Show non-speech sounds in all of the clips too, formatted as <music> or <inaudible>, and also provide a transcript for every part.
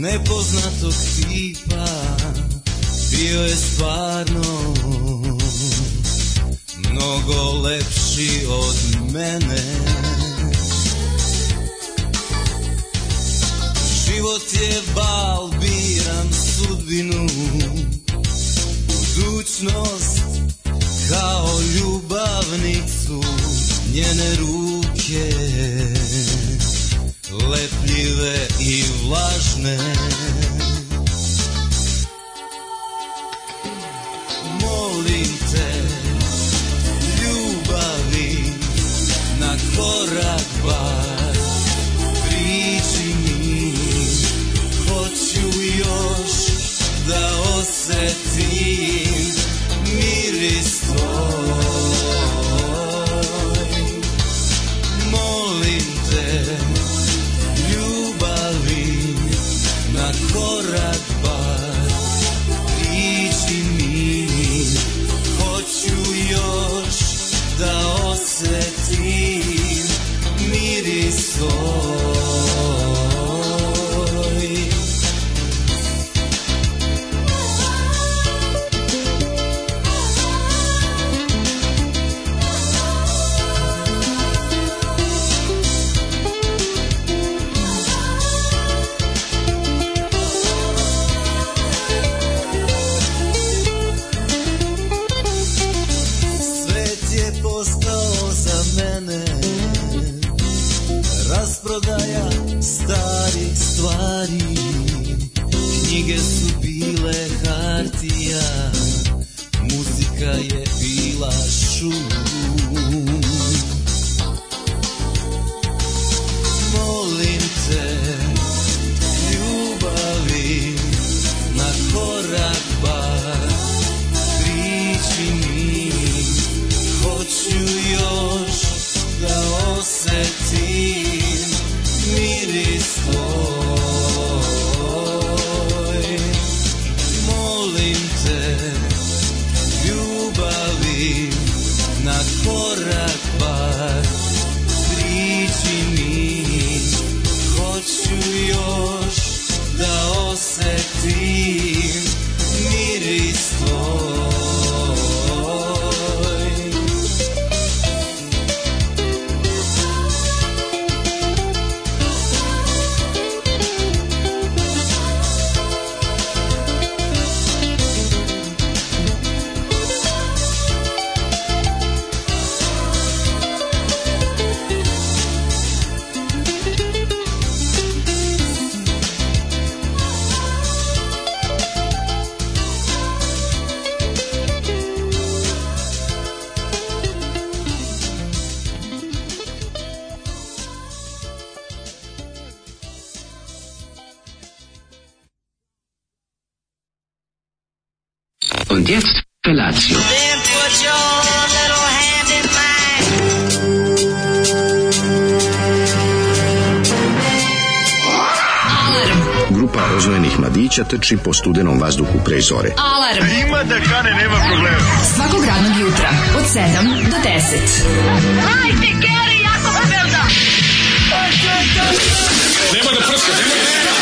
nepoznatog tipa bio je stvarno mnogo lepši od mene Život je bal, biram sudbinu Budućnost kao ljubavnicu njene ruke лепливе і влажне. proteči po studenom vazduhu pre zore. Alarm! A e, ima da kane, nema problema. Svakog radnog jutra, od 7 do 10. Hajde, Geri, jako se velda! Nema da prska, nema da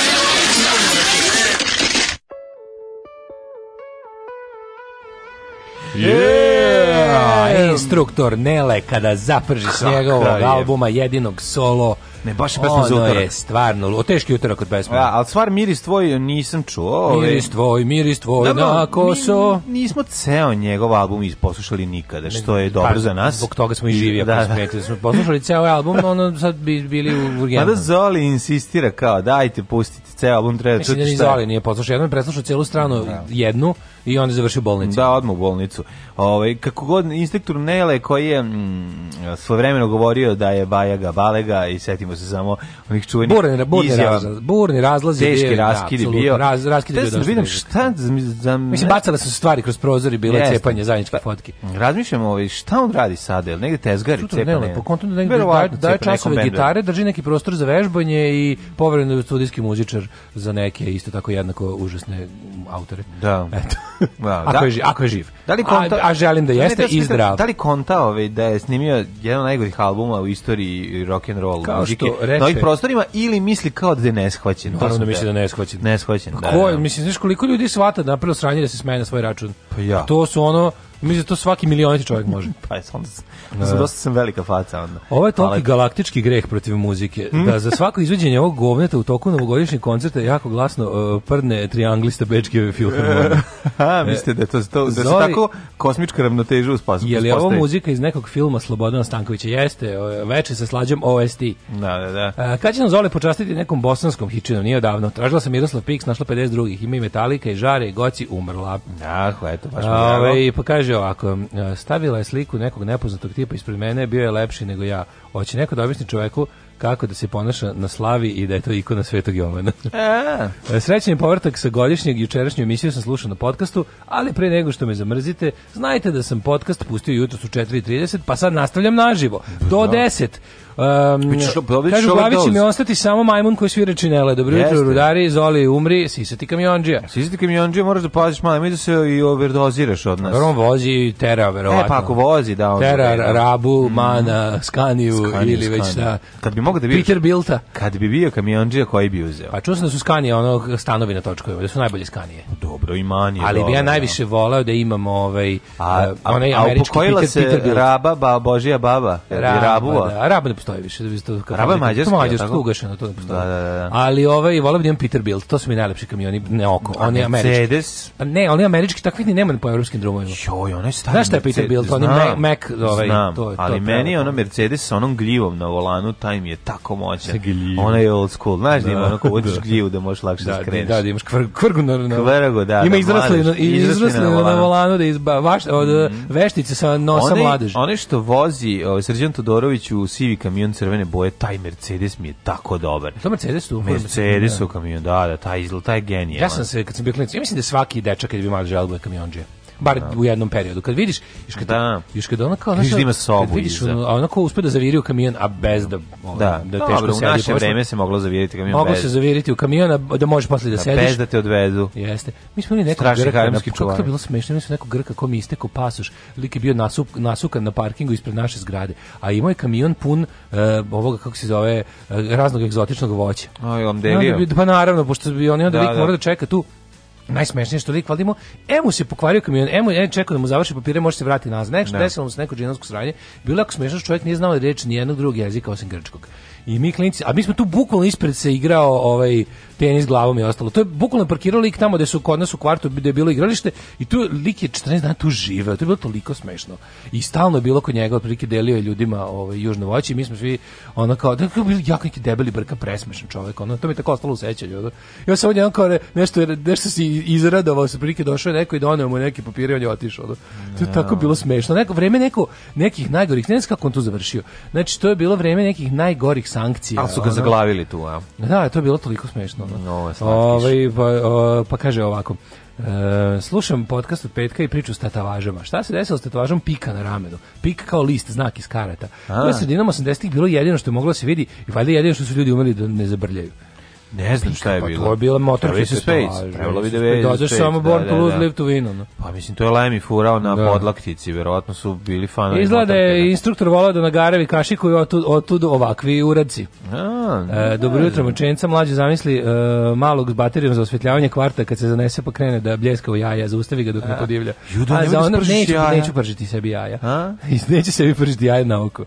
Yeah! Instruktor Nele kada zaprži s njegovog albuma jedinog solo Ne, baš je pesma za utorak. je stvarno, o teški utorak od pesma. Ja, al stvar miris tvoj nisam čuo. Ove. Ovaj- miris tvoj, miris tvoj dobro, na koso. Mi, nismo ceo njegov album poslušali nikada, što je dobro pa, za nas. Zbog toga smo i živi, da, ako da. da. smo poslušali ceo album, ono sad bi bili u da urgenu. Mada Zoli insistira kao, dajte pustite ceo album, treba čuti šta. Mislim da ni Zoli nije poslušao, jednom je preslušao celu stranu, da. jednu, i onda završio bolnicu. Da, odmah u bolnicu. Ovaj kako god inspektor Nele koji je mm, svojevremeno govorio da je Bajaga Balega i setimo se samo onih čuvenih burni, burni razlazi, burni razlazi, teški raskidi da, bio. Raz, raskidi bio. vidim šta Za, zam, mislim bacala su stvari kroz prozor i bile cepanje zajedničke pa, fotke. Razmišljam ovaj šta on radi sada, jel negde tezgari cepanje. Ne, po kontu da negde daje, daje časove gitare, drži neki prostor za vežbanje i povremeno je studijski muzičar za neke isto tako jednako užasne autore. Da. Eto. <laughs> Da, ako, da. je živ, ako je živ. Da li konta, a, a želim da, da jeste da i zdrav. Da li konta ovaj da je snimio jedan od najgorih albuma u istoriji rock and roll Kao politike što reče, na ovih prostorima ili misli kao da je neshvaćen. Naravno da misli da je neshvaćen. Neshvaćen, pa da. Ko, da. mislim, znaš koliko ljudi svata da napravo sranje da se smeje na svoj račun? Pa ja. To su ono, Mislim da to svaki milioniti čovjek može. <laughs> pa je, onda sam, uh, dosta sam velika faca onda. Ovo je toliki galaktički greh protiv muzike, hmm? da za svako izveđenje ovog govneta u toku novogodišnjeg koncerta jako glasno uh, prdne trianglista Bečke filharmonije. <laughs> A, mislite da je to, to da Zori, tako kosmička ravnoteža uspas, Je li ovo muzika iz nekog filma Slobodana Stankovića? Jeste, e, veče se slađam OST. Da, da, da. Uh, kad će nam Zoli počastiti nekom bosanskom hičinom? Nije odavno. Tražila sam Miroslav Pix, našla 52. Ima i Metallica i Žare, i Goci, umrla. Ah, eto, baš mi pa kaže, Kaže ovako, e, stavila je sliku nekog nepoznatog tipa ispred mene, bio je lepši nego ja. Hoće neko da objasni čoveku kako da se ponaša na slavi i da je to ikona Svetog Jovana. E. <laughs> Srećan je povrtak sa godišnjeg jučerašnju emisiju sam slušao na podcastu, ali pre nego što me zamrzite, znajte da sam podcast pustio jutros u 4.30, pa sad nastavljam naživo. Do 10. Um, Kažu, ovaj Glavić će mi ostati samo majmun koji svira činele. Dobro jutro, rudari, zoli, umri, sisati kamionđija. Sisati kamionđija, moraš da paziš malo, mi da se i overdoziraš od nas. Dobro, vozi, tera, verovatno. E, pa ako vozi, da. On tera, da, da. rabu, mm. mana, skaniju, skaniju ili već šta. Kad bi mogo da bi... Peter Bilta. Kad bi bio kamionđija, koji bi uzeo? Pa čuo sam da su skanije, ono, stanovi na točkovima, da su najbolje skanije. Dobro, i manje. Ali bi ja najviše voleo da imamo ovaj, eh, a, onaj a, a Peter, se Peter Raba, ba, Božija baba. Raba, rabu, da, raba ne da postoji više. Da kao, Raba je mađarski, to mađarski ugašeno, to ne postoji. Da, da, da, da. Ali ovaj, volio bi da Peterbilt, to su mi najlepši kamioni, ne oko, on je američki. Mercedes? Pa ne, on je američki, takvi ni nema po evropskim drumovima. Joj, onaj stari Znaš šta je Peterbilt, on je Mac, ovaj, znam, to, to, ali to, meni ona Mercedes sa onom gljivom na volanu, taj mi je tako moćan. Ona je old school, znaš da ima da. ono ko vodiš <laughs> gljivu da možeš lakše da, skreneš. Da, da imaš kvrgu, kvrgu na, na kvrgu, da, ima izrasle, izrasle na volanu da izba, vaš, od mhm. veštice sa nosa mladeži. Oni što vozi ovaj Srđan Todorović u sivi kamion kamion crvene boje, taj Mercedes mi je tako dobar. To Mercedes tu? Mercedes u da. kamion, da, da, taj izgled, taj genije. Ja sam se, kad sam bio klinic, ja mislim da svaki dečak kad bi malo želio da je kamionđe bar da. u jednom periodu. Kad vidiš, još kad, da. još kad ona kao, da znaš, ima sobu vidiš, iza. ona kao uspe da zaviri u kamion, a bez da, ono, da. da teško Dobro, u naše vreme se moglo zaviriti kamion moglo bez. Moglo se zaviriti u kamion, a da možeš posle da, da sediš. Bez da te odvedu. Jeste. Mi smo imali nekog Strašni grka, na, kako to bilo smešno, mi smo nekog grka kom isteko pasoš, lik je bio nasup, nasukan na parkingu ispred naše zgrade, a imao je kamion pun uh, ovoga, kako se zove, uh, raznog egzotičnog voća. Aj, on delio. Pa naravno, pošto bi on onda da, lik da. mora da čeka tu, najsmešnije što lik valjda imao, e, se pokvario kamion, emu mu e, čekao da mu završi papire, može se vratiti nazad. Nešto ne. Da. desilo mu se neko džinovsko sranje. Bilo jako smešno što čovjek nije znao da reč ni jednog drugog jezika osim grčkog. I mi klinci, a mi smo tu bukvalno ispred se igrao ovaj penis glavom i ostalo. To je bukvalno parkirao lik tamo gde su kod nas u kvartu gde je bilo igralište i tu lik je 14 dana tu živeo. To je bilo toliko smešno. I stalno je bilo kod njega otprilike delio je ljudima ovaj južno voće i mi smo svi ono kao da je bio jako neki debeli brka presmešan čovek. Ono to mi je tako ostalo u sećanju. Ja sam odjednom kao nešto nešto se izradovao, se prilike došao neko i doneo mu neki papir i on je otišao. No. To je tako da. bilo smešno. Neko vreme neko nekih najgorih, ne znam kako on tu završio. Znači to je bilo vreme nekih najgorih sankcija. Ali su ga ono. zaglavili tu, a. Da, to je bilo toliko smešno ono. Ovaj, pa, o, pa kaže ovako. E, slušam podcast od petka i priču s tatavažama. Šta se desilo s tatuažom pika na ramenu? Pika kao list, znak iz karata. U sredinama 80-ih bilo jedino što je moglo da se vidi i valjda jedino što su ljudi umeli da ne zabrljaju. Ne znam šta je bilo. Pa to je bilo motor Travis Space. Trebalo bi da vidi. Dođeš samo da, Born to Lose, da. Live to Win. Ono. Pa mislim, to je Lemi furao na da. podlaktici, verovatno su bili fanovi. Izgleda da je instruktor volao da nagarevi kašiku i otud, otud ovakvi uradci. A, e, dobro jutro, mučenica, mlađe zamisli e, malog s baterijom za osvetljavanje kvarta kad se zanese pa krene da bljeska u jaja, zaustavi ga dok ne podivlja. Judo, A za onda neću, jaja. neću pržiti sebi jaja. A? <laughs> neću sebi pržiti jaja na oko.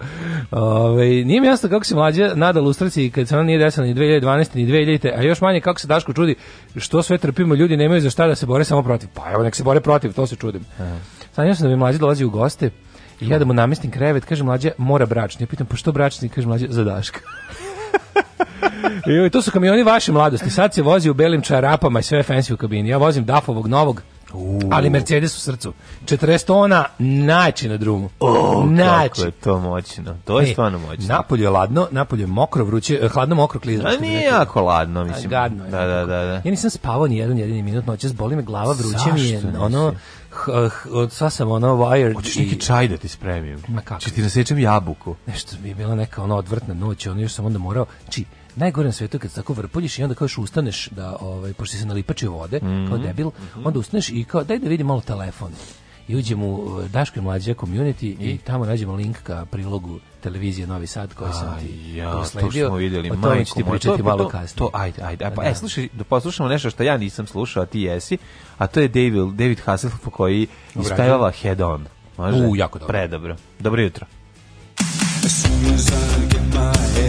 Ove, ovaj, nije mi jasno kako se mlađe nada lustraciji kad se ona nije desila ni 2012. ni 2012 vidite, a još manje kako se Daško čudi što sve trpimo, ljudi nemaju za šta da se bore samo protiv. Pa evo nek se bore protiv, to se čudim. Sanjao sam da mi mlađi dolazi u goste i ja da mu namestim krevet, kaže mlađa mora bračni. Ja pitam pa što bračni, kaže mlađa za Daška. <laughs> I to su kamioni vaše mladosti. Sad se vozi u belim čarapama i sve fancy u kabini. Ja vozim Dafovog novog Uh. Ali Mercedes u srcu. 40 tona najče na drumu. Oh, najče. Kako je to moćno. To je e, stvarno moćno. Napolje je ladno, napolje je mokro, vruće, eh, hladno mokro klizno. Da nije jako ladno, mislim. A, gadno je. Da, da, da, da. Ja nisam spavao ni jedan jedini minut noće, boli me glava, vruće mi je. Ono, od sva sam ono wired. Hoćeš neki čaj da ti spremim? Ma kako? Če ti nasečem da jabuku. Nešto mi je bila neka ono odvrtna noć, ono još sam onda morao, či, najgore na svetu kad se tako vrpoljiš i onda kao još ustaneš da ovaj pošto se nalipačio vode mm -hmm. kao mhm, debil, mm -hmm. onda ustaneš i kao daj da vidim malo telefon. I uđem u eh, Daško i mlađa community i, i tamo nađemo link ka prilogu televizije Novi Sad koji sam ti ja, usledio. To smo vidjeli, o tome ću ti pričati to, malo to, kasnije. To, ajde, ajde. pa, da. E, slušaj, da poslušamo nešto što ja nisam slušao, a ti jesi, a to je David, David Hasselhoff koji ispevala Head On. Može? U, jako dobro. Predobro. Dobro jutro. As soon as I get my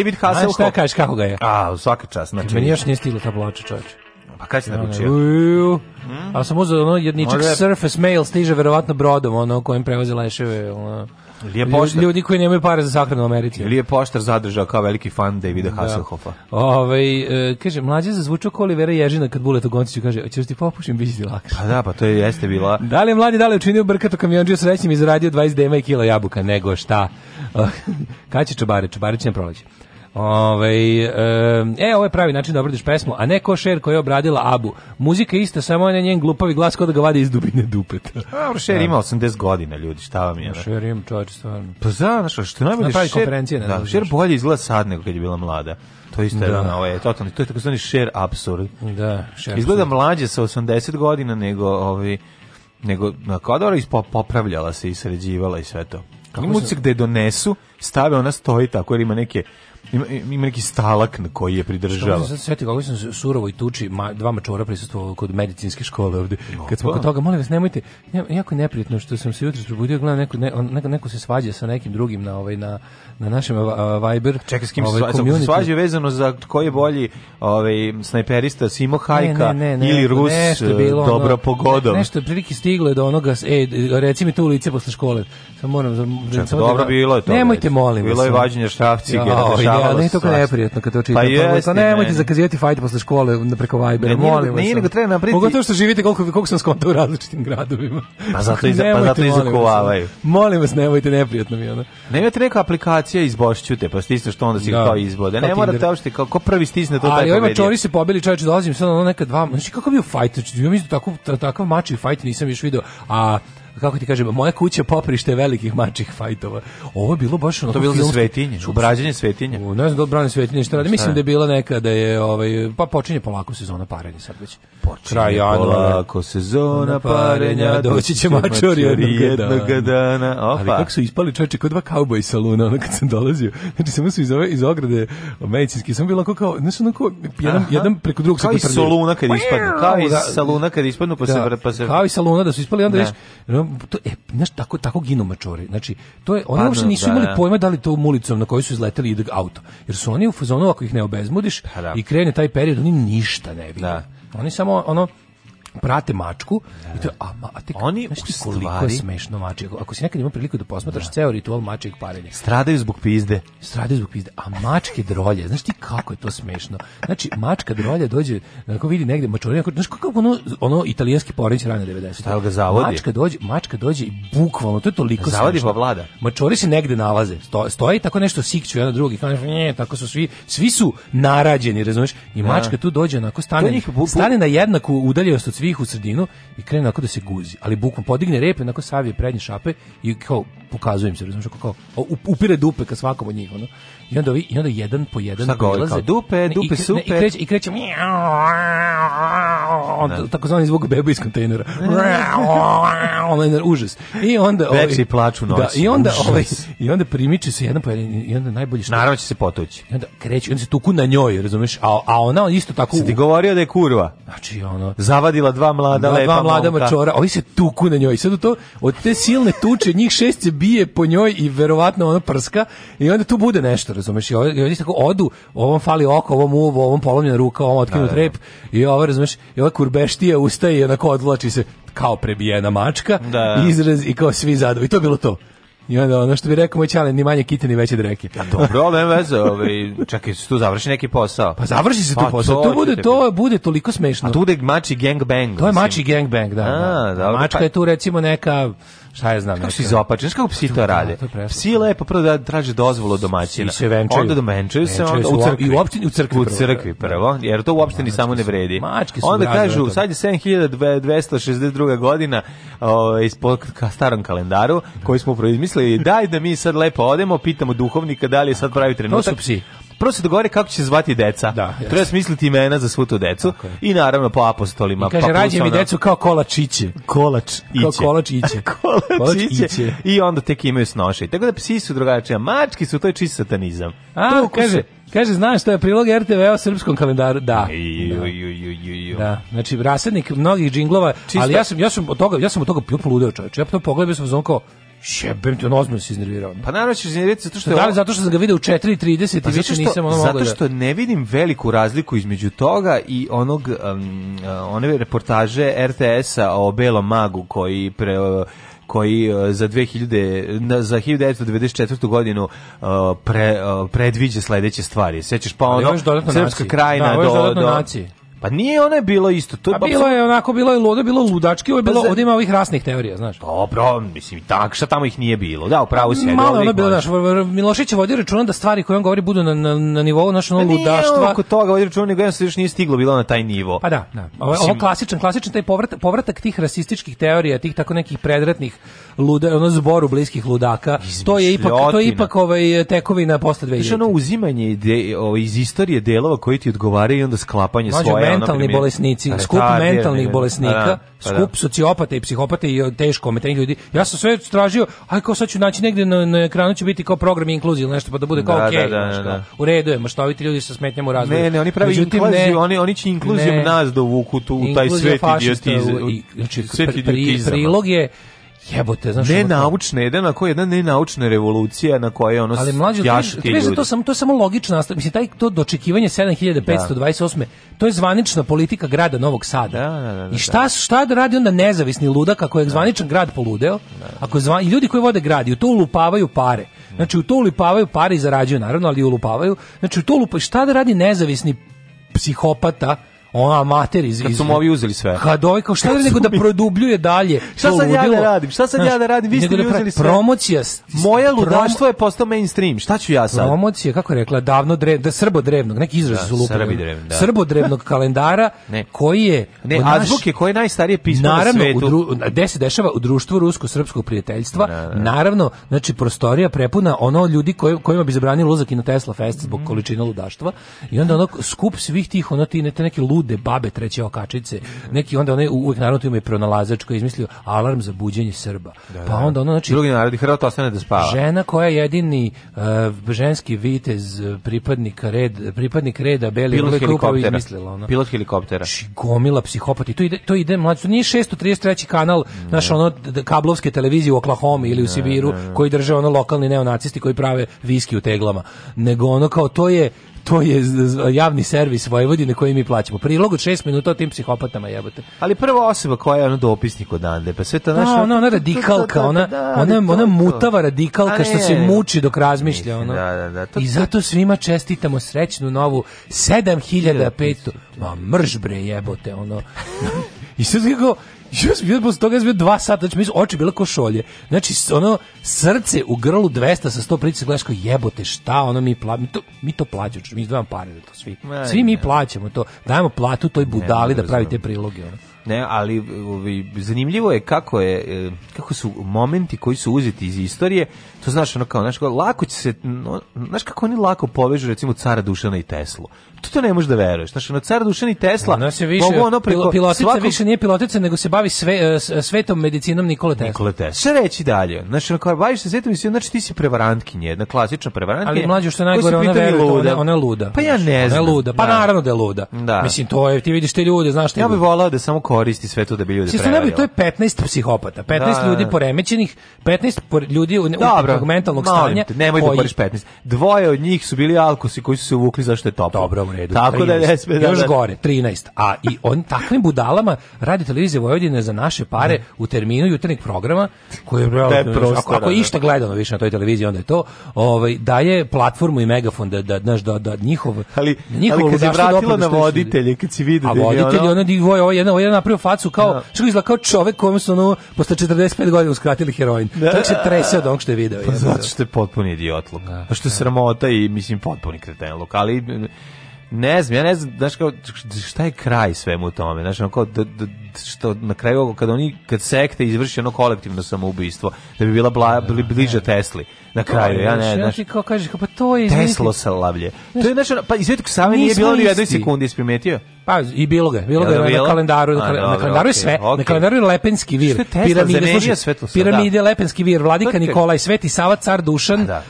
David Hasselhoff. Znaš šta kažeš kako ga je? A, svaka čast. Znači, e, meni još nije stigla ta ploča, čovječe. Pa kada si naručio? Mm. Ali sam uzeo ono jedničak Može... Surface Mail stiže verovatno brodom, ono kojim prevoze leševe, ono... Ili Lije poštar. Ljudi koji nemaju pare za sahranu u Americi. Ili je poštar zadržao kao veliki fan Davida da. Hasselhoffa. Da. Ove, ovaj, kaže, mlađe se zvučao kao Olivera Ježina kad Buletu Gonciću kaže, ćeš ti popušim, bit ti lakše. Pa da, pa to je, jeste bila. da li je mladi, da li je učinio brkato kamionđiju srećnim i zaradio 20 dema i kilo jabuka, nego šta? <laughs> kada će čobare? Čobare će na proleće. Ove, ovaj, e, ovo je pravi način da obradiš pesmu, a ne ko koja je obradila Abu. Muzika je ista, samo on je njen glupavi glas kod da ga vadi iz dubine dupeta. <laughs> A, šer ima 80 godina, ljudi, šta vam je? Da? Šer ima čovječ, stvarno. Pa zna, znaš, što je najbolje, Napravi šer, konferencije, ne da, šer bolje izgleda sad nego kad je bila mlada. To isto je ono, da. je ovaj, totalno, to je tako takozvani šer absurd. Da, šer Izgleda absurd. mlađe sa 80 godina nego ovi, ovaj, nego na Kodora popravljala se i sređivala i sve to. Kako Ima se gde donesu, stave ona stoji tako jer ima neke Ima, ima neki stalak na koji je pridržava. Što se kako sam surovo i tuči, ma, dva mačora prisustvovao kod medicinske škole ovde. No, Kad smo kod toga, molim vas, nemojte, jako je neprijatno što sam se jutros probudio, gledam neko, ne, neko, neko, se svađa sa nekim drugim na, ovaj, na, na našem uh, Viber. Čekaj, s kim ovaj, se svađa vezano za koji je bolji ovaj, snajperista, Simo Hajka ne, ne, ili Rus e, bilo, dobro ono, pogodom. Nešto je prilike stiglo je do onoga, e, reci mi tu lice posle škole. Sam moram... Čekaj, dobro, bilo je to. Nemojte, molim vas. Bilo je vađenje štafci, dakle, ali meni to je neprijatno kad to čitam. Pa, pa jest, to nemojte zakazivati fajt posle škole na preko Vibera, molim vas. Ne, nego treba napraviti. to što živite koliko koliko sam skonto u različitim gradovima. Pa zato i pa zato i zakuvavaju. Molim vas, nemojte neprijatno mi ona. Nemate neka aplikacija iz izbošćute, pa stisneš to onda se da. kao izbode. Ne morate da uopšte kako prvi stisne to taj. Ali ovaj čori se pobili, čoveče, dolazim sad na neka dva. Znači kako bio fajt, znači ja mislim tako da takav mači fajt nisam još video. A kako ti kažem, moja kuća poprište velikih mačih fajtova. Ovo je bilo baš ono... To bilo za svetinje, obrađenje svetinje. U, ne znam da obrane svetinje, šta radi. Mislim da je bila neka da je, ovaj, pa počinje polako sezona parenja sad već. Počinje polako sezona parenja, doći će mačori jednog dana. Opa. Ali kako su ispali čoveče, kod dva kauboj saluna, ono kad sam dolazio. Znači, samo su iz, ove, iz ograde medicinski, samo bilo kao, znači, ono kao, jedan, jedan preko drugog se se Kao iz saluna kad ispadnu, kao iz da. saluna kad ispadnu, pa se... Da. Pa se... Kao iz saluna da su ispali, onda da. Viš, to, e, znaš, tako, tako ginu mačori. Znači, to je, oni pa uopšte da, nisu da, imali da. pojma da li to ulicom na kojoj su izleteli ide auto. Jer su oni u fazonu, ako ih ne obezmudiš pa da. i krene taj period, oni ništa ne vide. Da. Oni samo, ono, prate mačku i to da. a, a tek, oni znaš koliko je smešno mače ako si nekad imao priliku da posmatraš da. ceo ritual mačjeg parenja stradaju zbog pizde stradaju zbog pizde a mačke drolje znaš ti kako je to smešno znači mačka drolje dođe ako vidi negde mačorina znaš kako ono ono italijanski porodić rane 90 Šta ga zavodi mačka dođe mačka dođe i bukvalno to je toliko zavodi smešno. pa vlada mačori se negde nalaze sto, stoje tako nešto sikću jedan drugi kaže ne tako su svi svi su narađeni razumeš i da. mačka tu dođe onako stane stane na jednaku udaljenost od svih u sredinu i krene onako da se guzi. Ali bukvom podigne repe, onako savije prednje šape i kao pokazujem se, razumiješ, kao, upire dupe ka svakom od njih, ono. I onda, vi, i onda jedan po jedan Šta Dupe, dupe, supe. I kreće, i kreće, on, da. tako zvani zvuk bebe iz kontejnera. ono užas. I onda... Veći plaču noć. Da, i onda, ovaj, i onda primiče se jedan po jedan i onda najbolje što... Naravno će se potući. I onda kreće, onda se tuku na njoj, razumiješ, a, a ona isto tako... Si ti govorio da je kurva. Znači, ono... Zavadila dva mlada, lepa dva mlada mačora, ovi se tuku na njoj. Sad to, od te silne tuče, njih šest se bije po njoj i verovatno ona prska i onda tu bude nešto, razumeš? I oni tako odu, ovom fali oko, ovom uvo, ovom polomljena ruka, ovom otkinut da, da, da. rep i ovo, razumeš, i ova kurbeštija ustaje i onako odvlači se kao prebijena mačka, da. izraz i kao svi zadovi. I to bilo to. I onda ono što bi rekao moj čale, ni manje kite, ni veće dreke. A pa dobro, ali nema veze, ovaj, čekaj, se tu završi neki posao. Pa završi se tu pa posao, to, to bude, to bude toliko smešno. A tu bude mači gangbang. To je mači gangbang, da. A, da. Mačka pa- je tu recimo neka šta je znam. Kako su izopačeni, znaš kako psi to da, rade? Psi lepo, prvo da traže dozvolu domaćina. se venčaju. Onda domenčaju se, onda u crkvi. I u opštini, u crkvi. U crkvi da. prvo, jer to u opštini samo ne vredi. Mačke su Onda kažu, sad je 7262. godina ovaj, iz starom kalendaru, koji smo upravo izmislili, daj da mi sad lepo odemo, pitamo duhovnika da li je sad pravi trenutak. To su psi prvo se dogovori kako će se zvati deca. Da, jasno. Treba smisliti imena za svu tu decu i naravno po apostolima. I kaže, pa rađe mi decu kao kolačiće. Kolač iće. Kao kolačiće. iće. kolač <laughs> iće. I onda tek imaju snoše. Tako da psi su drugačije, mački su, to je čist satanizam. A, to kaže, Kaže, znaš što je prilog RTV o srpskom kalendaru? Da. Da. da. Znači, rasadnik mnogih džinglova, ali ja sam, ja sam od toga, ja sam od toga pio poludeo čovječ. Ja to pogledam, ja sam znam kao, Šebem te, ozbiljno se iznervirao. Pa naravno da ćeš iznervirati zato što... Da, ovo... zato što sam ga video u 4.30 i pa više nisam ono mogao da... Zato što ne vidim veliku razliku između toga i onog, um, uh, one reportaže RTS-a o belom magu koji pre... Uh, koji uh, za 2000 za 1994. godinu pre, predviđa sledeće stvari. Sećaš pa ono srpska krajina da, do do nacije. Pa nije ono je bilo isto. To je A pa bilo je onako, bilo je ludo, bilo ludački, ovo je pa bilo, pa ovdje ima ovih rasnih teorija, znaš. Dobro, mislim, tak, šta tamo ih nije bilo, da, upravo se. Malo ono bilo, znaš, Milošić je vodio računa da stvari koje on govori budu na, na, na nivou našeg ono pa ludaštva. Nije oko toga vodio računa, nego jednostavno još nije stiglo bilo na taj nivo. Pa da, da. Ovo, mislim... ovo klasičan, klasičan taj povrat, povratak tih rasističkih teorija, tih tako nekih predretnih luda, ono zboru bliskih ludaka, to je ipak, to je ipak ovaj, tekovina posle 2000. Znaš, ono uzimanje ide, ovaj, iz istorije delova koji ti odgovaraju i onda sklapanje svoje mentalni ono bolesnici, da, skup da, da, mentalnih ne, bolesnika, da, pa da, skup sociopata i psihopata i teško ometenih ljudi. Ja sam sve tražio, aj kao sad ću naći negde na, na ekranu će biti kao program inkluzija ili nešto pa da bude kao okej, okay, u redu je, maštoviti ljudi sa smetnjama u razvoju. Ne, ne, oni pravi Međutim, inkluziju, ne, oni, oni će inkluzijom nas dovuku tu, u taj svet idiotizam. Znači, prilog je jebote, znaš. Ne naučne, jedan ako jedna ne naučna revolucija na kojoj ono Ali mlađe to, to samo to je samo logično, nastav, mislim taj to dočekivanje 7528. Da. To je zvanična politika grada Novog Sada. Da, da, da, da I da. šta šta da radi onda nezavisni ludak ako je da. zvaničan grad poludeo? Ako zva, ljudi koji vode grad i u to ulupavaju pare. Znači u to ulupavaju pare i zarađuju naravno, ali ulupavaju. Znači u to ulupavaju šta da radi nezavisni psihopata ona mater iz Kad su mu ovi uzeli sve. Kad ovi kao šta nego da produbljuje dalje. <laughs> šta sad ja da radim? Šta sad ja da radim? Vi ste mi da uzeli sve. Promocija. Moje ludaštvo je postao mainstream. Šta ću ja sad? Promocija, kako rekla, davno drevno da srbo drevnog, neki izraz da, su lupili. Da. Srbo drevnog kalendara <laughs> koji je ne, azbuk je koji najstarije pismo naravno, na svetu. Naravno, se dešava u društvu rusko-srpskog prijateljstva. Naravno, znači prostorija prepuna ono ljudi koji, kojima bi zabranili ulazak i na Tesla Fest zbog mm. količine ludaštva i onda ono skup svih tih ono ti neki lude babe treće okačice, neki onda one uvek naravno tu ime pronalazač koji je izmislio alarm za buđenje Srba. Da, da pa da. onda ono znači drugi narodi Hrvat ostane da spava. Žena koja je jedini uh, ženski vitez eh, pripadnik red pripadnik reda beli pilot helikoptera izmislila ono. Pilot helikoptera. Či, gomila psihopati. To ide to ide mlađo. nije 633. kanal ne. naš ono kablovske televizije u Oklahoma ili u Sibiru ne, ne, koji drže ono lokalni neonacisti koji prave viski u teglama, nego ono kao to je to je javni servis Vojvodine koji mi plaćamo. Prilog od 6 minuta o tim psihopatama jebote. Ali prva osoba koja je ono dopisnik odande, pa sve to naša... Da, ona, ona radikalka, ona, da, da, ona, ona mutava radikalka što se muči dok razmišlja. Ono. I zato svima čestitamo srećnu novu 7500. Ma mrž bre jebote, ono. <laughs> I sad kako, Ja sam bio posle toga, ja bio 2 sata, znači mi oči bile ko šolje. Znači, ono, srce u grlu 200 sa 100 pritisak, gledaš jebote, šta, ono mi, pla, mi to, mi to plaćamo, znači, mi izdvajamo pare za to svi. Ne, svi mi ne. plaćamo to, dajemo platu toj budali ne, da pravi te priloge. Ono. Ne, ali ovi, ovaj, zanimljivo je kako je e, kako su momenti koji su uzeti iz istorije. To znaš ono kao, znaš, lako će se, znaš kako oni lako povežu recimo cara Dušana i Teslu to, to ne možeš da veruješ. Znaš, ono car Dušan i Tesla, ono se više, mogu ono preko... Pilotica svakog... više nije pilotica, nego se bavi sve, e, svetom medicinom Nikola Tesla. Nikola Tesla. Šta reći dalje? Znaš, ono, kao baviš se svetom, znači ti si prevarantkinja, jedna klasična prevarantkinja. Ali mlađe, što je najgore, ona veruje, ona, ona je luda. Pa ja ne znam. Ona je luda, pa da. naravno da je luda. Da. Mislim, to je, ti vidiš te ljude, znaš te Ja bih volao da samo koristi sve to da bi ljude prevarili. To je 15 psihopata, 15 da. ljudi poremećenih, 15 ljudi u, Dobro, mentalnog stanja. Nemoj da 15. Dvoje od njih su bili alkosi koji su se uvukli zašto je toplo. Dobro, u redu. Tako 13, da ne sme, da, Još da. gore, 13. A i on takvim budalama radi televizija Vojvodine za naše pare ne. u terminu jutarnjeg programa, koji je prosto, ako, ako da, da. išta gledano više na toj televiziji, onda je to, ovaj, daje platformu i megafon da, da, da, da, njihov... Ali, njihov ali kad je vratila na voditelje, kad si vidio... A voditelj, ono, ono, ovo jedan, jedan napravio facu kao, no. što izgleda kao čovek kojem su ono, posle 45 godina uskratili heroin. Da. Čovjek se trese od onog što je video. Pa zato što je potpuni idiotluk. Da. Pa što je sramota i, mislim, potpuni kreten ali ne znam, ja ne znam, znaš kao, šta je kraj svemu tome, znaš, ono kao, da, da, što na kraju kad oni kad sekte izvrši ono kolektivno samoubistvo da bi bila bla, bli, da, bliže da. Tesli na kraju to, da, ja ne znam znači kako kažeš pa to je Teslo se lavlje to je znači pa izvetak same nije bilo ni jednoj sekundi isprimetio pa i bilo ga bilo ga na kalendaru na, kalendaru, A, na kalendaru okay, sve okay. na kalendaru je Lepenski vir je piramide slušaj svetlost, piramide da. Lepenski vir vladika Nikolaj Sveti Sava car Dušan da.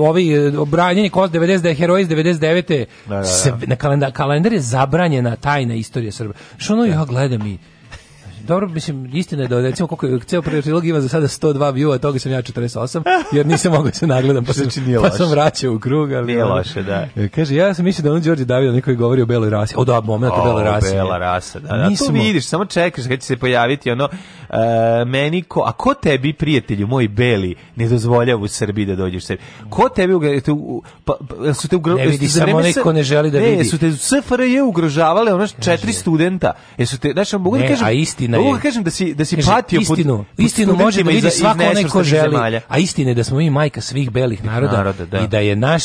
uh, ovi eh, obranjeni kod 90 heroji iz 99 da, da, da. na kalendar kalendar je zabranjena tajna istorija Srba što ono ja gledam i dobro, mislim, istina je da, recimo, koliko je, ceo prvi ima za sada 102 view, a toga sam ja 48, jer nisam mogao da se nagledam, pa, znači, nije pa sam vraćao u krug, ali... Nije loše, da. E, kaže, ja sam mislio da on Đorđe Davida neko govori o beloj rasi. O da, moment o, o beloj rasi. bela rasa, da, da. Nismo... To vidiš, samo čekaš kad će se pojaviti ono, uh, meni ko, a ko tebi, prijatelju, moj beli, ne dozvoljava u Srbiji da dođeš sebi? Ko tebi, u, pa, pa, su te ugrožavali? Ne vidi, samo neko ne želi da vidi. Ne, su te SFRJ ugrožavale, ono, četiri studenta. Jesu te, znaš, mogu da kažem, a istina je. Mogu kažem da si da si Kaže, patio istinu, pod, pod istinu može da vidi svako onaj ko želi. A istine da smo mi majka svih belih naroda, naroda da. i da je naš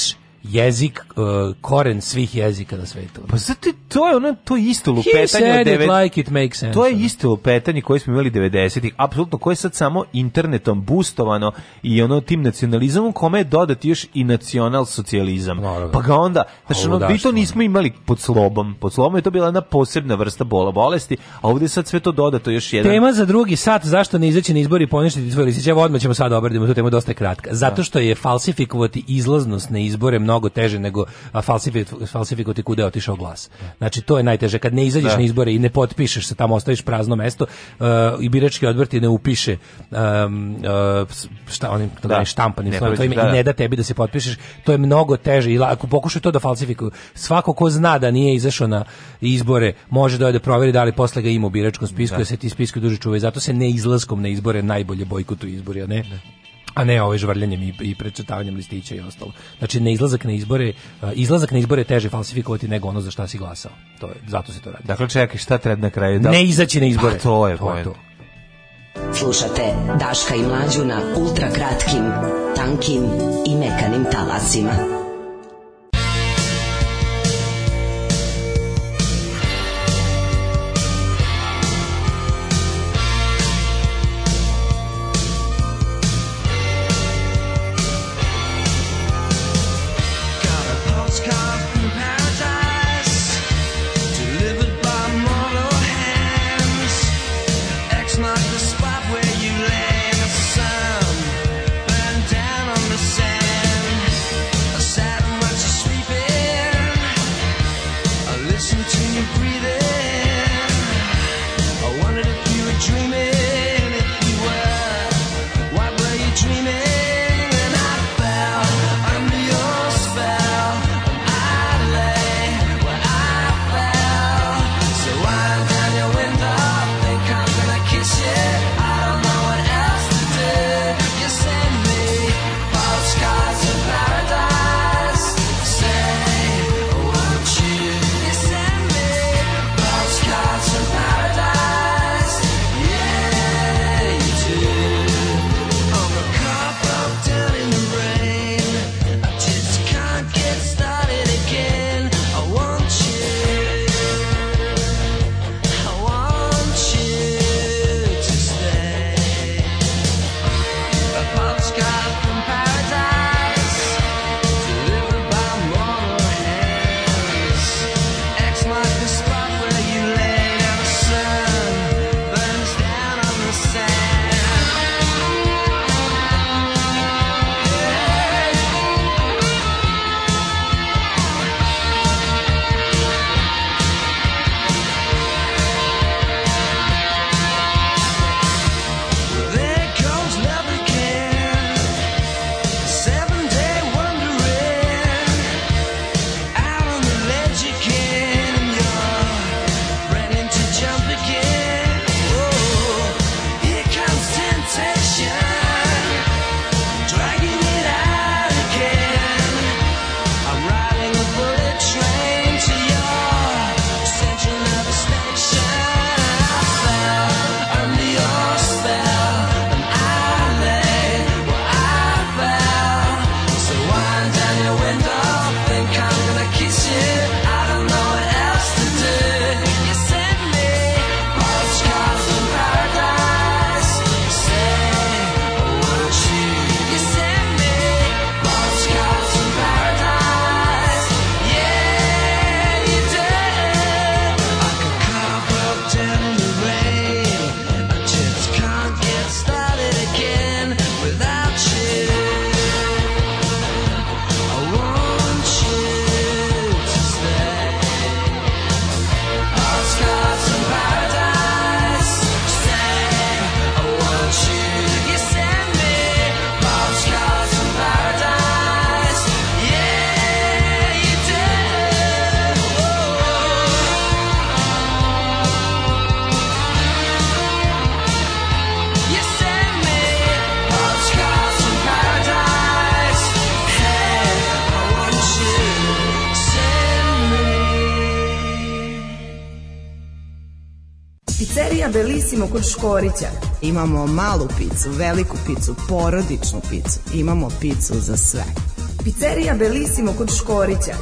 jezik e, koren svih jezika na svetu. Pa zato to je ono to je isto lupetanje He devet... like it makes sense. To je isto lupetanje koje smo imali 90-ih, apsolutno koje je sad samo internetom boostovano i ono tim nacionalizmom kome je dodat još i nacional socijalizam. Naravno. Pa ga onda, znači ono mi to nismo imali pod slobom. Pod slobom je to bila jedna posebna vrsta bola bolesti, a ovdje sad sve to dodato još jedan. Tema za drugi sat zašto ne izaći na izbori i poništiti svoj listić. Evo odmah ćemo sad da obradimo tu temu dosta je kratka. Zato da. što je falsifikovati izlaznost na izbore mnogo mnogo teže nego falsifikovati kuda je otišao glas. Znači, to je najteže. Kad ne izađeš da. na izbore i ne potpišeš se, tamo ostaviš prazno mesto uh, i birački odbor ti ne upiše um, uh, šta onim da. štampanim ne, to ime, da, da. i da. ne da tebi da se potpišeš. To je mnogo teže. I ako pokušaš to da falsifikuju, svako ko zna da nije izašao na izbore, može da ode da proveri da li posle ga ima u biračkom spisku, da, da se ti spisku duže čuvaju. Zato se ne izlaskom na izbore najbolje bojkotuju izbori, a ne da a ne ovaj žvrljanjem i, i prečetavanjem listića i ostalo. Znači ne izlazak na izbore, izlazak na izbore teže falsifikovati nego ono za šta si glasao. To je, zato se to radi. Dakle čekaj, šta treba na kraju? Da... Ne izaći na izbore. Pa to je, to, to. Slušate Daška i Mlađu na ultra kratkim, tankim i mekanim talasima. kod Škorića. Imamo malu picu, veliku picu, porodičnu picu. Imamo picu za sve. Pizzerija Belissimo kod Škorića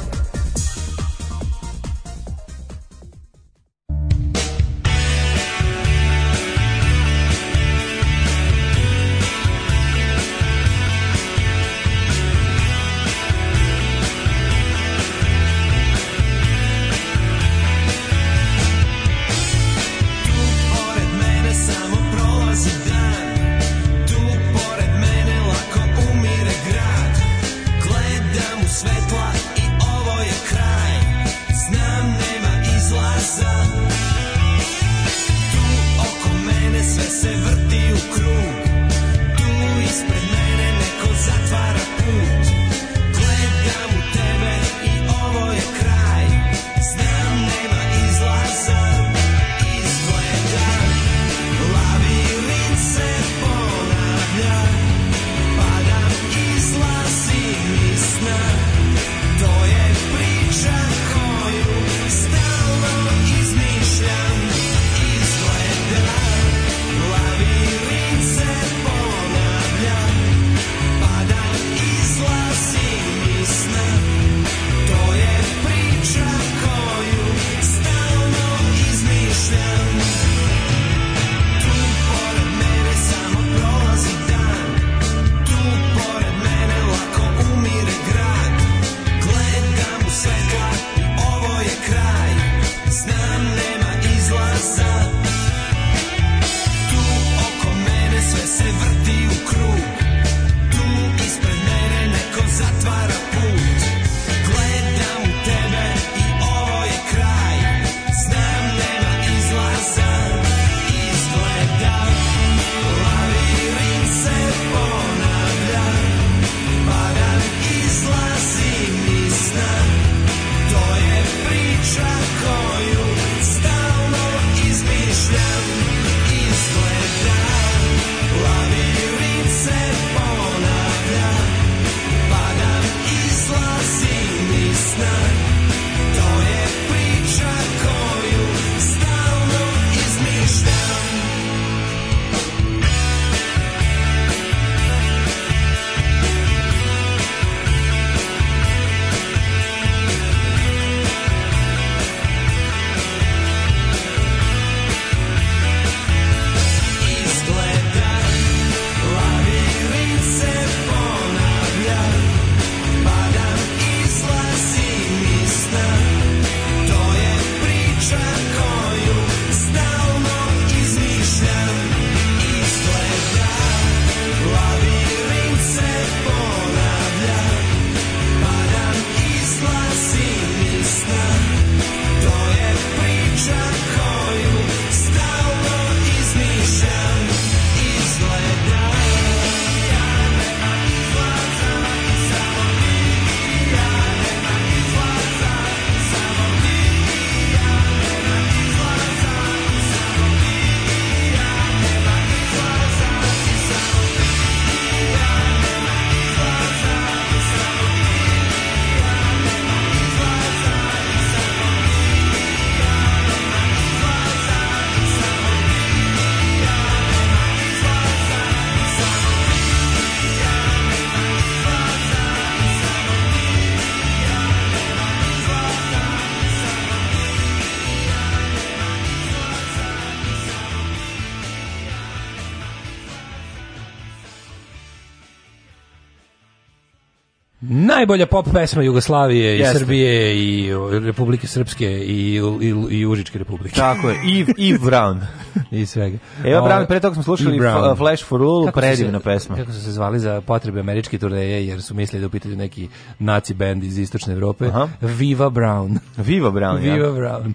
najbolja pop pesma Jugoslavije Jeste. i Srbije i Republike Srpske i, i, i Užičke republike. Tako je, i, i Brown. <laughs> I svega. Eva Brown, pre toga smo slušali Flash for Rule, predivna pesma. Kako su se zvali za potrebe američke turneje, jer su mislili da upitaju neki naci bend iz Istočne Evrope. Aha. Viva Brown. Viva Brown, Viva ja. Viva Brown.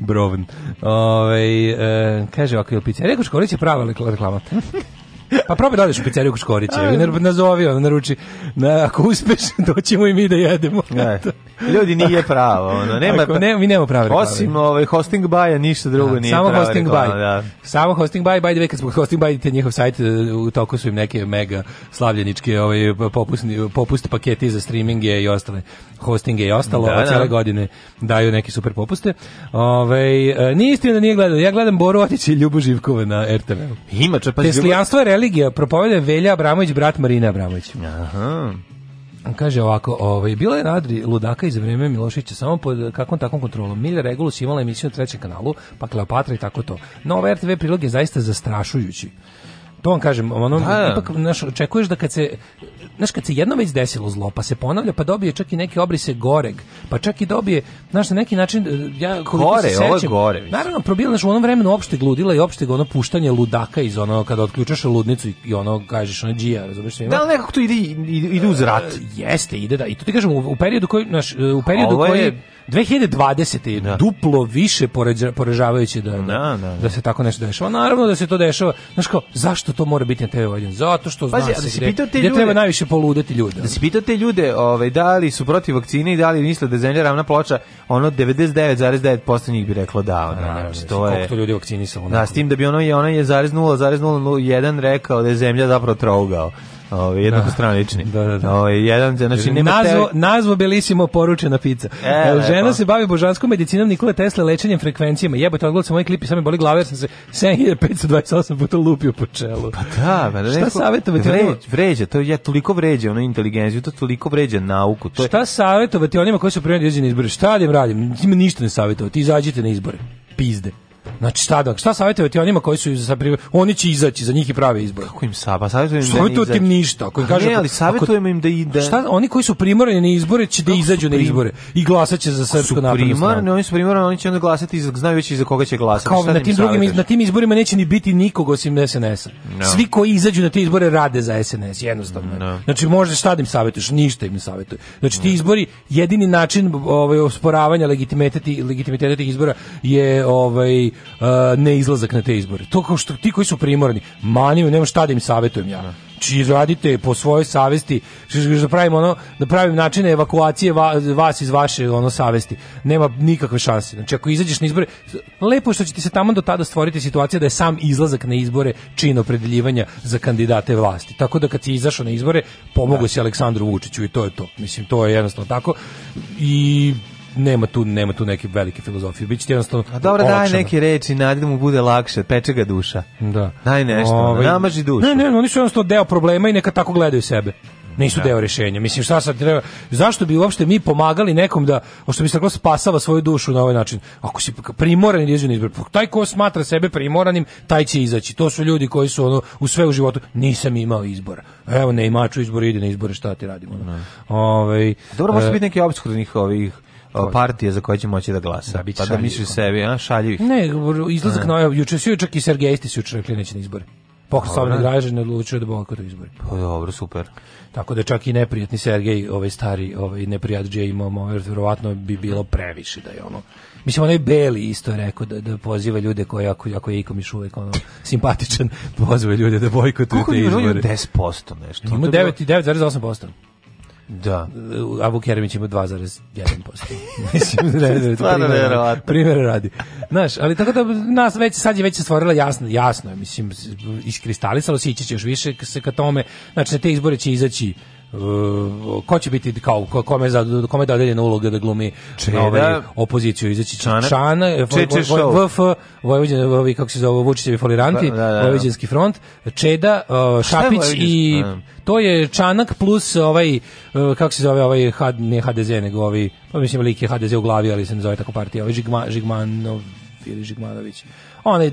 Brown. Ove, e, kaže ovako, je li pizza? Rekao, Škorić je prava reklama. Pa probaj da odeš u pizzeriju Kuškorića, nazovi, ono, naruči, na, ako uspeš, <laughs> doćemo i mi da jedemo. <laughs> Ljudi nije pravo, ono, nema, ako, ne, mi nemamo pravo. Osim ovaj, hosting baja, ništa drugo da, nije samo pravo. Hosting reklama, Da. Samo hosting buy, by the way, kad smo hosting buy, te njihov sajt, e, u toku su im neke mega slavljeničke ovaj, popusni, popust paketi za streaminge i ostale hostinge i ostalo, da, da. cijele godine daju neke super popuste. Ove, ovaj, nije istina da nije gledao, ja gledam Boru Otić i Ljubu Živkova na rtv Ima, čepa, Teslijanstvo je religija propovede Velja Abramović, brat Marina Abramović. Aha. On Kaže ovako, ovaj, bila je Nadri ludaka iz vreme Milošića samo pod kakvom takvom kontrolom. Milja Regulus imala emisiju na trećem kanalu, pa Kleopatra i tako to. No, ovaj RTV prilog je zaista zastrašujući. To on kažem, ono, da. da. ipak, naš očekuješ da kad se, znaš, kad se jedno već desilo zlo, pa se ponavlja, pa dobije čak i neke obrise goreg, pa čak i dobije, znaš, na neki način, eh, ja koliko gore, se sećam, gore, mislim. naravno, probila, znaš, u onom vremenu opšte gludila i opšte ono puštanje ludaka iz onog kada otključaš ludnicu i, i ono, kažeš, ono, džija, razumiješ ima Da, ali nekako to ide, ide, ide uz rat. E, jeste, ide, da, i to ti kažem, u, u periodu koji, naš eh, u periodu koji, je 2020. je da. duplo više poražavajuće da, da, da, da, se tako nešto dešava. Naravno da se to dešava. Znaš kao, zašto to mora biti na TV Vojvodin? Zato što Pazi, zna se da gde, gde ljude, treba najviše poludeti ljude. Da se pitate ljude ovaj, da li su protiv vakcine i da li misle da je zemlja ravna ploča, ono 99,9% njih bi reklo da. Ono, naravno, znači, to je, koliko to ljudi vakcinisalo. Da, s tim da bi ono je, ona je 0,001 rekao da je zemlja zapravo trougao. Ovaj jednostranični. Da, da, da. Ovaj jedan znači nema nazvo te... nazvo belisimo poručena pica. E, da, Žena se bavi božanskom medicinom Nikola Tesla lečenjem frekvencijama. Jebote, odgledao moj ovaj klip i sam me boli glava jer sam se 7528 puta lupio po čelu. Pa da, pa da. Šta savetovati? Vređ, vređa, to je toliko vređa ona inteligenciju, to toliko vređa nauku. To je... Šta savetovati onima koji su prijavljeni na izbore? Šta da im radim? Njima ništa ne savetovati. Izađite na izbore. Pizde. Znači šta da, šta savjetujete onima koji su za oni će izaći za njih i prave izbore. Kako im saba, pa savjetujem im da ne ništa, koji kaže, ali savjetujemo im da ide. Da- šta oni koji su primorani na izbore će da izađu na izbore i glasaće za srpsku naprednu stranu. oni su primorani, oni će onda glasati, znaju već i za koga će glasati. Kao, šta na da tim drugim na tim izborima neće ni biti nikog osim SNS-a. No. Svi koji izađu na te izbore rade za SNS, jednostavno. No. Znači možeš šta da im savjetuješ, ništa im ne savjetuje. Znači ti izbori jedini način ovaj osporavanja legitimiteta legitimiteta tih izbora je ovaj neizlazak na te izbore. To kao što ti koji su primorani, maniju, nemam šta da im savetujem ja. Či izradite po svojoj savesti, da pravim ono, da pravim načine evakuacije vas iz vaše ono savesti. Nema nikakve šanse. Znači ako izađeš na izbore, lepo je što će ti se tamo do tada stvoriti situacija da je sam izlazak na izbore čin opredeljivanja za kandidate vlasti. Tako da kad si izašao na izbore, pomogao si Aleksandru Vučiću i to je to. Mislim to je jednostavno tako. I nema tu nema tu neke velike filozofije. Biće jednostavno A dobro daj neke reči, nadi mu bude lakše, peče ga duša. Da. Daj nešto, Ove, ovaj, namaži dušu. Ne, ne, oni su jednostavno deo problema i neka tako gledaju sebe. Nisu da. deo rešenja. Mislim šta sad treba? Zašto bi uopšte mi pomagali nekom da, što bi se reklo, spasava svoju dušu na ovaj način? Ako si primoran da izbor, pa taj ko smatra sebe primoranim, taj će izaći. To su ljudi koji su ono u sve u životu nisam imao izbora. Evo ne imaču izbor, ide na izbore, šta ti radimo. Da. Ovaj Dobro, može e, biti neki obskurnih ovih partije za koje će moći da glasa. Da, pa da misliš sebi, a šaljivih. Ne, izlazak da. na ovaj, juče su čak i Sergejisti su juče rekli neće na izbore. Pokret Slobodne građane odlučio da bojkotuje izbori. Pa dobro, super. Tako da čak i neprijatni Sergej, ovaj stari, ovaj neprijat neprijatđe imamo, ovaj, verovatno bi bilo previše da je ono. Mislim, onaj Beli isto je rekao da, da poziva ljude koji, ako, ako je ikom još uvek ono, simpatičan, <laughs> poziva ljude da bojkotuju te izbore. Kako je 10% nešto? Ima 9,8%. Da. E, Abu Keremić ima 2,1%. <laughs> Mislim, Stvarno primjer, primjer radi. Znaš, ali tako da nas već, sad je već stvorila jasno, jasno je, mislim, iskristalisalo se, ići će još više se ka tome, znači na te izbore će izaći ko će biti kao kome za kome dodeljena uloga da glumi Čeda, ovaj, opoziciju izaći Čana, Čana eh, VF Vojvođan ovaj kako se zove Vučićevi foliranti da, da, da, Vojvođanski front Čeda eh, Šapić i to je Čanak plus ovaj kako se zove ovaj had, ne HDZ nego ovaj pa mislim veliki HDZ u glavi ali se ne zove tako partija ovaj Žigma, Žigmanov ili Žigmanović onaj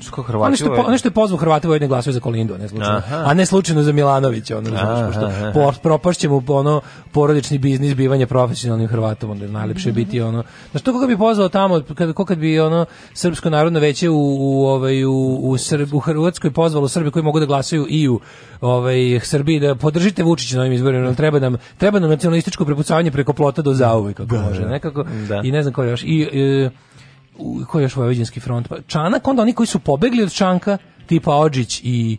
što Hrvati. Ono što, ovaj- ono što je pozvao Hrvate Vojvodine glasaju za Kolindu, ne slučajno. Aha. A ne slučajno za Milanovića, ono znači, pošto po, propašće mu ono porodični biznis bivanja profesionalnim Hrvatom, onda je najlepše biti ono. Znaš, to koga bi pozvao tamo, kad, ko kad bi ono Srpsko narodno veće u, u, ovaj, u, u, Srb, u Hrvatskoj pozvalo Srbi koji mogu da glasaju i u ovaj, Srbiji, da podržite Vučića na ovim izborima, treba nam, treba nam nacionalističko prepucavanje preko plota do zauvek, kako da, može, da. nekako. Da. I ne znam ko još. I, e, u, koji je još vojvođanski front? Pa, Čanak, onda oni koji su pobegli od Čanka, tipa Ođić i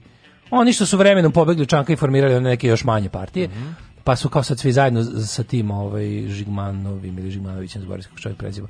oni što su vremenom pobegli od Čanka i formirali neke još manje partije, mm -hmm. pa su kao sad svi zajedno sa tim ovaj, Žigmanovim ili Žigmanovićem, zborijskog čovjek preziva.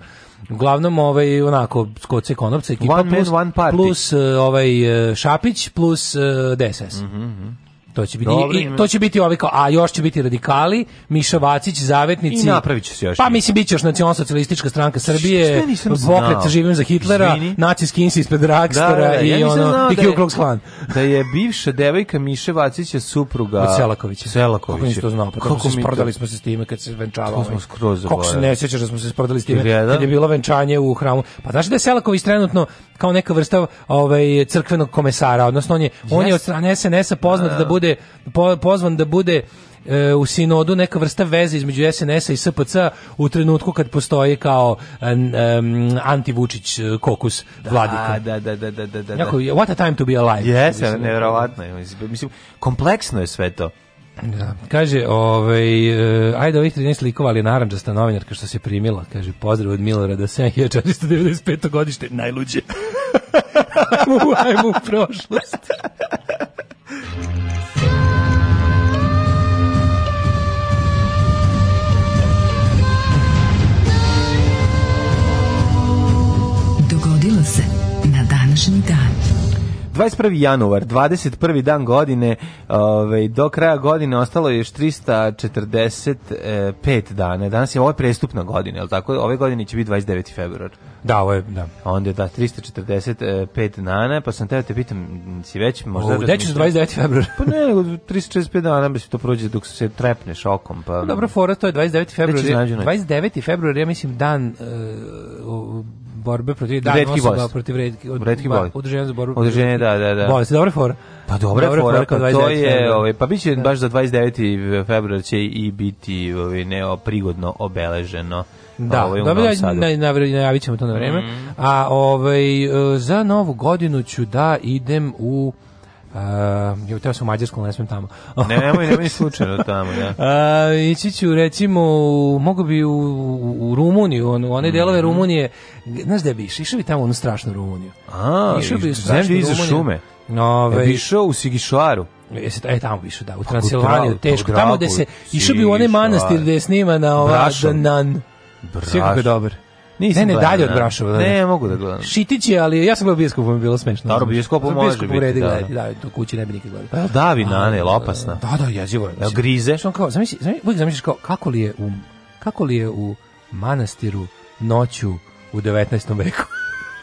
Uglavnom, ovaj, onako, skoce konopce, ekipa, one plus, man, plus eh, ovaj, eh, Šapić, plus eh, DSS. Mm -hmm. To će biti Dobre, i, to će biti ovi kao a još će biti radikali, Miša Vacić, zavetnici. I napraviće se još. Pa mislim biće još nacionalsocijalistička stranka Srbije, pokret živim za Hitlera, nacistički ins ispred Dragstora da, da i ja ono da i Ku Klux Klan. Da je bivša devojka Miše Vacića supruga od Selakovića. Selakovića. Kako nisi to znao? Pa kako, kako se sprdali to... smo se s time kad se venčavao. Kako smo ovaj. skroz Kako se ne sećaš da smo se sprdali s time Vreda? kad je bilo venčanje u hramu. Pa znaš da je Selaković trenutno kao neka vrsta ovaj crkvenog komesara, odnosno on je on je od strane SNS-a poznat da bude bude po, pozvan da bude e, u sinodu neka vrsta veze između SNS-a i SPC u trenutku kad postoji kao um, anti-Vučić e, kokus da, vladika. Da, da, da, da, da, da. Jako, what a time to be alive. Jeste, nevjerovatno Mislim, kompleksno je sve to. Da. Kaže, ovaj, uh, ajde ovih 13 likova, ali naranđasta novinarka što se primila. Kaže, pozdrav od Milorada, 7495. <laughs> godište, najluđe. ajmo, <laughs> ajmo u prošlost. današnji dan. 21. januar, 21. dan godine, ovaj, do kraja godine ostalo je još 345 dana. Danas je ovo je prestupna godina, je tako? Ove godine će biti 29. februar. Da, ovo je, da. Onda je da, 345 dana, pa sam teo te pitam, si već možda... U, gde ćeš 29. februar? pa ne, nego dana, bi se to prođe dok se trepneš okom, pa... Dobro, fora, to je 29. februar. 29. februar, ja mislim, dan uh, borbe protiv da, redki bolesti. protiv redki od, redki bolesti. Udruženje za borbu Udruženje, da, da, da. Bolesti, dobra fora. Pa dobra, dobra fora, pa to je, ovaj, pa biće da. baš za 29. februar će i biti ovaj, neo obeleženo. Da, da dobro, da, na, na, najavit ćemo to na vreme. Mm. A ovaj, e, za novu godinu ću da idem u Uh, jo, teo sam u Mađarsku, ne smem tamo. ne, nemoj, nemoj slučajno tamo, ja. Da. <laughs> Uh, ići ću, recimo, mogu bi u, u, u Rumuniju, on, u one delove mm -hmm. Rumunije, znaš da bi išao, bi tamo u strašnu Rumuniju. A, išao bi u strašnu iza šume. Ove, ja e, išao u Sigišvaru. Jesi taj e, tamo išao, da, u pa, Transilvaniju, teško. Tamo gde se, išao bi u one manastir gde je snimana ova Danan. Brašom. Sve kako je dobro. Nisam ne, ne, dalje od da. Brašova. Da, ne, ne, da. mogu da gledam. Šitić je, ali ja sam gledao bioskopom, bilo smešno. Dobro, bioskopom može biti. Uredi da, gledati, da, da do kući ne bi nikad gledao. Pa, davi na ne, opasna. Da, da, jezivo je. Jel grize? Što kao, zamisli, zamisli, uvijek zamisliš kao, kako li je u, kako li je u manastiru noću u 19. veku?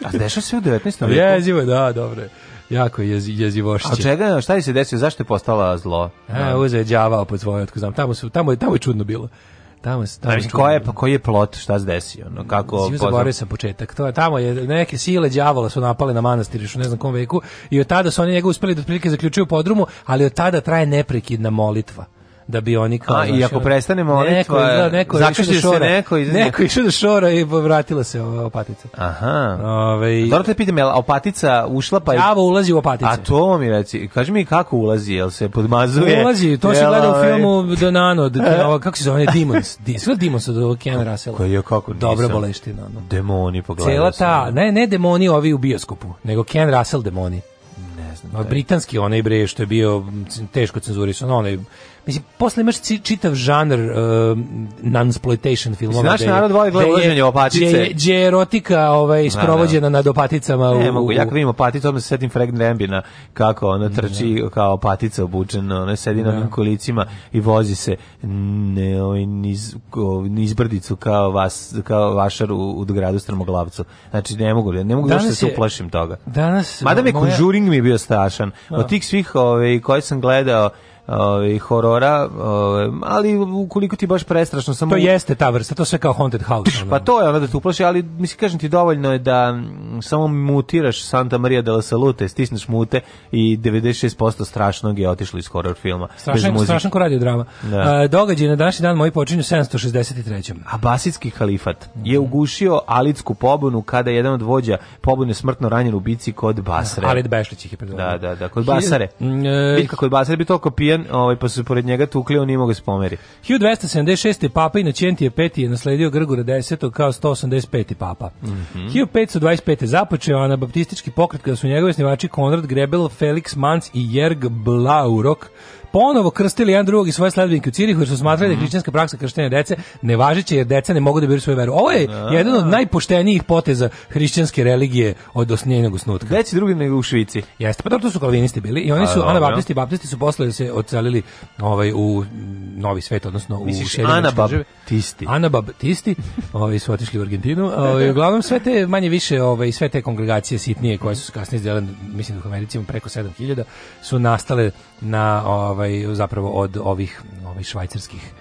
A dešava se u 19. veku? Jezivo je, da, dobro je. Jako je jezivošće. A čega, šta je se desio, zašto je postala zlo? E, uzeo je đavao pod svoje, otko znam, tamo, su, tamo, je, tamo je čudno bilo. Tamo se tamo. Znači, koji je pa koji je plot, šta se desilo No kako Svi zaboravio sam početak. To je tamo je neke sile đavola su napale na manastir što ne znam kom veku i od tada su oni njega uspeli da otprilike zaključuju podrumu, ali od tada traje neprekidna molitva da bi oni kao... A, i ako prestane molitva, neko, neko se neko... Iz... Neko išao da šora i vratila se ova opatica. Aha. Ove, Dobro te pitam, je opatica ušla pa... Javo ulazi u opatice. A to mi reci, kaži mi kako ulazi, jel se podmazuje? Ulazi, to se gleda u ovaj- filmu Donano, <laughs> kako se zove, Demons, sve Demons od Ken Russell. Koji je kako nisam. Dobra boleština. No. Demoni pogledao Cela ta, ne, ne demoni ovi u bioskopu, nego Ken Russell demoni. Ne znam. Britanski onaj bre što je bio teško cenzurisan, onaj Mislim, posle imaš čitav žanr uh, non-exploitation filmova. Naš narod voli gleda opatice. Gdje je erotika ovaj, da, da. sprovođena nad opaticama. Ne, u, mogu, ja kad vidim opaticu, odmah se setim Frank Rembina, kako ona da. trči ne. kao opatica obučena, ona sedi na kolicima i vozi se ne, ovaj, niz, nizbrdicu kao, vas, kao vašar u, u gradu Strmoglavcu. Znači, ne mogu, ne mogu danas da se uplašim toga. Danas... Mada mi moja... Conjuring mi je bio strašan. Od tih svih ovaj, koji sam gledao, ovaj horora, ovaj, ali ukoliko ti baš prestrašno samo To jeste ta vrsta, to sve kao haunted house. pa to je ono da te uplaši, ali mislim kažem ti dovoljno je da samo mutiraš Santa Maria della Salute, stisneš mute i 96% strašnog je otišlo iz horor filma. Strašno, bez strašan ko radio drama. Da. događaj na današnji dan moj počinju 763. Abasidski kalifat je ugušio alitsku pobunu kada je jedan od vođa pobune smrtno ranjen u bici kod Basre. Alit Bešlić ih je predvodao. Da, da, da, kod Basare. Vidite e, kako kod Basare bi to kopija pijan, ovaj, pa se pored njega tukli, on nije mogao spomeri. 1276. papa Inocentije peti je nasledio Grgura 10. kao 185. papa. Mm -hmm. 1525. započeo anabaptistički pokret kada su njegovi snivači Konrad Grebel, Felix Manz i Jerg Blaurok ponovo krstili jedan drugog i svoje sledbenike u Cirihu jer su smatrali da je mhm. hrišćanska praksa krštenja dece nevažeće jer deca ne mogu da biraju svoju veru. Ovo je da. jedan od najpoštenijih poteza hrišćanske religije od osnjenog osnutka. Veći drugi nego u Švici. Jeste, pa to su kalvinisti bili i oni pa su anabaptisti, baptisti su posle se odselili ovaj, u Novi svet, odnosno u Misliš, anabaptisti. Anabaptisti, <laughs> ovaj, su otišli u Argentinu. Ovaj, uglavnom sve te, manje više, ovaj, sve te kongregacije sitnije koje su kasnije izdelane, mislim da u Americi preko 7000, su nastale na ovaj, ovaj, zapravo od ovih ovih švajcarskih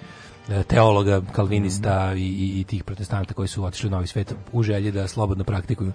e, teologa, kalvinista mhm. i, i, i, tih protestanta koji su otišli u Novi svet u želji da slobodno praktikuju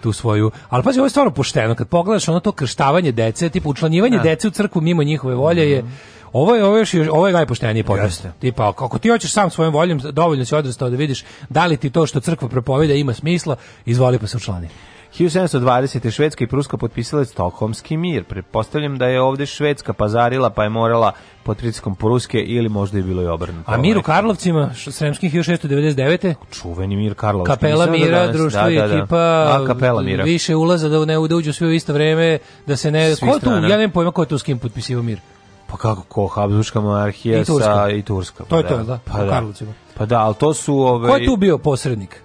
tu svoju. Ali pazi, ovo je stvarno pošteno. Kad pogledaš ono to krštavanje dece, tipo učlanjivanje ja. Da. dece u crkvu mimo njihove volje je mhm. ovo je, ovo je, ovo je najpoštenije podcast. Tipa, kako ti hoćeš sam svojom voljom, dovoljno si odrastao da vidiš da li ti to što crkva propoveda ima smisla, izvoli pa se učlani. 1720. Švedska i Pruska potpisale Stokholmski mir. Pretpostavljam da je ovde Švedska pazarila pa je morala pod pritiskom Pruske ili možda je bilo i obrnuto. A mir u Karlovcima, sremskih 1699. Čuveni mir Karlovac. Kapela Mislim mira, da društvo da, da, da. ekipa, A, kapela mira. više ulaza da ne da uđu sve u isto vreme, da se ne... Svi ko tu, ja nemam pojma ko je tu s kim potpisivao mir. Pa kako ko, Habsburgska monarhija I sa i Turska. Pa to je da. to, da, pa da. Karlovcima. Pa da, ali to su... Ove... Ovaj- ko je tu bio posrednik?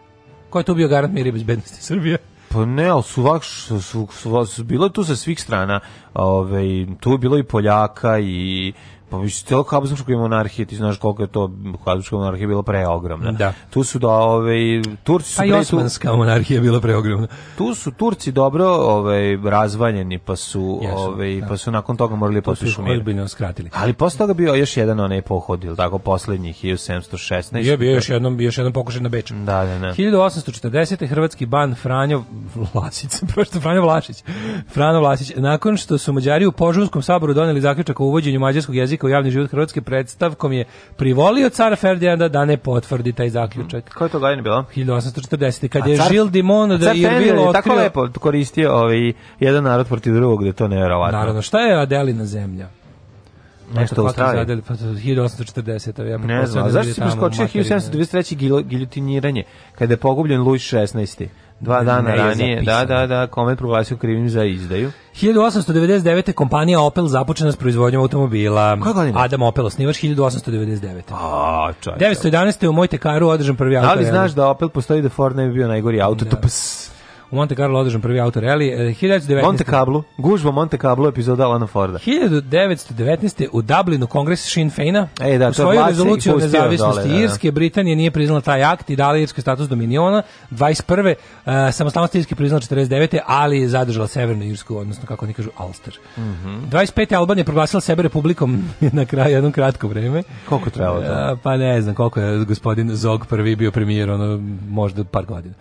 Ko je tu bio garant mira i bezbednosti Srbije? Pa ne, ali su, vak, su, su, su, su bilo tu sa svih strana. Ove, ovaj, tu je bilo i Poljaka i Pa mislim, cijelo Habsburgskoj monarhije, ti znaš koliko je to Habsburgska monarhija bila preogromna. Da. Tu su da, ovaj Turci su... Pa Osmanska tu, monarhija bila preogromna. Tu su Turci dobro ovaj razvaljeni, pa su, Jesu, ove, ovaj, da. pa su nakon toga morali to potišu mir. skratili. Ali posle toga bio još jedan onaj pohod, ili tako, poslednjih, 1716. Je bio još jednom, još jednom pokušaj na Beč. Da, da, da. 1840. Hrvatski ban Franjo Vlasić, <laughs> prosto Franjo Vlašić, Franjo Vlašić nakon što su Mađari u Požunskom saboru doneli zaključak o uvođenju mađarskog jezika uplitao u javni život Hrvatske predstavkom je privolio cara Ferdinanda da ne potvrdi taj zaključak. Koja je to godina bila? 1840. Kad a je Žil Dimon da je bilo otkrio... Tako lepo koristio ovaj jedan narod protiv drugog, da to nevjerovatno. Naravno, šta je Adelina zemlja? Nešto u Australiji. Pa 1840. Ja ne znam, da zašto si preskočio 1793. Giljotiniranje, kada je pogubljen Luis 16 dva dana ne ranije. Da, da, da, kome proglasio krivim za izdaju. 1899. kompanija Opel započela s proizvodnjom automobila. Koja godine? Adam Opel, osnivač 1899. A, čaj. 911. u Mojtekaru održan prvi da auto. Da li znaš da Opel postoji da Ford ne bi bio najgori auto? Da. To ps. Monte Carlo održan prvi auto rally. 1919. Monte Carlo, gužva Monte Carlo epizoda Alana Forda. 1919. u Dublinu kongres Sinn Feina e, da, usvojio rezoluciju o nezavisnosti dole, Irske, da, da. Britanija nije priznala taj akt i dala Irskoj status dominiona. 21. E, eh, samostalnost Irske priznala 49. ali je zadržala Severnu Irsku, odnosno kako oni kažu Ulster. Mm -hmm. 25. Albanija proglasila sebe republikom <laughs> na kraju jednom kratko vreme. Koliko trebalo to? Eh, pa ne znam koliko je gospodin Zog prvi bio premijer, ono možda par godina.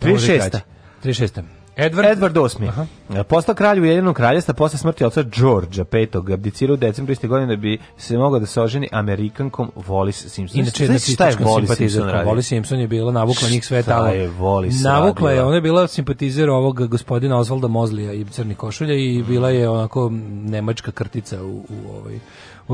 36. 36. Edward, Edward VIII. Aha. E, postao kralj Ujedinjenog kraljestva posle smrti oca Đorđa V. Abdicirao u decembru iste godine da bi se mogao da se oženi Amerikankom Wallis Simpson. Inače, znači, šta je Wallis Simpson radio? Wallis Simpson je bila navukla njih sve tamo. Šta je Wallis Navukla je, ona je bila simpatizer ovog gospodina Osvalda Mozlija i Crni košulja i bila je onako nemačka krtica u, u ovoj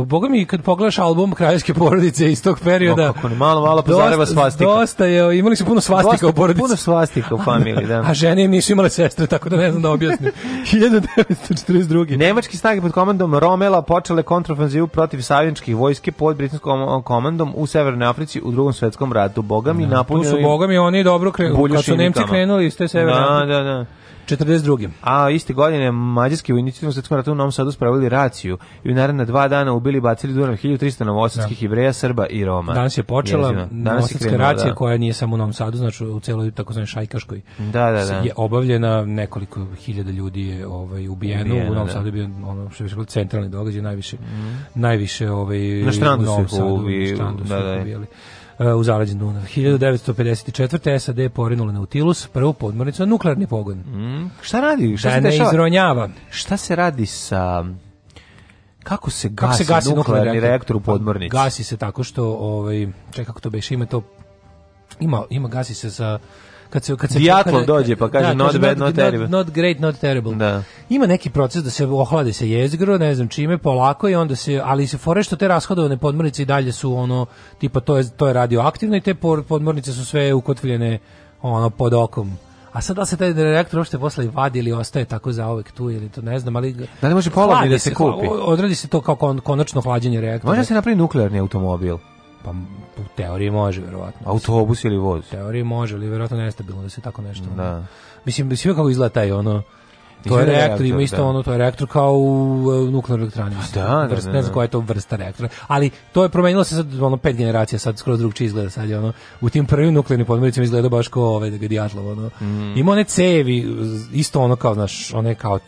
Boga mi, kad pogledaš album Kraljevske porodice iz tog perioda... No, kako, malo, malo pozareva svastika. Dosta je, imali su puno svastika dosta, u porodici. Puno svastika u familiji, da. A žene im nisu imale sestre, tako da ne znam da objasnim. 1942. <laughs> Nemački snage pod komandom Romela počele kontrofenzivu protiv savjenčkih vojske pod britanskom komandom u Severnoj Africi u drugom svetskom ratu. Boga mi, no, da, napunjeno... Tu su, Boga mi, oni dobro krenuli. Kad su Nemci krenuli iz te Severne da, Afrike. Da, da, da. 42. A iste godine mađarski vojnici u svetskom ratu u Novom Sadu spravili raciju i u naredna dva dana ubili i bacili durom 1300 novosadskih da. jevreja, Srba i Roma. Danas je počela Jezima. Danas je krenuo, racija da. koja nije samo u Novom Sadu, znači u celoj takozvanoj šajkaškoj. Da, da, da. Je obavljena nekoliko hiljada ljudi je ovaj ubijeno, ubijeno u Novom da. Sadu je bio ono što bi se centralni događaj najviše. Mm. Najviše ovaj na u Novom Sadu, u, u, na štrandu da, su da, da, ubijali. Da, u zaleđu Dunav. 1954. SAD je porinula Nautilus, prvu podmornicu na nuklearni pogon. Mm, šta radi? Šta da se ne dešava? izronjava. Šta se radi sa... Kako se gasi, kako se gasi nuklearni, nuklearni reaktor u pa, podmornici? Gasi se tako što, ovaj, čekaj kako to beš, ima to... Ima, ima gasi se sa kad se kad se Dijatlov da- dođe pa kaže da, not bad not, terrible. Not, great not terrible. Da. Ima neki proces da se ohladi se jezgro, ne znam čime, polako i onda se ali se fore što te rashodovane podmornice i dalje su ono tipa to je to je radioaktivno i te podmornice su sve ukotvljene ono pod okom a sad da se taj reaktor uopšte posle vadi ili ostaje tako za zaovek tu ili to ne znam, ali da li može polovni da se kupi? Odradi se to kao konačno hlađenje reaktora. Može da se napravi nuklearni automobil. Pa u teoriji može, verovatno. Autobus ili voz? U teoriji može, ali verovatno nestabilno da se tako nešto... Da. Mislim, sve kako izgleda taj ono... To da je reaktor, ima isto da. ono, to je reaktor kao u e, nuklearnoj elektrani. Da, da, Vrst, da, Ne znam da. koja je to vrsta reaktora. Ali to je promenilo se sad, ono, pet generacija, sad skoro drugčije izgleda sad, je ono, u tim prvim nuklearnim podmoricama izgleda baš kao ovaj, da ga dijatlov, ono. Mm. Ima one cevi, isto ono kao, znaš, one kao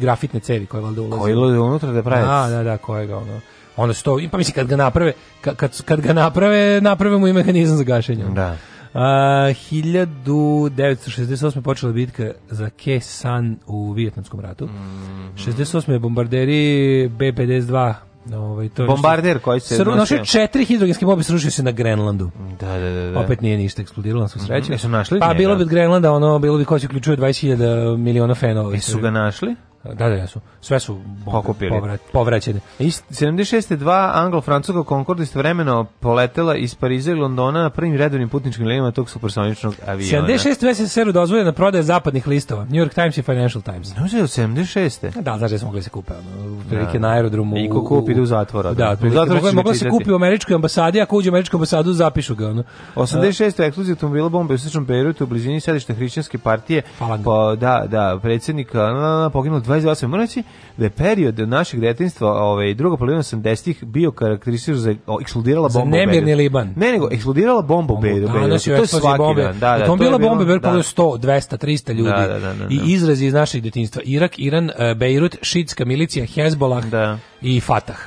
grafitne cevi koje valjda ulaze. Koje ulaze unutra da pravi. Da, da, da, koje ga, ono onda se to, pa mislim kad ga naprave, kad, kad ga naprave, naprave mu i mehanizam za gašenje. Da. Uh, 1968. počela bitka za Khe San u Vijetnamskom ratu. Mm -hmm. 68. je bombarderi B-52 Ovaj, to Bombarder koji se... Sru, našli četiri hidrogenske bombe, srušio se na Grenlandu. Da, da, da. da. Opet nije ništa eksplodiralo, na svu sreću. Mm, -hmm. su našli? Pa njega. bilo bi od Grenlanda, ono, bilo bi ko se uključuje 20.000 miliona fenova. I su ga našli? Da, da, ja Sve su pokupili. Povrat, povraćene. 76. dva anglo-francuska Concorde istovremeno poletela iz Pariza i Londona na prvim redovnim putničkim linijama tog supersoničnog aviona. 76. se seru na prodaja zapadnih listova. New York Times i Financial Times. Ne uzeo 76. Da, znaš da smo mogli se kupiti. U prilike na aerodromu. I ko kupi ide u zatvor. Da, u zatvor mogla se kupi u američkoj ambasadi, ako uđe u američku ambasadu zapišu ga. Ono. 86. eksplozija automobila bombe u Srčnom Beirutu u blizini sedišta hrišćanske partije. Pa, da, da, predsjednik na, na, na, poginulo 1228. Moram reći da je period našeg detinjstva, ovaj, druga polovina 80-ih, bio karakterističan za o, eksplodirala bomba za nemirni Liban. Ne, nego eksplodirala bomba u Beirutu. Danas je eksplozija bombe. Da, da, to je bila bomba, bilo, da. 100, 200, 300 ljudi. Da da, da, da, da, I izrazi iz našeg detinjstva. Irak, Iran, e, Beirut, šitska milicija, Hezbollah da. i Fatah.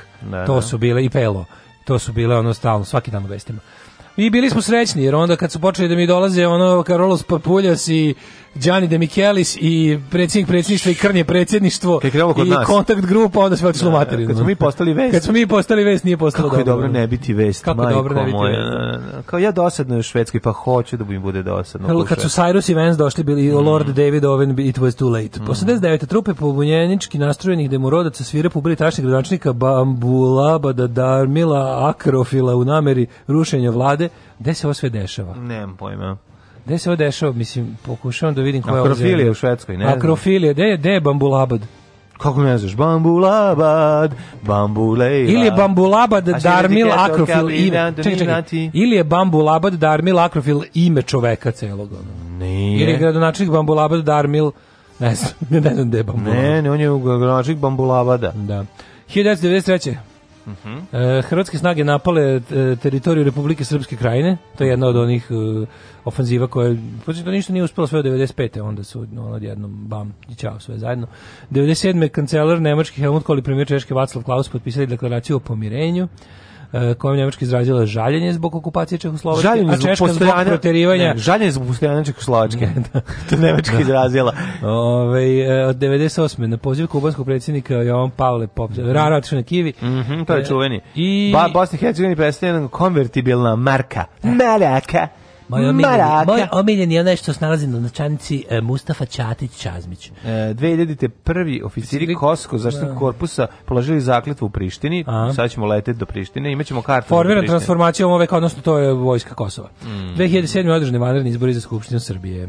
to su bile i Pelo. To su bile ono stalno, svaki dan u vestima. Mi bili smo srećni, jer onda kad su počeli da mi dolaze ono Karolos Papuljas i Gianni De Michelis i predsjednik predsjedništva i krnje predsjedništvo i nas. kontakt grupa, onda sve otišlo da, da, da. materinu. Kad smo mi postali vest. Kad smo mi postali vest, nije postalo dobro. Kako je dobro ne biti vest, Kako majko dobro ne biti moja. Vest. Kao ja dosadno u Švedskoj, pa hoću da mi bude dosadno. Kad su Cyrus i Vance došli, bili mm. Lord David Owen, It Was Too Late. Mm. Po 89. trupe pobunjenički nastrojenih demurodaca svira po bili tašnih gradonačnika Bambulaba, Dadarmila, Akrofila u nameri rušenja vlade. Gde se ovo sve dešava? Nemam pojma. Gde se ovo dešava? Mislim, pokušavam da vidim koja je Akrofilija u Švedskoj, ne znam. Akrofilija, gde je, gde je Bambulabad? Kako ne znaš? Bambulabad, bambulejla. Ili je Bambulabad Darmil Akrofil ime. Čekaj, čekaj. Ili je Bambulabad Darmil Akrofil ime čoveka celog. Nije. Ili je gradonačnik Bambulabad Darmil, ne znam, <laughs> ne znam gde je Bambulabad. Ne, ne, on je gradonačnik Bambulabada. Da. 1993. Uh-huh. Uh -huh. Hrvatske snage napale uh, teritoriju Republike Srpske krajine, to je jedna od onih uh, ofanziva koja, početno ništa nije uspelo sve od 95. onda su ono, odjednom bam i čao sve zajedno. 97. kancelar Nemački Helmut Kohl i premijer Češke Vaclav Klaus potpisali deklaraciju o pomirenju. E, kojom Njemačka izrazila žaljenje zbog okupacije Čehoslovačke, žaljenje a Češka zbog proterivanja. Ne, žaljenje zbog postojanja Čehoslovačke. Mm. <laughs> Da, to Njemačka da. izrazila. Ove, e, od 98. na poziv kubanskog predsjednika Jovan Pavle Pop, mhm. raro otišao na Kivi. Mm -hmm, to je e, čuveni. I... Ba, Bosni i Hercegovini predstavljena konvertibilna marka. Eh. Maraka. Moj omiljeni, moj omiljeni je onaj što se nalazi na načanici e, Mustafa Ćatić Čazmić. E, 2000. prvi oficiri Sili... Kosko zaštitnog da. korpusa položili zakletvu u Prištini. Aha. Sad ćemo leteti do Prištine, imaćemo kartu. Formirana transformacija ovog veka, odnosno to je vojska Kosova. Mm. 2007. održane vanredni izbori za Skupštinu Srbije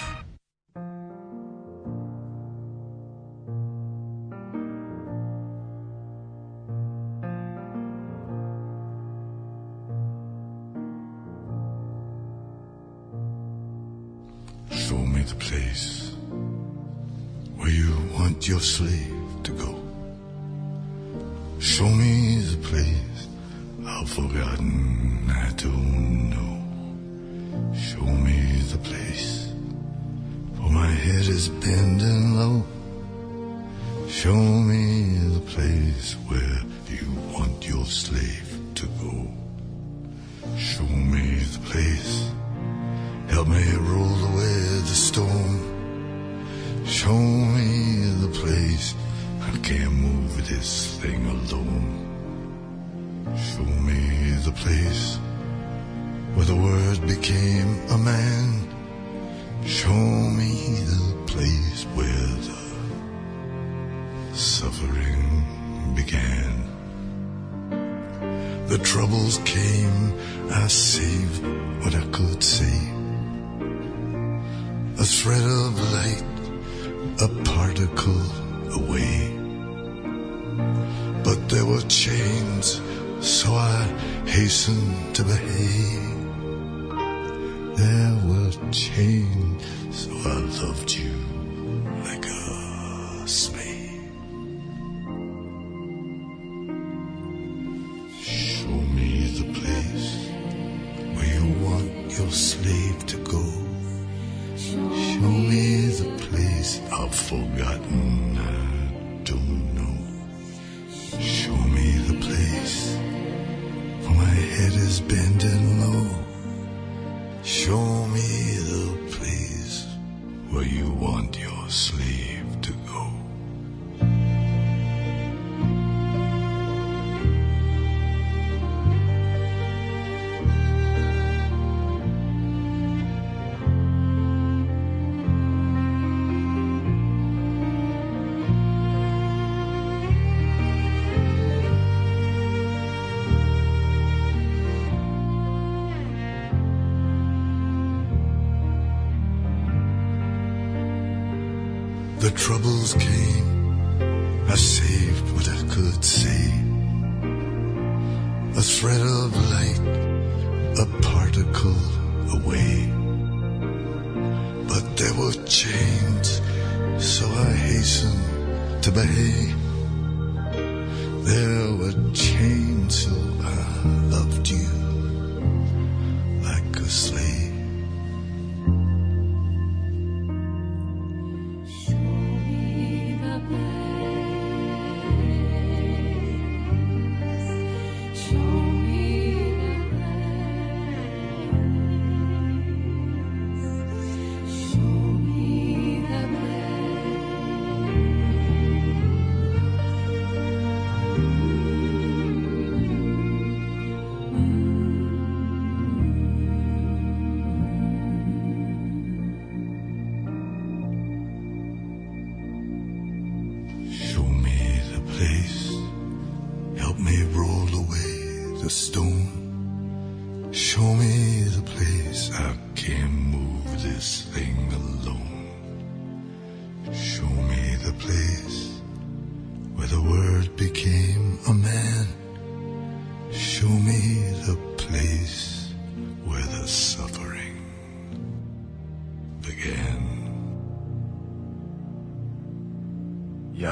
slave to go. Show me the place I've forgotten, I don't know. Show me the place, for my head is bending low. Show me the place where you want your slave to go. Show me the place, help me roll away the storm. Show me the place. I can't move this thing alone. Show me the place where the word became a man. Show me the place where the suffering began. The troubles came, I saved what I could save. A thread of light a particle away. But there were chains, so I hastened to behave. There were chains, so I loved you like a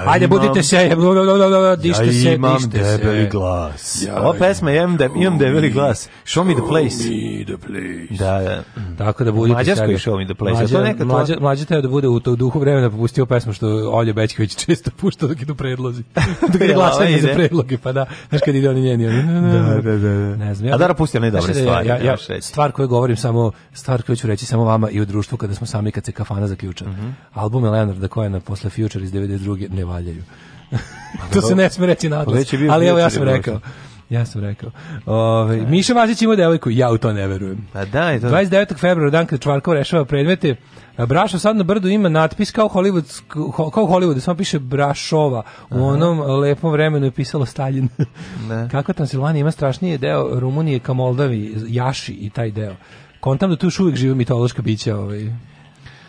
Ajde, budite se, dište se, dište se. Ja imam debeli glas. Ja, Ova pesma je da imam debeli glas. Show me the place. Show me the place. Da, da. Tako da budete Mađarsko show me the place. Mađa, to neka mlađa, mlađa teo da bude u to duhu vremena popustio pesmu što Olja Bećković <laughs> često pušta dok idu predlozi. <laughs> Da, dok ide glasanje za predloge, pa da. Znaš kad ide oni njeni. Oni, da, da, da, da. Ne znam. Ja, A da pusti ne dobre stvari. Ja, ja, stvar koju govorim samo, stvar koju ću reći samo vama i u društvu kada smo sami kad se kafana zaključa. Mm -hmm. Album Leonarda Cohena posle Future iz 92. ne valjaju. <laughs> to se ne sme reći na pa ali evo ja sam rekao. Ja sam rekao. Ove, Miša Vazić ima devojku, ja u to ne verujem. Pa da, je to. 29. februara dan kada Čvarkov rešava predmete, Brašov sad na brdu ima natpis kao Hollywood, kao Hollywood, samo piše Brašova. U onom lepom vremenu je pisalo Stalin. ne. Da. <laughs> Kako Transilvanija ima strašnije deo Rumunije ka Moldavi, Jaši i taj deo. Kontam da tu još uvijek žive mitološka bića. Ovaj.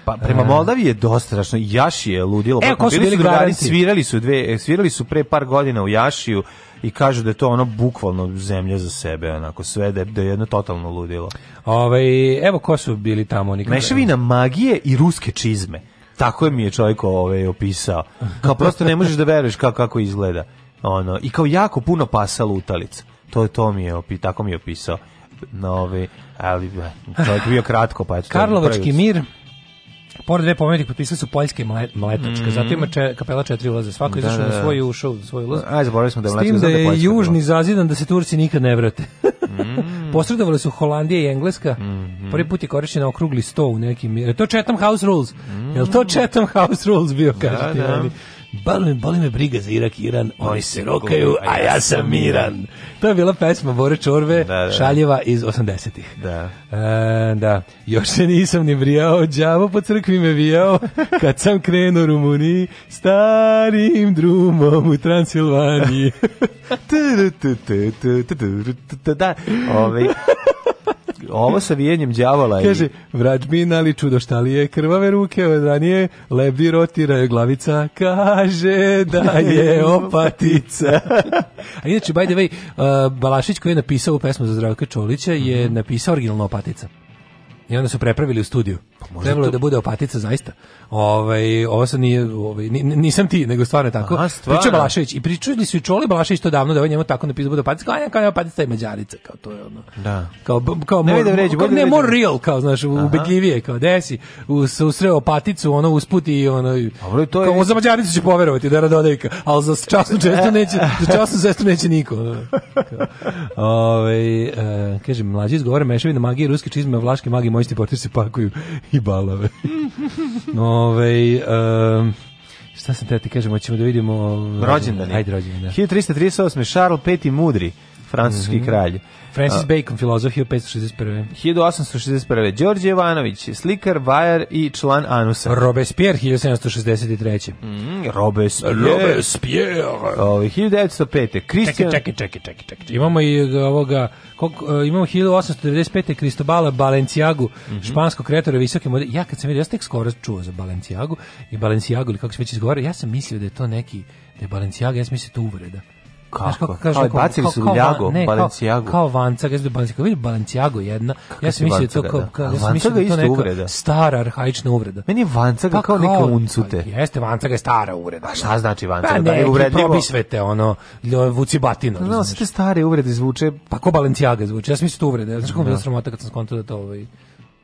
Pa prema e. Moldavi je dosta strašno. Jaši je ludilo. E, ko su bili, bili su drugari, svirali su dve, svirali su pre par godina u Jašiju i kažu da je to ono bukvalno zemlja za sebe, onako sve da, je, da je jedno totalno ludilo. Ovaj evo ko su bili tamo nikad. Mešavina magije i ruske čizme. Tako je mi je čovjek ovaj opisao. Kao prosto ne možeš da veruješ kako kako izgleda. Ono i kao jako puno pasa lutalica. To je to mi je opi, tako mi je opisao. Novi, ovaj, ali čovjek bio kratko pa eto. Karlovački mir Pored dve pomenutih potpisali su Poljska i Mletačka. Mm. Zato ima če, kapela četiri ulaze. Svako je da, izašao da, na da. svoj ušao, na svoj ulaz. Ajde, zaboravili smo da je Mletačka. S tim da je Poljska južni bilo. zazidan da se Turci nikad ne vrate. mm. <laughs> Posredovali su Holandija i Engleska. Mm Prvi put je korišćena okrugli sto u nekim... Je to Chatham House Rules? Mm. Je to Chatham House Rules bio, kažete? Da, da. Bali me, bali me briga za Irak Iran, oni se rokaju, a ja sam miran. To je bila pesma Bore Čorve, da, da. šaljeva iz 80-ih. Da. E, da. Još se nisam ni vrijao, đavo po crkvi me vijao, kad sam krenuo Rumuniji, starim drumom u Transilvaniji. da, ove, ovo sa vijenjem đavola Kaže, vrađbina ali čudo šta li je krvave ruke, od ranije lebdi rotira je glavica, kaže da je <laughs> opatica. A inače, by the way, uh, Balašić koji je napisao u pesmu za Zdravka Čolića je mhm. napisao originalno opatica. I onda su prepravili u studiju. Pa Trebalo je da bude opatica zaista. Ovaj ovo se nije ovaj nisam ti, nego stvarno tako. Pričao Balašević i pričali su i čoli Balašević to davno da on njemu tako napisao da bude opatica, a kao je opatica i mađarica, kao to je ono. Da. Kao kao ne, more, da vređu, kao, ne more real, kao znaš, ubedljivije, kao desi, u susreo opaticu, ono usput i ono Dobro, to je kao za mađaricu će poverovati da Radodejka, al za časnu <laughs> često neće, za časnu često neće niko. Ovaj e, kaže mlađi izgovore mešavina magije ruski čizme, vlaške magije, moćni portir se pakuju I balave. <laughs> Ove, um, šta sam te ti kažem, hoćemo da vidimo... Ovaj, rođendan. Hajde, rođendan. 1338. Da. Charles V. Mudri francuski mm -hmm. kralj. Francis Bacon, filozof 1561. 1861. Đorđe Jovanović, slikar, vajar i član Anusa. Robespierre 1763. Mm, Robespierre. Robespierre. Ovi, 1905. Kristijan... Čekaj, čekaj, čekaj, čekaj. Imamo i ovoga, koliko, e, imamo 1895. Cristobala Balenciagu, mm -hmm. španskog kreatora visoke mode. Ja kad sam vidio, ja sam tek skoro čuo za Balenciagu i Balenciagu, ili kako se već izgovara, ja sam mislio da je to neki, da je Balenciaga, ja sam mislio da je to uvreda. Kako? Ovaj, kao, bacili su kao, Ljago, Balenciago. Kao, kao Vancaga, jesi Balenciago, vidi Balenciago jedna. Kako ja sam mislio da to kao, da? kao ja sam mislio da to neka uvreda. stara arhaična uvreda. Meni je Vancaga pa, kao, kao neka uncute. Pa, jeste, Vancaga je stara uvreda. A šta znači Vancaga? Pa, da je uvredljivo. Probi svete, ono, vuci batino. No, no, sve te stare uvrede zvuče. Pa ko Balenciaga zvuče, ja sam mislio da to uvreda. Znači, kako mi je sramota kad sam skontao da to ovaj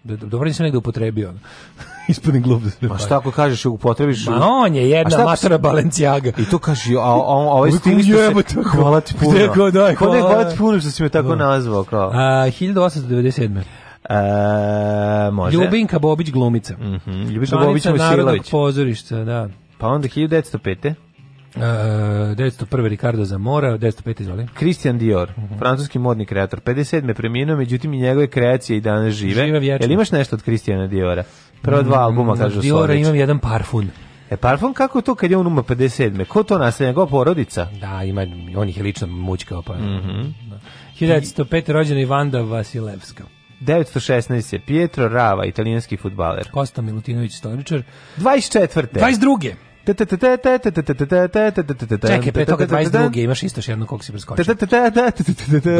Da, da, dobro nisam negde upotrebio. <laughs> Ispunim glup da se Ma šta ako kažeš upotrebiš? Ma on je jedna matora Balenciaga. I to kaže, a, a, ovaj stil isto se... Hvala ti puno. ko daj, hvala. Hvala ti puno što si me tako da. nazvao. Kao. A, 1897. E, može. Ljubinka Bobić glumica. Mhm. Mm Ljubinka Bobić Mosilović. Narodnog pozorišta, da. Pa onda 1905. Uh, eh, 901. Ricardo Zamora, 905. izvoli. Christian Dior, uh mhm. -huh. francuski modni kreator, 57. preminuo, međutim i njegove kreacije i danas žive. Žive vječno. Jel imaš nešto od Christiana Diora? Prva dva mm, albuma, mm, kažu Diora imam jedan parfum. E parfum kako to kad je on umro 57. Ko to nas Njegova porodica? Da, ima, on ih je lično mučkao. Pa, mm -hmm. da. 1905. rođena Ivanda Vasilevska. 916 je Pietro Rava, italijanski futbaler. Kosta Milutinović, stoličar. 24. 22. Čekaj, pre toga 22. imaš isto še jedno kog si preskočio.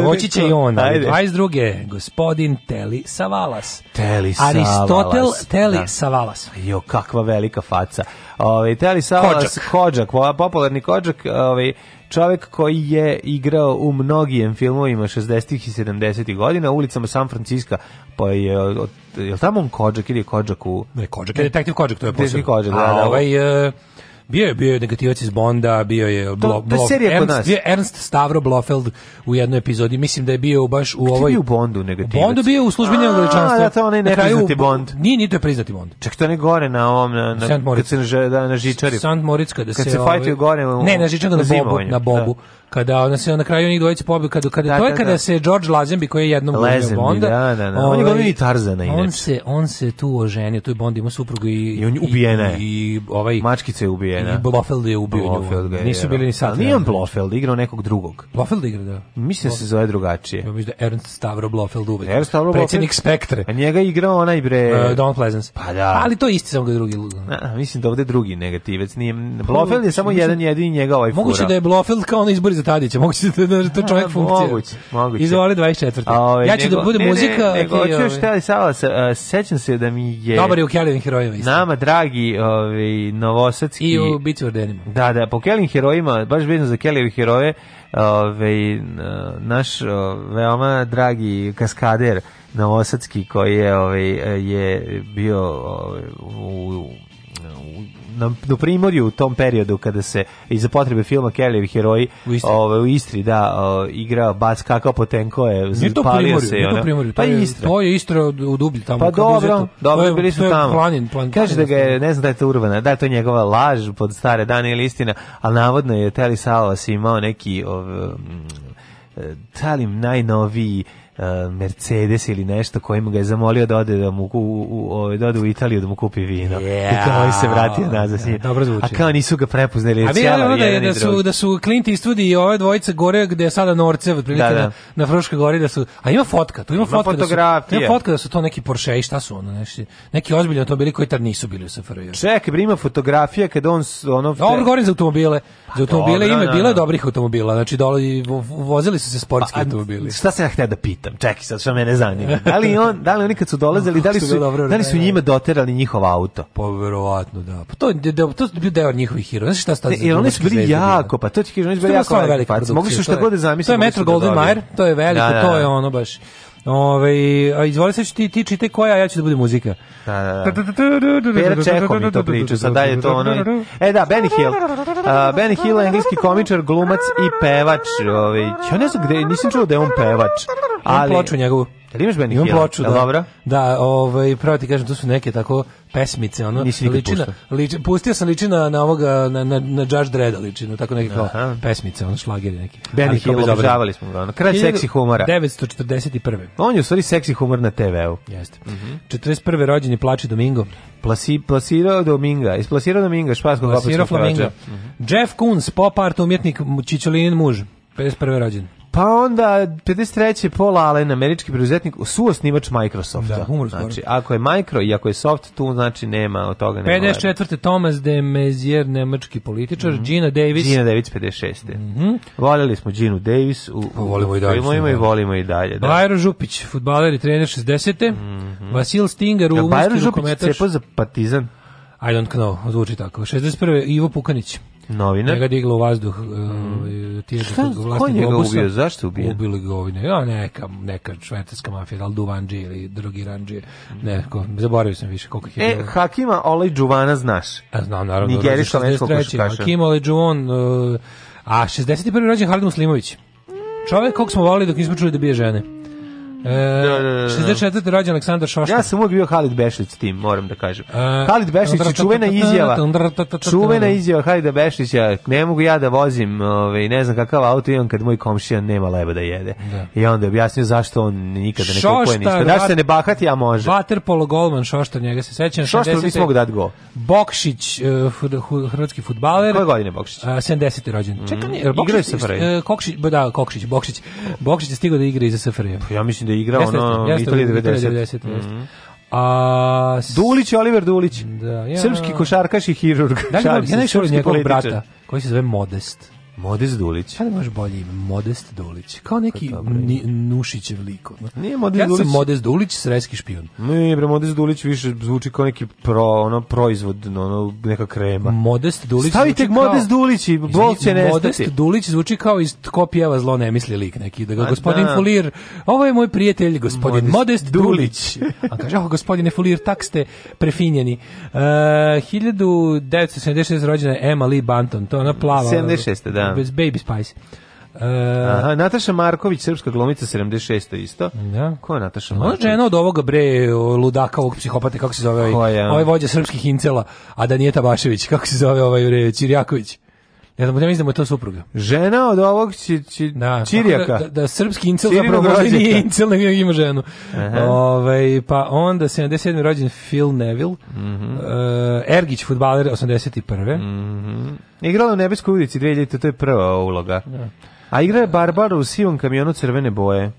Doći će i ona. 22. gospodin Teli Savalas. Teli Savalas. Aristotel Teli da. Savalas. Jo, kakva velika faca. Ove, ovaj, Teli Savalas, Kođak, Kođak popularni Kođak, ove, ovaj, čovjek koji je igrao u mnogim filmovima 60-ih i 70-ih godina u ulicama San Franciska, pa je je li tamo on Kođak ili je Kođak u... Ne, Kođak je detektiv Kođak, to je posebno. Detektiv Kođak, da, da. A ovaj... E bio je bio je negativac iz Bonda, bio je blo, to, to je Ernst, bio Ernst Stavro Blofeld u jednoj epizodi, mislim da je bio baš u ovoj u Bondu negativac. Bondu bio u službi veličanstva. Da, to onaj nepriznati Bond. Nije, ni to priznati Bond. Ček to ne gore na ovom na na, na, da, na, na Žičari. Sant Moritz kada se, se fajtaju ovaj- gore. Ne, na Žičari na Bobu, na Bobu. Da kada ona se na kraju onih dvojice pobiju kada kada da, to je da, kada da. se George Lazenby koji je jednom bio Bond da, da, da. on je glumio i ovaj, Tarzana inače on se on se tu oženio tu je Bond ima suprugu i i on je ubijena i, i ovaj mačkica je ubijena i Blofeld je ubio Blofeld nju nisu da. bili ni sad nije on Blofeld igrao nekog drugog Blofeld igra da mislim da se zove drugačije ja mislim da Ernst Stavro Blofeld uvek Ernst Stavro Blofeld predsednik Spektre a njega igrao onaj bre uh, e, Don Pleasance pa da ali to isti samo ga drugi a, mislim da ovde drugi negativac nije Blofeld je samo da jedan jedini njega ovaj moguće da je Blofeld kao on izbori za Tadića, moguće da da to čovjek funkcija. Moguće, moguće. Izvoli 24. A, ove, ovaj, ja ću da nego, da bude ne, muzika. Ne, ne, nego, okay, hoću šta je Sava, uh, sećam se da mi je... Dobar je u Kelvin herojima isto. Nama, dragi ovaj, novosadski... I u Bici Ordenima. Da, da, po Kelvin herojima, baš bitno za Kelvin heroje, ovaj, naš o, veoma dragi kaskader novosadski koji je, ovaj, je bio ovaj, u, u na, na primorju u tom periodu kada se iz za potrebe filma Kellyjevi heroji u Istri, ove, ovaj, u Istri da o, igra bac kakao potenko je Nije primorju, se nije to primorju, to, pa je, Istra. to je Istra u Dublji tamo. Pa dobro, dobro, bili su tamo. Planin, planin, Kaže da ga je, ne znam da je to urbana, da je to njegova laž pod stare dane ili istina, ali navodno je Telly Salas imao neki ov, talim mm, e, najnoviji Uh, Mercedes ili nešto kojim ga je zamolio da ode da mu u, u, u, ovaj, da ode u Italiju da mu kupi vino. Yeah. I kao on se vratio nazad. Yeah, dobro zvuči. A kao nisu ga prepoznali. A vi ono da, da, su, da su Clint Eastwood i ove dvojice gore gde je sada Norcev, otprilike da, da. na, na Fruškoj gori da su... A ima fotka, tu ima, ima fotka, da su, ima fotka da su to neki Porsche i šta su ono, nešto, neki ozbiljno to bili koji tad nisu bili u SFRJ. Čekaj, ima fotografija kad on... Ono, Dobro, govorim za automobile. Za automobile ima da, bilo da. dobrih automobila, znači dolazi vozili su se sportski pa, automobili. Šta sam ja htio da pitam? Čekaj, sad šta mene zanima. Da li on, da li oni kad su dolazili, <laughs> da li su da li su njima doterali njihov auto? Pa verovatno da. Pa to to bio deo njihovih heroja. Znači šta sta? Jer oni su bili jako, pa to ti kažeš, oni su bili jako. Mogli su šta god da zamisle. To je Metro da Golden Mayer, to je veliko, to je ono baš. Ove, a izvoli se ti, ti čite koja, ja ću da bude muzika. Da, da, da. Pera Čehov mi to priča, sad dalje to ono... E da, Benny Hill. Uh, Benny Hill, je engleski komičar, glumac i pevač. Ove, ovaj, ja ne znam gde, nisam čuo da je on pevač. Ali... Imam ploču njegovu. Jel imaš Benny Hill? Imam ploču, da. Dobro? Da, ovaj, pravo ti kažem, tu su neke tako pesmice, ono, ličina, liči, pustio sam ličina na ovoga, na, na, na Judge Dreda ličinu, tako neke kao Aha. pesmice, ono, šlageri neki. Benny Hill, obožavali smo, ono, kraj seksi humora. 941. On je u stvari seksi humor na TV-u. Jeste. Mm -hmm. 41. rođen je Plači Domingo. Plasi, plasirao Dominga, isplasirao Dominga, španskog opetskog Plasirao Flamingo. Mm -hmm. Jeff Koons, pop art umjetnik, Čičolinin muž, 51. rođen. Pa onda 53. Paul Allen, američki preduzetnik, suosnivač Microsofta. Da, humor znači, ako je Micro i ako je soft, tu znači nema od toga. Nema 54. Lebe. Thomas de Mezier, nemački političar, mm -hmm. Gina Davis. Gina Davis, 56. Mm -hmm. Voljeli smo Ginu Davis. U, pa volimo i dalje. Volimo i, volimo i dalje. Da. Bajro Župić, futbaler i trener 60. Mm -hmm. Vasil Stinger, rumunski rukometaš. Bajro Župić, cepo za partizan. I don't know, zvuči tako. 61. Ivo Pukanić. Novinar? Njega digla u vazduh. E, mm. Uh, Šta? Ko njega obusa. ubio? Zašto ubio? Ubili ga ovine. Ja, neka, neka švajcarska mafija, ali Duvanđi ili Drogiranđi. Mm. Neko, zaboravio sam više koliko ih je. E, bilo. Hakima Olej Džuvana znaš? Ja, znam, naravno. Nigerijska venskog košakaša. Hakima Olej Džuvan, uh, e, a 61. rođen Halid Muslimović. Mm. Čovek kog smo volili dok nismo čuli da bije žene. E, da, da, da, 64. Da. rođen Aleksandar Šoštar. Ja sam uvijek bio Halid Bešlić tim, moram da kažem. E, Halid Bešlić je čuvena izjava. Čuvena izjava Halida Bešlića. Ne mogu ja da vozim, ovaj, ne znam kakav auto imam kad moj komšija nema leba da jede. Da. I onda je objasnio zašto on nikada ne kupuje ništa. Da se ne bahati, ja može. Waterpolo golman Šoštar, njega se sećam. Šoštar nismo mogu dati gol. Bokšić, e, hrvatski futbaler. Koje godine Bokšić? 70. rođen. Čekaj, mm, Bokšić, e, Kokšić, da, Kokšić, Bokšić. Bokšić je stigao da igra i za SFRJ. Pa ja mislim da je igrao ono Italija 90. Italija 90. Mm -hmm. A s... Dulić Oliver Dulić. Da, ja. Srpski košarkaš i hirurg. Da, ja najviše volim njegovog brata koji se zove Modest. Modest Dulić. Kada možeš bolje ime? Modest Dulić. Kao neki pa ni, Nušićev liko. Nije Modest ja Dulić. Ja sam Modest Dulić, sreski špijun. Ne, bre, Modest Dulić više zvuči kao neki pro, ono, proizvod, ono, neka krema. Modest Dulić Stavite Modest kao, Dulić i bol će nestati. Modest Dulić zvuči kao iz Tko pjeva zlo ne misli lik neki. Da ga A, gospodin da. Fulir, ovo je moj prijatelj, gospodin Modest, Modest Dulić. <laughs> A kaže, oh, gospodine Fulir, tak ste prefinjeni. E, uh, 1976. rođena je Emma Lee Banton, to je ona plava. 76. da da. bez Baby Spice. Uh, Aha, Nataša Marković, srpska glomica 76. isto. Da. Ko je Nataša Marković? Možda je od ovoga bre ludaka, ovog psihopata, kako se zove ovaj, ovaj vođa srpskih incela, a da nije kako se zove ovaj bre Čirjaković. Ne znam, ja mislim da mu je to supruga. Žena od ovog či, či, da, Čirijaka. Da, da, da srpski incel zapravo možda nije incel, nego ima ženu. Ove, ovaj, pa onda 77. rođen Phil Neville, mm -hmm. uh, Ergić, futbaler 81. Mm -hmm. Igrala u Nebeskoj ulici 2000, to je prva uloga. Da. A igra je Barbaru u sivom kamionu crvene boje.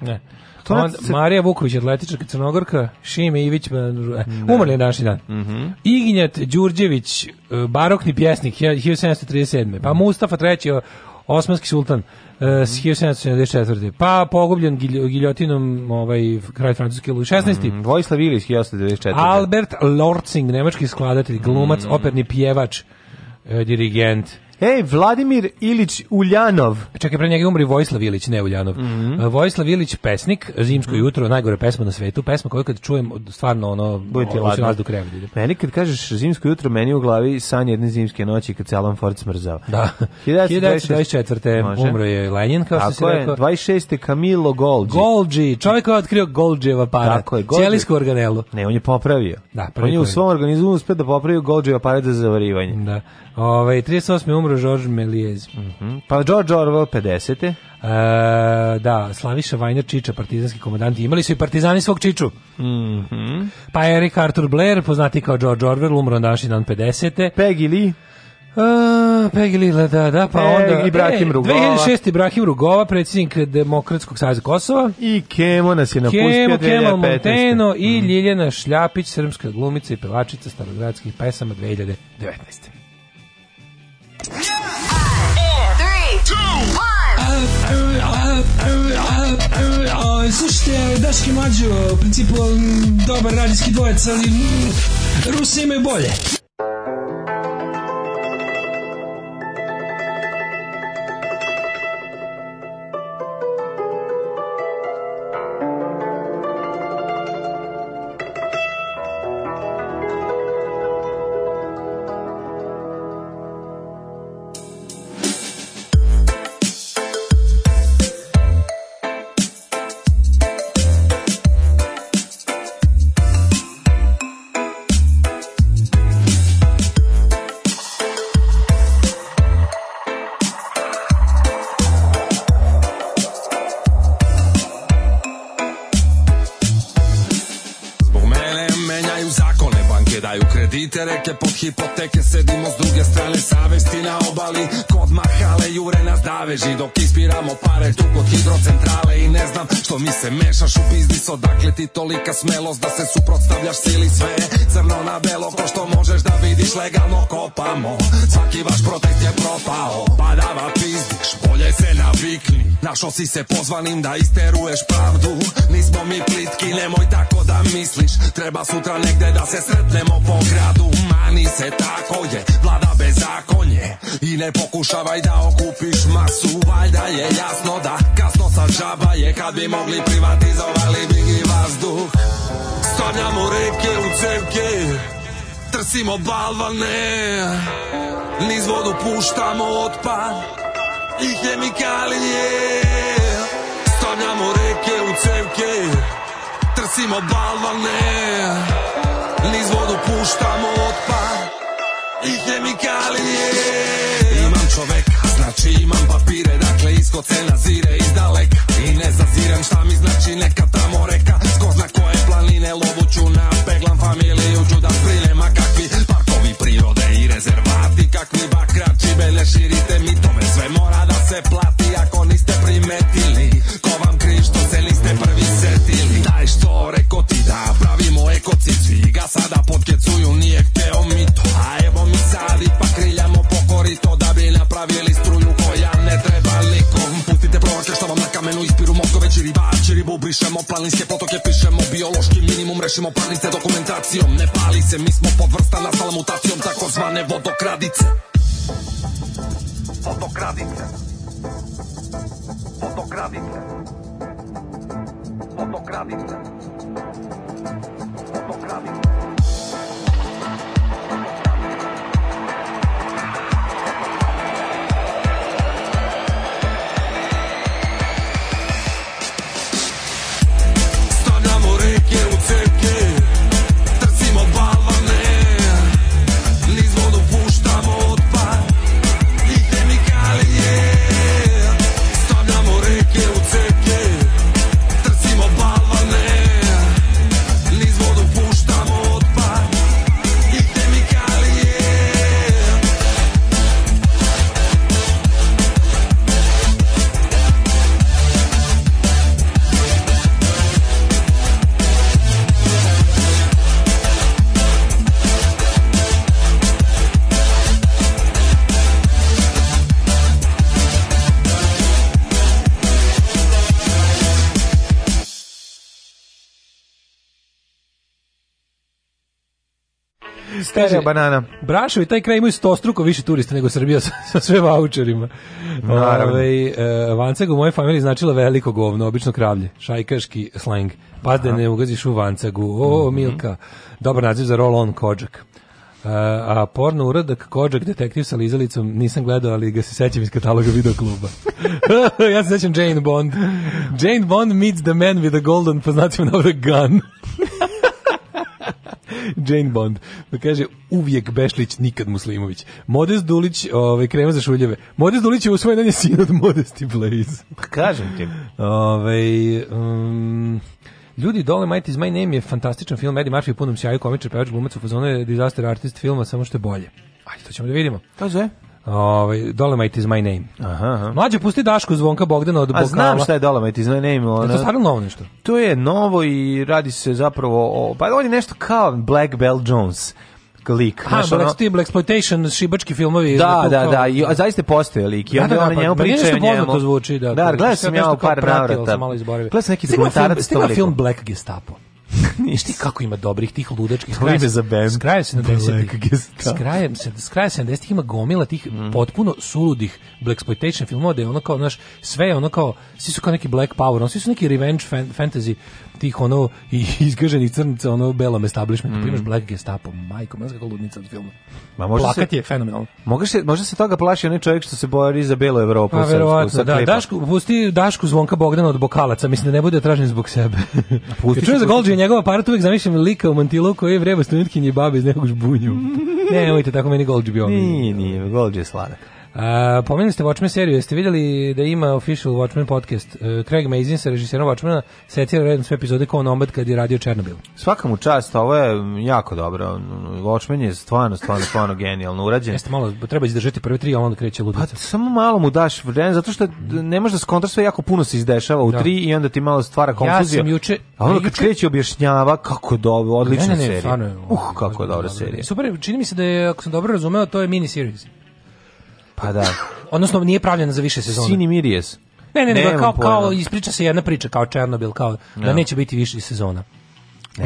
Ne to On, se... Marija Vuković, atletička crnogorka, Šime Ivić, ne. Pa, da. umrli je naši dan. Mm -hmm. Ignjat Đurđević, e, barokni pjesnik, 1737. Pa mhm. Mustafa III, osmanski sultan, e, mhm. s uh, 1774. Pa pogubljen giljotinom ovaj, kraj francuske Luj 16. Mm, Vojislav Ilić 1894. Albert Lortzing, nemački skladatelj, glumac, mm. operni pjevač, uh, dirigent. Ej, Vladimir Ilić Uljanov. Čekaj, pre njega umri Vojislav Ilić, ne Uljanov. Mm -hmm. Vojislav Ilić, pesnik, Zimsko mm -hmm. jutro, najgore pesma na svetu, pesma koju kad čujem, stvarno ono, Budite ono, ladno. Meni kad kažeš Zimsko jutro, meni u glavi san jedne zimske noći kad se Alan Ford smrzao. Da. 1924. umro je Lenin, kao što se rekao. 26. Camilo Golgi. Golgi, čovjek koji je otkrio Golgijev aparat. Tako je, Golgi. Ćelijsku organelu. Ne, on je popravio. Da, on je u svom organizmu uspio da popravio Golgijev aparat za zavarivanje. Da. Ovaj 38. umro George Melies. Mm -hmm. Pa George Orwell 50. E, da, Slaviša Vajner Čiča, partizanski komandanti. Imali su i partizani svog Čiču. Mm -hmm. Pa Erik Arthur Blair, poznati kao George Orwell, umro na dan 50. Peggy Lee. Uh, Peggy Lee, da, da, da, pa Peggy, onda... Ibrahim e, Rugova. 2006. Ibrahim Rugova, predsjednik Demokratskog savjeza Kosova. I Kemo nas je napustio Kemo, Kemal Monteno mm. i mhm. Ljiljana Šljapić, srpska glumica i pevačica starogradskih pesama 2019. Slušajte, Daški Mađo, u principu mm, dobar radijski dvojec, ali mm, Rusi imaju bolje. paveži dok ispiramo pare tu kod hidrocentrale i ne znam što mi se mešaš u biznis odakle ti tolika smelost da se suprotstavljaš sili sve crno na belo ko što možeš da vidiš legalno kopamo svaki vaš protest je propao padava pizdiš bolje se navikni našo si se pozvanim da isteruješ pravdu nismo mi plitki nemoj tako da misliš treba sutra negde da se sretnemo po gradu mani se tako je vlada bez bezakonje I ne pokušavaj da okupiš masu Valjda je jasno da kasno sa džaba je Kad bi mogli privatizovali bi i vazduh Stavljamo reke u cevke Trsimo balvane Niz vodu puštamo otpad I hemikalije Stavljamo reke u cevke Trsimo balvane Niz vodu puštamo otpad i hemikalije Imam čovek, znači imam papire Dakle iskoce nazire iz dalek I ne zazirem šta mi znači neka tamo reka Skozna koje planine lovuću peglan familiju ću da sprinem Rezervati kakvi bakra čibele širite mi tome sve mora da se plati ako niste primetili ko vam kriv što se niste prvi setili taj što reko ti da pravimo ekocicu i ga sada potkecuju nije hteo mi to a evo mi sad ipak kriljamo po korito da bi napravili stu brišemo planinske potoke, pišemo biološki minimum, rešimo parnice dokumentacijom. Ne pali se, mi smo podvrsta nastala mutacijom takozvane vodokradice. Vodokradice. Vodokradice. Vodokradice. Vodokradice. We'll take it. Kaže, banana. Brašov i taj kraj imaju struko više turista nego Srbija <laughs> sa, sa sve vaučerima. Naravno. Ove, ovaj, e, eh, vanceg u mojoj familiji značila veliko govno, obično kravlje, šajkaški slang. Pazde, da ne ugaziš u Vancegu. O, mhm. Milka. Dobar naziv za roll-on kođak. Uh, eh, a porno uradak Kođak detektiv sa lizalicom nisam gledao, ali ga se sećam iz kataloga videokluba. <laughs> <laughs> ja se sećam Jane Bond. Jane Bond meets the man with a golden, po znacima navoda, gun. Jane Bond. Da kaže, uvijek Bešlić, nikad Muslimović. Modest Dulić, ovaj, krema za šuljeve. Modest Dulić je usvojen, on je sin od Modesti Blaze. Pa kažem ti. Ove, ovaj, um, Ljudi dole Might is my name je fantastičan film, Eddie Murphy punom sjaju, komičar, pevač, glumac u fazonu je disaster artist filma, samo što je bolje. Ajde, to ćemo da vidimo. Kaže? Ovaj Dolomite is my name. Aha. aha. Mlađe pusti Daško Zvonka Bogdana od Bogdana. A znam šta je Dolomite is my name. Ona... Je to stvarno novo nešto. To je novo i radi se zapravo o pa on je nešto kao Black Bell Jones lik. Ha, znaš, Black Steel, Exploitation, šibački filmovi. Da, da, da, i, a zaista postoje lik. I da, onda da, da, ona pa njemu pričaju o njemu. Poznato zvuči, da. Da, gledao sam ja u par navrata. Gledao sam neki dokumentarac. Stigao film Black Gestapo. Ništa. <laughs> kako ima dobrih tih ludačkih to za band. S kraja 70-ih. S kraja, s kraja 70-ih ima gomila tih mm. potpuno suludih black exploitation filmova da je ono kao, znaš, sve je ono kao, svi su kao neki black power, on, svi su neki revenge fan, fantasy tih ono i <laughs> izgaženih crnica ono belom establishmentu, mm. imaš Black Gestapo, majko, mene da kako ludnica od filma. Ma može Plakat se, je fenomenalno. Može se, može se toga plaši onaj čovjek što se bori za belu Evropu. Pa verovatno, da, Dašku, pusti Dašku Zvonka Bogdana od Bokalaca, mislim da ne bude tražen zbog sebe. <laughs> pusti. Čujem za Golđe njegova aparat uvek zamišljam lika u mantilu koji je vreba studentkinje babe iz nekog žbunju. <laughs> ne, nemojte tako meni Golđe bio. Nije, nije, Golđe je sladak. A, pomenuli ste Watchmen seriju, jeste videli da ima official Watchmen podcast? E, Craig Mazin sa režiserom Watchmena secira redom sve epizode kao onomad kad je radio Černobil. Svaka mu čast, ovo je jako dobro. Watchmen je stvarno, stvarno, stvarno genijalno urađen. Jeste malo, treba izdržati prve tri, a onda kreće ludica. Pa samo malo mu daš vreme, zato što ne možeš da skontraš sve jako puno se izdešava u da. tri i onda ti malo stvara konfuziju. Ja sam juče... A onda kad juče... kreće objašnjava kako dobro, odlična ne, ne, ne, serija. Stvarno, uh, kako je dobra serija. Super, čini mi se da je, ako sam dobro razumeo, to je mini series. Pa da. <laughs> Odnosno nije pravljena za više sezone. Sini Miries. Ne, ne, ne, kao, kao ispriča se jedna priča, kao Černobil, kao da neće biti više sezona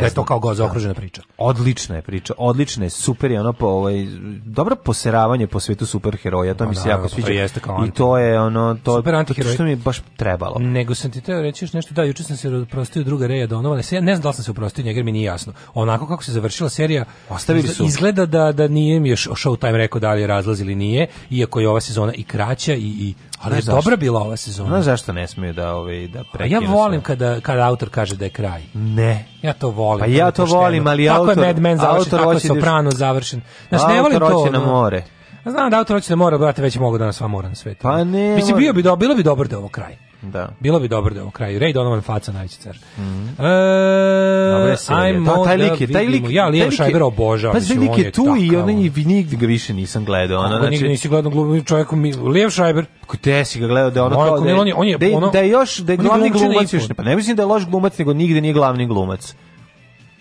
da je to kao goza da. okružena priča. Odlična je priča, odlična je, super je ono po ovaj dobro poseravanje po svetu superheroja, to no, mi pa se da, jako sviđa. Jeste kao I to je ono to super to što mi je baš trebalo. Nego sam ti teo reći još nešto, da juče sam se oprostio druga Reja Donovan, ja ne znam da li sam se oprostio njega, mi nije jasno. Onako kako se završila serija, ostavili su izgleda da da nije mi još Showtime rekao da li je razlaz ili nije, iako je ova sezona i kraća i i Ali pa je dobra bila ova sezona. Znaš zašto ne smiju da ovaj da prekinu? ja volim kada kada autor kaže da je kraj. Ne. Ja to volim. Pa ja to volim, ali tako autor Tako je Mad Men završen, tako je da- Soprano diš... završen. Znaš, ne volim to. Autor hoće na more. Znam da autor hoće na more, brate, već mogu da danas sva mora na svetu. Pa ne. Mislim, bio bi, do, bilo bi dobro da je ovo kraj. Da. Bilo bi dobro da je u kraju. Ray Donovan faca najveći car. Mm -hmm. e, ajmo da, taj lik je, da taj lik, ja Leo Šajber obožavam. Pa taj lik je tu i on je nigde ga više nisam gledao. Ona, znači, nigde nisi gledao glavni čovjek, Leo Šajber. Kako te si ga gledao da ono kao da je, on je, on je, da je, da je još, da je glavni glumac još, pa ne mislim da je loš glumac, nego nigde nije glavni glumac.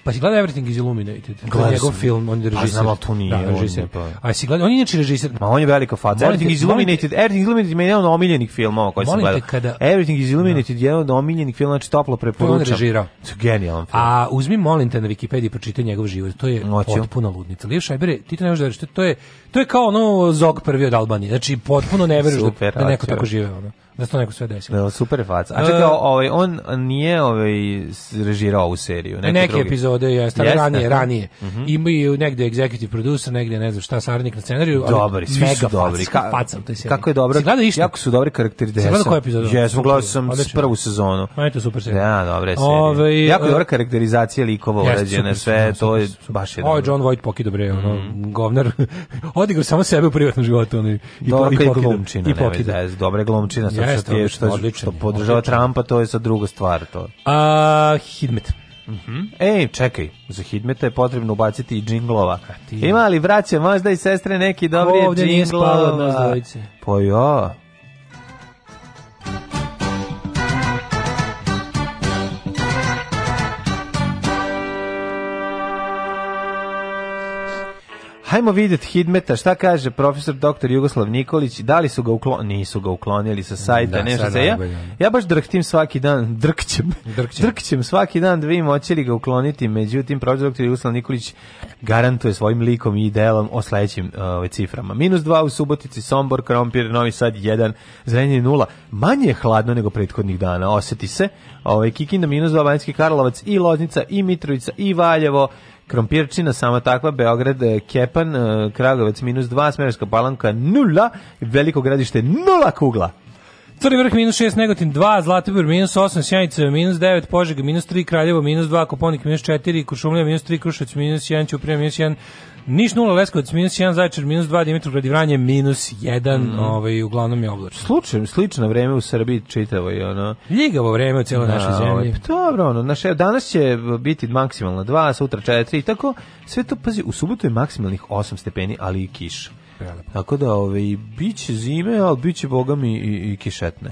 Pa si gledao Everything is Illuminated? Gledao njegov film, on je režisir. Pa znam, ali tu nije. Da, režisir. Pa. A si gledao, on je inače režisir. Ma on je velika faca. Everything is Illuminated, Everything is Illuminated je jedan od omiljenih filmova koji sam gledao. Kada, Everything is da. Illuminated je jedan od omiljenih filmova, znači toplo preporučam. To on režirao. Genijalan film. A uzmi, molim te, na Wikipediji pročitaj njegov život. To je Noću. potpuna ludnica. Lijev Šajbere, ti to ne možeš da veriš. To je, to je kao ono Zog prvi od Albanije. Znači, potpuno ne veriš da, da neko tako žive. Ono da se to neko sve desilo. Da, super faca. A čekaj, e, ovaj, on nije ovaj, režirao ovu seriju? Neke, neke drugi. epizode, jeste, jeste, ranije, ranije. Uh mhm. -huh. Ima i negde executive producer, negde ne znam šta, saradnik na scenariju. Dobri, svi su dobri. Faca, Ka, faca u toj seriji. Kako je dobro, jako su dobri karakteri desa. Si gledao koju epizodu? Jesmo, gledao sam prvu sezonu. A je to super serija. Ja, da, dobre serija. Ove, e, jako je dobra karakterizacija likova urađena, sve, to je baš je dobro. Ovo je John Voight Poki dobre, ono, mhm. govnar. <laughs> Odigrao samo sebe u privatnom životu. Ono, i, Dobra i, i, i, i, i, i, sad Jeste, što, je, što, odličan, što podržava odličan. Trumpa, to je sad druga stvar. To. A, Hidmet. Mhm. Ej, čekaj, za Hidmeta je potrebno ubaciti i džinglova. Ti... Ima li braće, možda i sestre neki dobri džinglova? Ovdje nije spalo od nas Pa ja. Hajmo vidjeti Hidmeta, šta kaže profesor dr. Jugoslav Nikolić, da li su ga uklonili, nisu ga uklonili sa sajta, da, nešto se ja, ja baš drhtim svaki dan, <laughs> drkćem, drkćem, drkćem svaki dan da vi li ga ukloniti, međutim, profesor dr. Jugoslav Nikolić garantuje svojim likom i delom o sledećim uh, ciframa. Minus 2 u Subotici, Sombor, Krompir, Novi Sad 1, Zrenje 0, manje je hladno nego prethodnih dana, oseti se, ovaj, Kikinda minus 2, Vanjski Karlovac i Loznica i Mitrovica i Valjevo, Krompirčina, sama takva, Beograd, e, Kepan, e, Kragovac minus 2, Smerska palanka 0, Veliko gradište 0 kugla. Crni vrh minus 6, Negotin 2, Zlatibor minus 8, Sjanica minus 9, Požega minus 3, Kraljevo minus 2, Koponik minus 4, Kuršumlija minus 3, Krušovac minus 1, Ćuprija minus 1, Niš 0, Leskovac minus 1, Zaječar minus 2, Dimitru Gradivranje minus 1, mm. ovaj, uglavnom je oblačno. Slučajno, slično vreme u Srbiji čitavo i ono. Ljigavo vreme u cijeloj da, našoj ovaj, zemlji. Ovaj, dobro, ono, naše, danas će biti maksimalno 2, sutra 4 i tako. Sve to, pazi, u subotu je maksimalnih 8 stepeni, ali i kiša. Prelepo. Tako da, ovaj, bit će zime, ali bit će, boga mi, i, i kišetne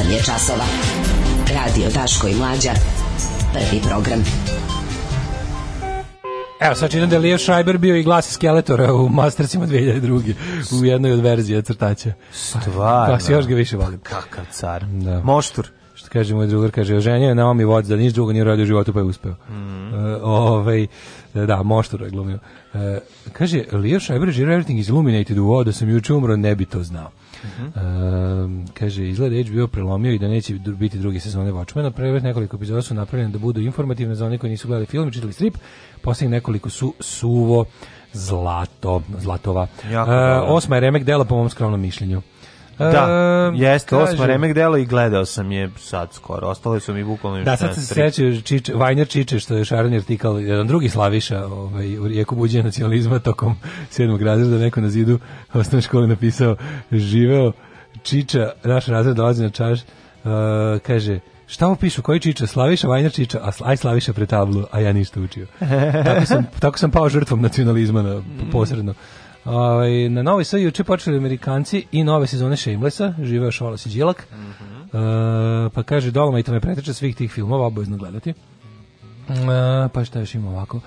8 je časova. Radio Daško i Mlađa. Prvi program. Evo, sad čitam da je Leo Schreiber bio i glas Skeletora u Mastersima 2002. U jednoj od verzija crtaća. Stvarno. Kako pa, si još ga više pa volim. Kakav car. Da. Moštur. Što kaže moj drugar, kaže, oženio je Naomi Watts, da niš drugo nije radio u životu pa je uspeo. Mm. <laughs> ovaj, da, Moštoro je glumio. E, kaže, Leo Schreiber režira Everything is Illuminated u da sam juče umro, ne bi to znao. Uh mhm. -huh. e, kaže, izgleda HBO prelomio i da neće biti druge sezone Watchmena. Prve nekoliko epizoda su napravljene da budu informativne za one koji nisu gledali film i čitali strip. Poslije nekoliko su suvo zlato, zlatova. Jako, e, osma je remek dela po mom skromnom mišljenju. Da, da ehm, jeste, kaže, osma remek delo i gledao sam je sad skoro. Ostale su mi bukvalno još Da, sad se sećaju Čiče, Vajner Čiče, što je Šaran Jertikal, jedan drugi Slaviša, ovaj, u rijeku buđenja nacionalizma tokom sedmog razreda, neko na zidu osnovne škole napisao, živeo Čiča, naš razred dolazi na čaš, uh, kaže, šta mu pišu, koji čiča, Slaviša, Vajner čiča, a aj Slaviša pre tablu, a ja ništa učio. Tako sam, tako sam pao žrtvom nacionalizma na, posredno. Ovaj na Novi Sad juče počeli Amerikanci i nove sezone Shamelessa, živeo Šolas i Đilak. Mm -hmm. E, uh, pa kaže Dolomite me preteče svih tih filmova, obavezno gledati. Uh, pa šta još ima ovako? Uh,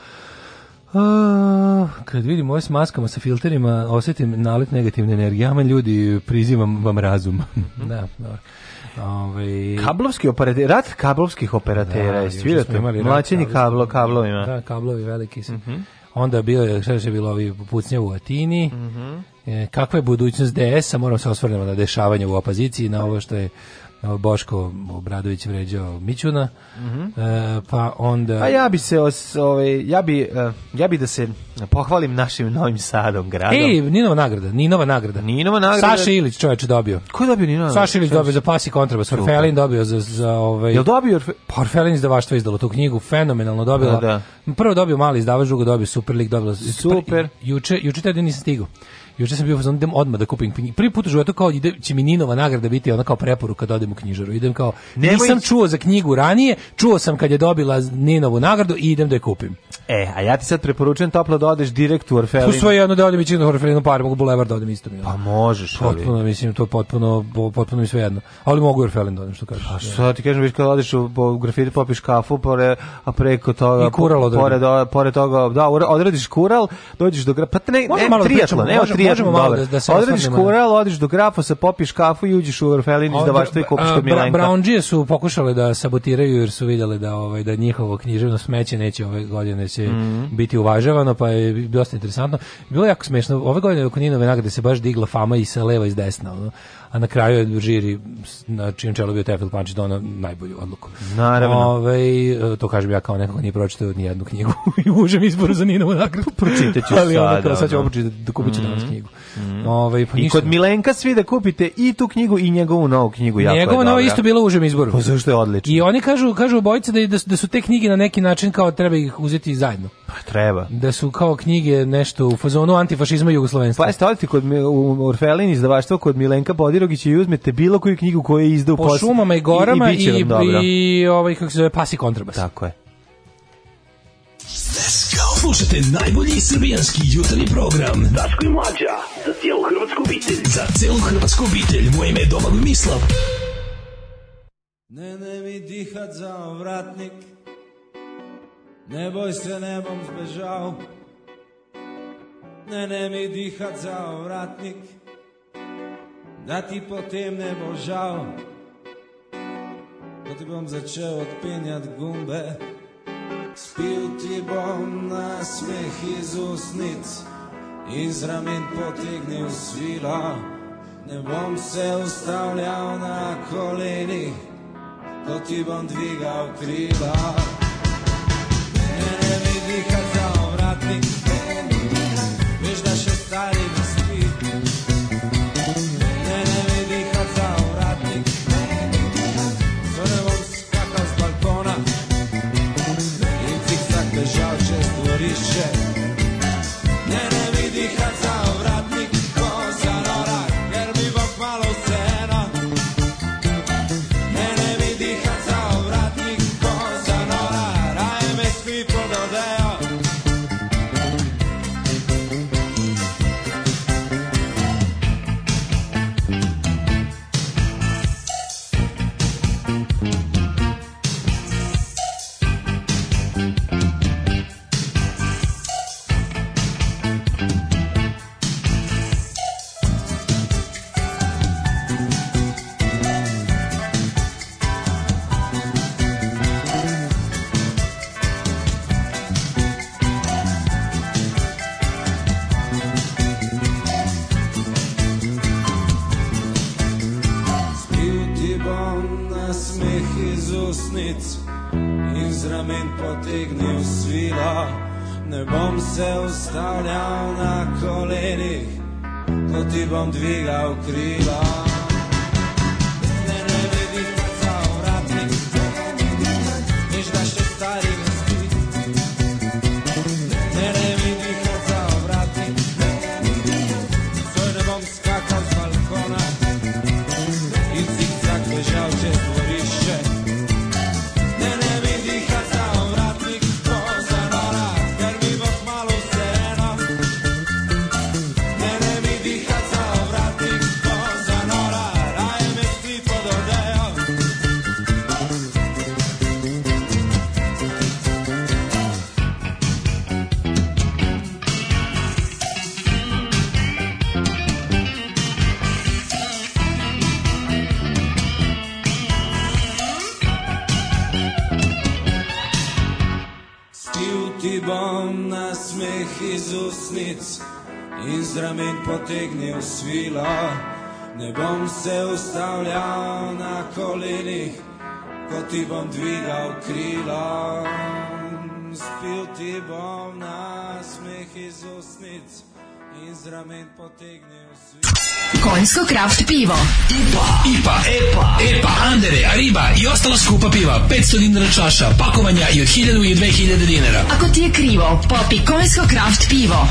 kad vidim ove s maskama sa filterima, osetim nalet negativne energije. Aman ljudi, prizivam vam razum. Mhm. <laughs> da, dobro. Ove... Ovaj, kablovski operater, rat kablovskih operatera da, je svirate. Mlačenje kablo, kablovima. Da, kablovi veliki su. Mm -hmm. Onda bilo je, šta je bilo, ovi pucnje u Atini. Mm e, kakva je budućnost DS-a? Moramo se osvrnemo na dešavanje u opoziciji, na ovo što je Boško Obradović vređao Mićuna. Mm -hmm. e, pa onda A ja bi se os, ovaj ja bi e, ja bi da se pohvalim našim Novim Sadom gradom. Ej, Ninova nagrada, Ninova nagrada. Ninova nagrada. Saša Ilić čovjek dobio. Ko je dobio Ninova? Saša Ilić dobio za pas i kontrabas, Orfelin dobio za za ovaj Jel dobio pa Orfelin izdavaštvo izdalo tu knjigu, fenomenalno dobila. Da, da. Prvo dobio mali izdavač, drugo dobio Superlik, dobila Super. Juče juče taj nisam stigao. Juče sam bio fazon idem odmah da kupim knjigu. Prvi put u životu kao ide će mi Ninova nagrada biti ona kao preporuka da odem u knjižaru. Idem kao nisam čuo za knjigu ranije, čuo sam kad je dobila Ninovu nagradu i idem da je kupim. E, a ja ti sad preporučujem toplo da odeš direkt u Orfelin. svoje pa jedno da odem i Orfelinu par, mogu bulevar da odem isto. Mi, pa možeš, ali. Potpuno, mislim, to potpuno, potpuno mi sve jedno. Ali mogu u Orfelin da odem, što kažeš. A pa što ti kažem, viš kad odeš u, u grafiti popiš kafu, pore, a preko toga... I kural odredim. Pored, pored toga, da, odradiš kural, dođeš do... Pa ne, ne, da triatlon, evo triatlon možemo malo da, da se Odradiš kural, odiš do grafa, grafosa, popiš kafu i uđeš u Orfelinić da baš to i kupiš kod Milenka. Brownđije su pokušale da sabotiraju jer su vidjeli da ovaj da njihovo književno smeće neće ove godine se mm -hmm. biti uvažavano, pa je dosta interesantno. Bilo je jako smešno. Ove godine oko Ninove nagrade se baš digla fama i sa leva i s desna. Ono a na kraju je žiri na čijem čelu bio Tefil Pančić donao najbolju odluku. Naravno. Ove, ovaj, to kažem ja kao nekako nije pročitao ni jednu knjigu <laughs> i užem izboru za Ninovu nagradu. Pa Pročitaću sada. <laughs> Ali onda kao sad ću opročitati da, da kupit ću mm -hmm. danas mm-hmm. knjigu. Mm -hmm. Ove, ovaj, pa I kod Milenka svi da kupite i tu knjigu i njegovu novu knjigu. Jako Njegovo novo isto bilo užem izboru. Pa zašto je odlično. I oni kažu, kažu obojice da, da su te knjige na neki način kao treba ih uzeti zajedno. Pa treba. Da su kao knjige nešto u fazonu antifašizma i jugoslovenstva. Pa jeste, odite kod u Orfelin izdavaštva kod Milenka Bodirogića i uzmete bilo koju knjigu koju je izdao po šumama i gorama i, i, i, i ovaj, kako se zove, pasi kontrabas. Tako je. Slušajte najbolji srbijanski jutarnji program Daško i Mlađa za cijelu hrvatsku obitelj. Za cijelu hrvatsku obitelj. Moje ime je Domagoj Mislav. Ne, ne mi dihat za vratnik Ne boj se, ne bom zbežal, ne, ne mi dihati za ovratnik, da ti potem ne bo žal. Ko ti bom začel odpenjati gumbe, spil ti bom na smeh iz usnic in z ramen potegnil svilo. Ne bom se ustavljal na kolenih, ko ti bom dvigal krila. svila Nebom se ustavljao na kolinih Kotibom dvigao krila Spio ti bom nasmeh iz usnic Iz ramen potegnio svi Konjsko kraft pivo IPA, IPA, EPA, EPA, Andere, Ariba i ostala skupa piva 500 dinara čaša, pakovanja i od 1000 i 2000 dinara Ako ti je krivo, popi Konjsko kraft pivo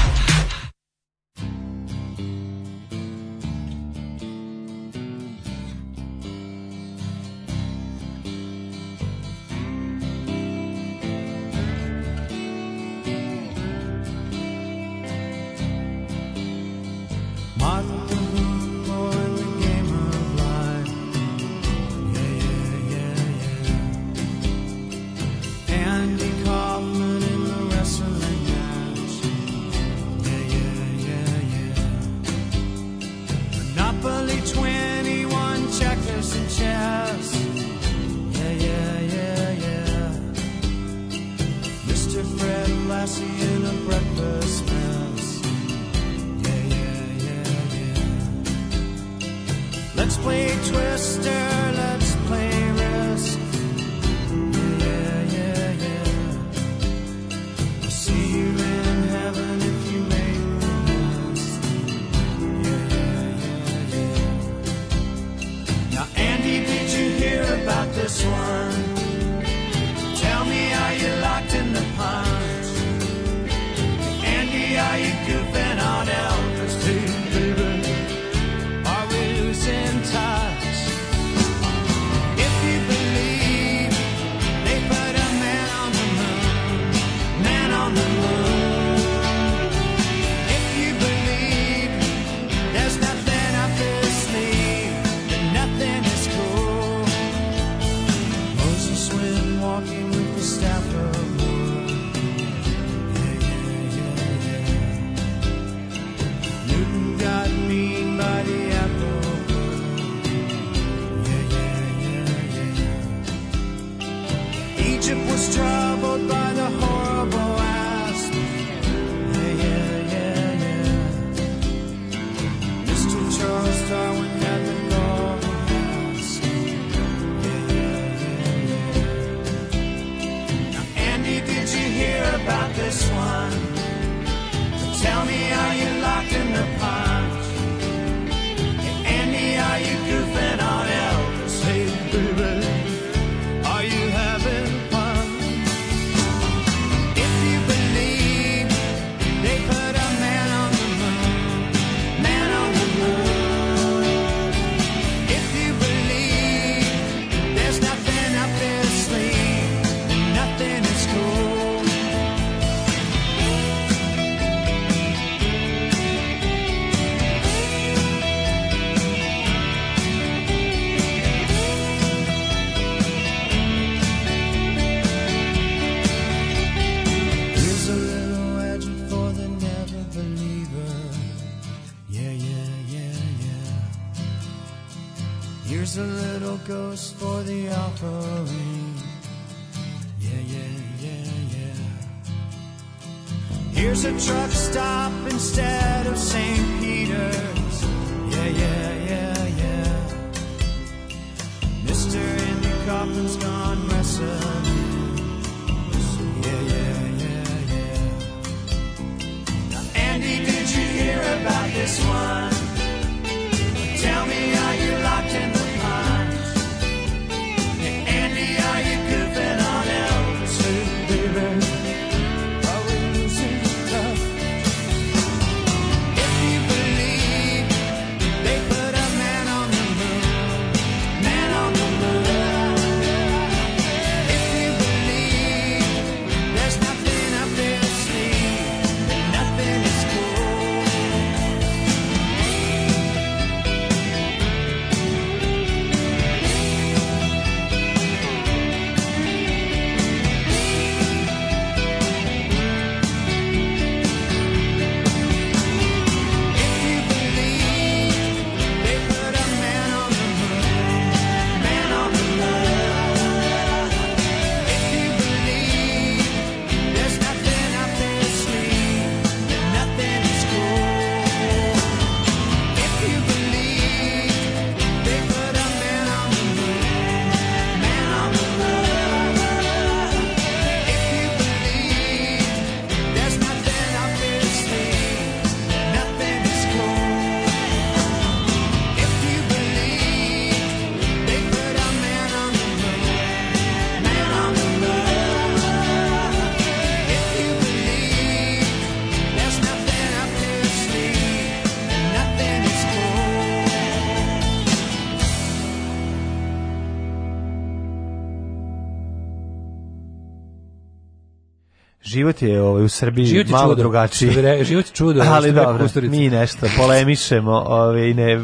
život je ovaj, u Srbiji život je malo čudo. drugačiji. Život je čudo. Ali dobro, mi nešto polemišemo ovaj, i ne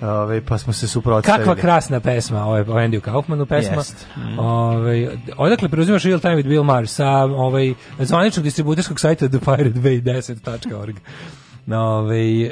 Ove, ovaj, pa smo se suprotstavili. Kakva krasna pesma, ovaj o Andrew Kaufmanu pesma. Yes. Mm. Ove, ovaj, odakle preuzimaš Real Time with Bill Maher sa ovaj zvaničnog distributerskog sajta thepiratebay10.org. Nove, ovaj,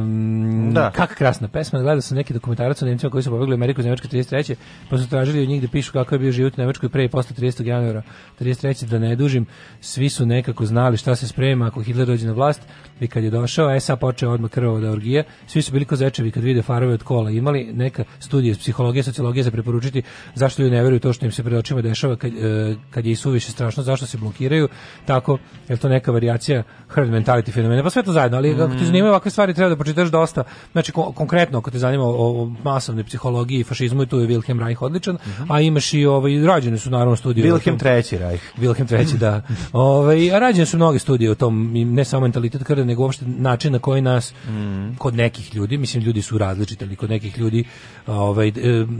um, da. Kak krasna pesma, gledao sam neki dokumentarac o Nemcima koji su pobegli u Ameriku iz Nemačka 33. Pa su tražili od njih da pišu kako je bio život u Nemačkoj pre i posle 30. januara 33. Da ne dužim, svi su nekako znali šta se sprema ako Hitler dođe na vlast i kad je došao, e, SA počeo odmah krvavo da orgija, svi su bili ko zečevi kad vide farove od kola, imali neka studija iz psihologije, sociologije za preporučiti zašto ljudi ne veruju to što im se pred očima dešava kad, e, kad je i suviše strašno, zašto se blokiraju, tako, je to neka varijacija herd mentality fenomena, pa sve to zajedno, ali ali mm. ako te zanimaju ovakve stvari treba da pročitaš dosta. Znači ko, konkretno ako te zanima o, o masovnoj psihologiji i fašizmu tu je Wilhelm Reich odličan, mm -hmm. a imaš i ovaj rađene su naravno studije Wilhelm III Reich. Wilhelm III, da. <laughs> ovaj a rađene su mnoge studije o tom ne samo mentalitet krda nego uopšte način na koji nas mm. kod nekih ljudi, mislim ljudi su različiti, ali kod nekih ljudi ovaj e,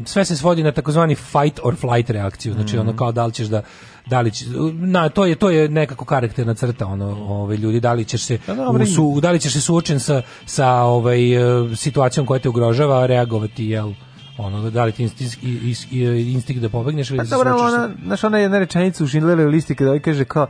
sve se svodi na takozvani fight or flight reakciju. Znači mhm. ono kao da li ćeš da da li će, na, to je to je nekako karakterna crta ono ovaj ljudi da li ćeš se pa u su, da li ćeš se suočen sa sa ovaj e, situacijom koja te ugrožava reagovati jel ono da li ti instinkt, instinkt da pobegneš ili pa, da dobro, ona, znaš, ona je jedna rečenica u Schindlerovoj listi kada ovaj kaže kao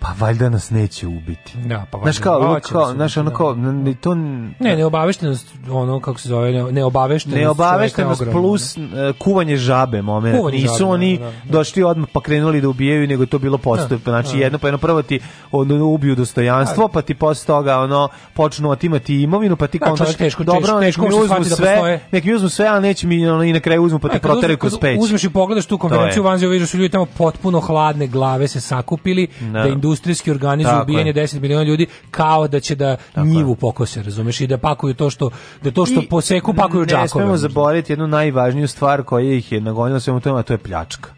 pa valjda nas neće ubiti. Da, pa valjda. Znaš kao, ono kao, znaš ono da. kao, ne, to... Ne, neobaveštenost, ono, kako se zove, neobaveštenost Neobaveštenost plus ne? Da. kuvanje žabe, moment. Kuvanje Nisu žabe, da, oni da, da, došli odmah pa krenuli da ubijaju, nego to bilo postup. Pa znači, jedno, pa jedno prvo ti ono, ubiju dostojanstvo, pa ti posle toga, ono, počnu otimati imovinu, pa ti kontaš, teško, dobro, teško, nek mi uzmu sve, nek mi uzmu sve, ali neće mi, ono, i na kraju uzmu, pa ti e, protere kroz peć. Uzmeš i pogledaš tu konferenciju, vanzio, vidiš su ljudi tamo potpuno hladne glave se sakupili, da im industrijski organizuju Tako ubijanje je. 10 miliona ljudi kao da će da Tako njivu pokose, razumeš, i da pakuju to što da to što I poseku pakuju džakove. Ne smemo zaboraviti jednu najvažniju stvar koja ih je nagonila svemu tome, a to je pljačka.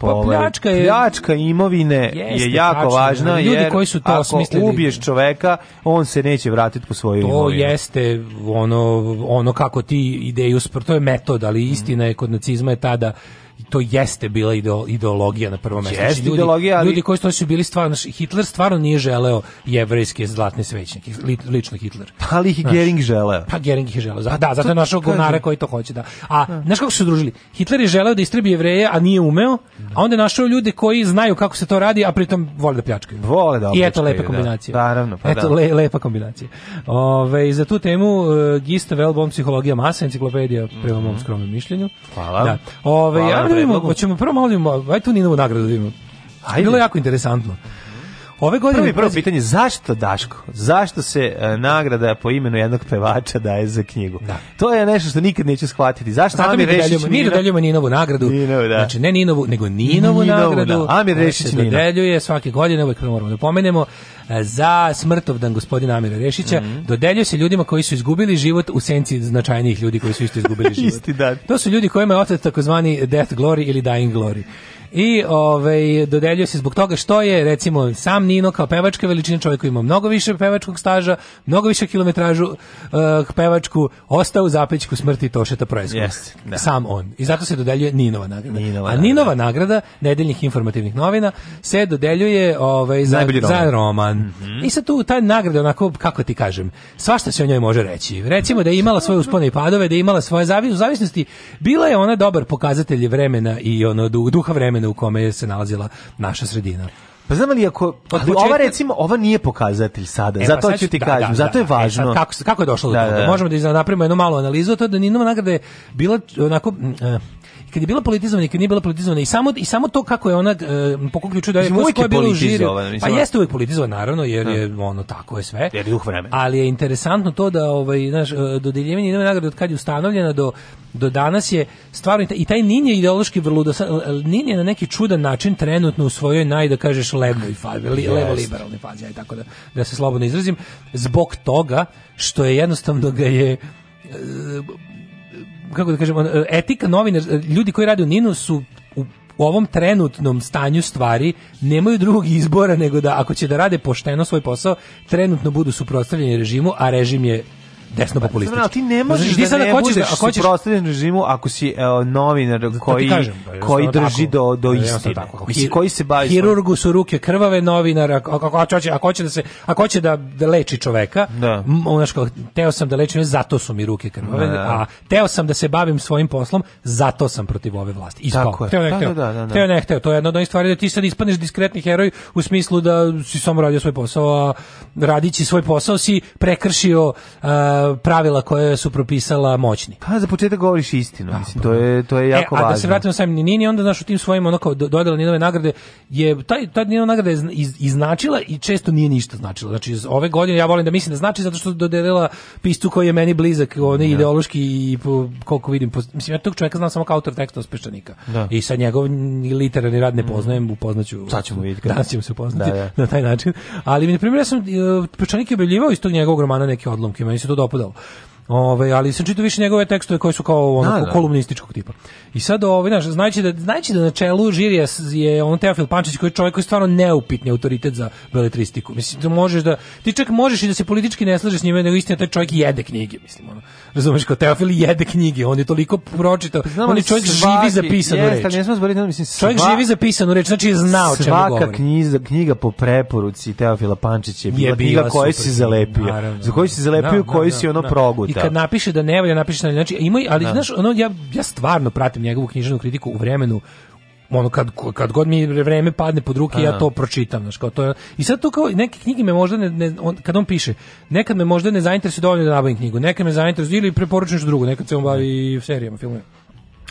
Pa ovaj, pljačka, je, pljačka imovine jeste, je jako tačno, važna ljudi jer koji su to ako smislili, ubiješ čoveka on se neće vratiti po svoju to imovinu. jeste ono, ono kako ti ideju, to je metod, ali istina je kod nacizma je tada i to jeste bila ideologija na prvom mjestu. Jeste znači, ljudi, ideologija, ali... Ljudi koji to su bili stvarno, Hitler stvarno nije želeo jevrejske zlatne svećnike, lično Hitler. Pa, ali ih Gering želeo. Pa Gering ih je želeo, pa da, zato je našao govnara koji to hoće, da. A, da. znaš kako su se družili? Hitler je želeo da istribi jevreje, a nije umeo, a onda je našao ljude koji znaju kako se to radi, a pritom vole da pljačkaju. Vole da I eto lepa da. kombinacija. Da, naravno, pa eto, da. Le, lepa kombinacija. Ove, za tu temu uh, e, Gisto Velbom, psihologija masa, enciklopedija, prema mm -hmm. mom mhm. skromnom mišljenju. Hvala. Da. Ove, Hvala napravimo, hoćemo prvo malo, da ajde tu Ninovu nagradu da vidimo. Ajde. Bilo jako interesantno. Ove godine prvi prvo pitanje zašto Daško? Zašto se uh, nagrada po imenu jednog pevača daje za knjigu? Da. To je nešto što nikad neću shvatiti. Zašto Zato Amir mi dodeljujemo, Nino... Ninovu nagradu. Ninovu, da. Znači ne Ninovu, nego Ninovu, Ninovu da. nagradu. Da. Amir Rešić Nino. Dodeljuje svake godine, uvek moramo da pomenemo e, za smrtovdan gospodina Amira Rešića mm -hmm. dodeljuje se ljudima koji su izgubili život u senci značajnijih ljudi koji su isto izgubili <laughs> život. Isti dan. To su ljudi kojima je otet takozvani death glory ili dying glory i ovaj, dodeljuje se zbog toga što je, recimo, sam Nino kao pevačka veličina čovjek koji ima mnogo više pevačkog staža, mnogo više kilometražu uh, pevačku, ostao u zapećku smrti Tošeta Proezgova. Yes, da. Sam on. I zato se dodeljuje Ninova nagrada. Ninova, A Ninova da. nagrada nedeljnih informativnih novina se dodeljuje ovaj, za, za roman. Mm -hmm. I sad tu ta nagrada, onako, kako ti kažem, svašta se o njoj može reći. Recimo da je imala svoje uspone i padove, da je imala svoje zavis, u zavisnosti. Bila je ona dobar pokazatelj vremena i ono, duha vremena vremena u kome se nalazila naša sredina. Pa znam li ako ali početka... ova recimo ova nije pokazatelj sada. E, pa zato pa, ću ti da, kažem, da, zato da, je e, važno. E, kako kako je došlo do da, toga? Da, da. Možemo da napravimo jednu malu analizu to da Ninova nagrada je bila onako e, kad je bila politizovana i kad nije bila politizovana i samo i samo to kako je ona e, ključu da je uvijek je bilo u žiri. Pa jeste uvijek politizovana naravno jer je da. ono tako je sve. Jer je duh vremena. Ali je interesantno to da ovaj znaš e, dodeljivanje nove nagrade od kad je ustanovljena do do danas je stvarno i taj Nin je ideološki vrlo e, Nin je na neki čudan način trenutno u svojoj naj da kažeš levoj fazi, li, yes. levo liberalni fazi, aj tako da da se slobodno izrazim, zbog toga što je jednostavno ga je e, kako da kažemo e, etika novina, e, ljudi koji rade u Ninu su u u ovom trenutnom stanju stvari nemaju drugog izbora nego da ako će da rade pošteno svoj posao, trenutno budu suprotstavljeni režimu, a režim je desno pa, populistički. ali ti ne možeš da, da ne budeš da, ako hoćeš suprotstavljen režimu ako si uh, novinar da koji kažem, da, koji drži tako, do do istine. Tako. I koji se bavi hirurgu su ruke krvave novinar ako ako hoće ako hoće da se ako hoće da da leči čoveka, da. Unaško, teo sam da lečim zato su mi ruke krvave, da, a teo sam da se bavim svojim poslom, zato sam protiv ove vlasti. Ispao. Teo ne da, hteo. Da, da, da, da, Teo ne hteo. To je jedna od onih stvari da ti sad ispadneš diskretni heroj u smislu da si samo radio svoj posao, a radići svoj posao si prekršio uh, pravila koje su propisala moćni. Pa za početak govoriš istinu, da, mislim, pa to da. je, to je e, jako e, važno. A da se vratimo sam Nini, onda znaš u tim svojim onako kao dodala Ninove nagrade, je, taj, ta Ninova nagrada je iz, iznačila i često nije ništa značila. Znači, ove godine ja volim da mislim da znači zato što dodelila pistu koji je meni blizak, on je ja. Da. ideološki i po, koliko vidim, po, mislim, ja tog čoveka znam samo kao autor teksta Ospeščanika. Da. I sa njegov literarni rad ne mm. poznajem, upoznaću. Sad ćemo vidjeti. Danas ćemo se upoznati da, da. na taj način. Ali, na primjer, ja sam e, Peščanik je objavljivao iz tog njegovog romana neke odlomke, meni se to 搞不懂。Ove, ali sam čitao više njegove tekstove koji su kao ono da, da. kolumnističkog tipa. I sad ovaj znaš, znači da znači da na čelu žirija je on Teofil Pančić koji je čovjek koji je stvarno neupitni autoritet za beletristiku. Mislim da možeš da ti čak možeš i da se politički ne slažeš s njime, nego istina taj čovjek jede knjige, mislim ono. Razumeš kao Teofil jede knjige, on je toliko pročitao, pa Znamo, on je čovjek svaki, živi za pisanu jest, reč. Jesam, zbori, mislim, sva, čovjek živi za pisanu reč, znači je znao čemu govori. Svaka knjiga, knjiga po preporuci Teofila Pančić je bila, je bila knjiga koju si zalepio. Naravno, za koju si zalepio, da, koju da, si ono da. progut Da. kad napiše da ne valja, napiše da ne, znači ima, ali da. znaš, ono, ja, ja stvarno pratim njegovu knjižnu kritiku u vremenu ono kad, kad god mi vreme padne pod ruke ja da. to pročitam znaš, kao to je, i sad to kao neke knjige me možda ne, ne on, kad on piše nekad me možda ne zainteresuje dovoljno da nabavim knjigu nekad me zainteresuje ili preporučim što drugo nekad se on bavi serijama filmovima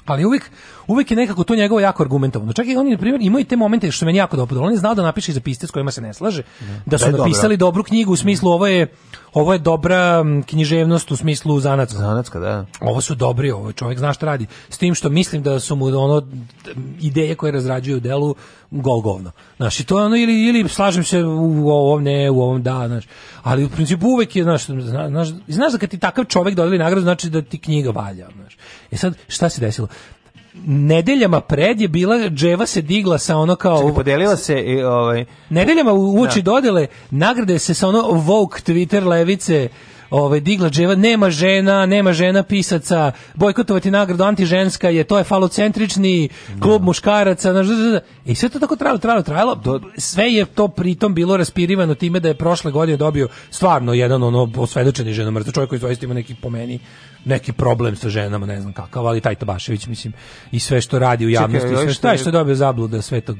ali uvijek uvek je nekako to njegovo jako argumentovano. Čak i oni na primjer imaju te momente što meni jako dopadalo. On je znao da napiše za pisce s kojima se ne slaže, da, da su da napisali dobra. dobru knjigu u smislu ovo je ovo je dobra književnost u smislu zanatska. Zanatska, da. Ovo su dobri, ovo čovjek zna šta radi. S tim što mislim da su mu ono ideje koje razrađuju u delu gol govno. Znaš, i to je ono ili, ili slažem se u ovom ne, u ovom da, znaš. Ali u principu uvek je, znaš, znaš, znaš da kad ti takav čovjek dodeli nagradu, znači da ti knjiga valja, znaš. E sad, šta se desilo? nedeljama pred je bila dževa se digla sa ono kao Čekaj, podelila se i e, ovaj nedeljama uoči da. dodele nagrade se sa ono Vogue Twitter levice ovaj digla dževa nema žena, nema žena pisaca, bojkotovati nagradu antiženska je, to je falocentrični klub da. muškaraca, znaš, i sve to tako trajalo, trajalo, trajalo, sve je to pritom bilo raspirivano time da je prošle godine dobio stvarno jedan ono osvedočeni žena mrtav čovjek koji zaista ima neki pomeni neki problem sa ženama, ne znam kakav, ali taj Tobašević, mislim, i sve što radi u javnosti, Čekaj, i sve što, je... što je dobio zabluda svetog,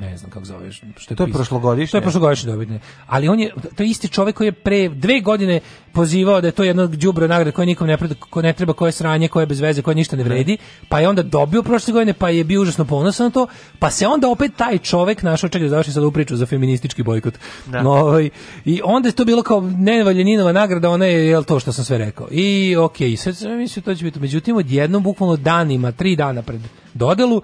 ne znam kako zoveš, što je to je prošlogodišnje. To je prošlogodišnje dobitne. Ali on je, to je isti čovjek koji je pre dve godine pozivao da je to jedno đubro nagrada koje nikom ne, ko ne treba, koje sranje, koje bez veze, koje ništa ne vredi, pa je onda dobio prošle godine, pa je bio užasno ponosan na to, pa se onda opet taj čovjek našao, čekaj, da završi sad u priču za feministički bojkot. Da. No, ovaj, i onda je to bilo kao nevaljeninova nagrada, ona je jel to što sam sve rekao. I okej, okay, i sad sam mislio to će biti. Međutim, odjednom, bukvalno danima, tri dana pred dodelu,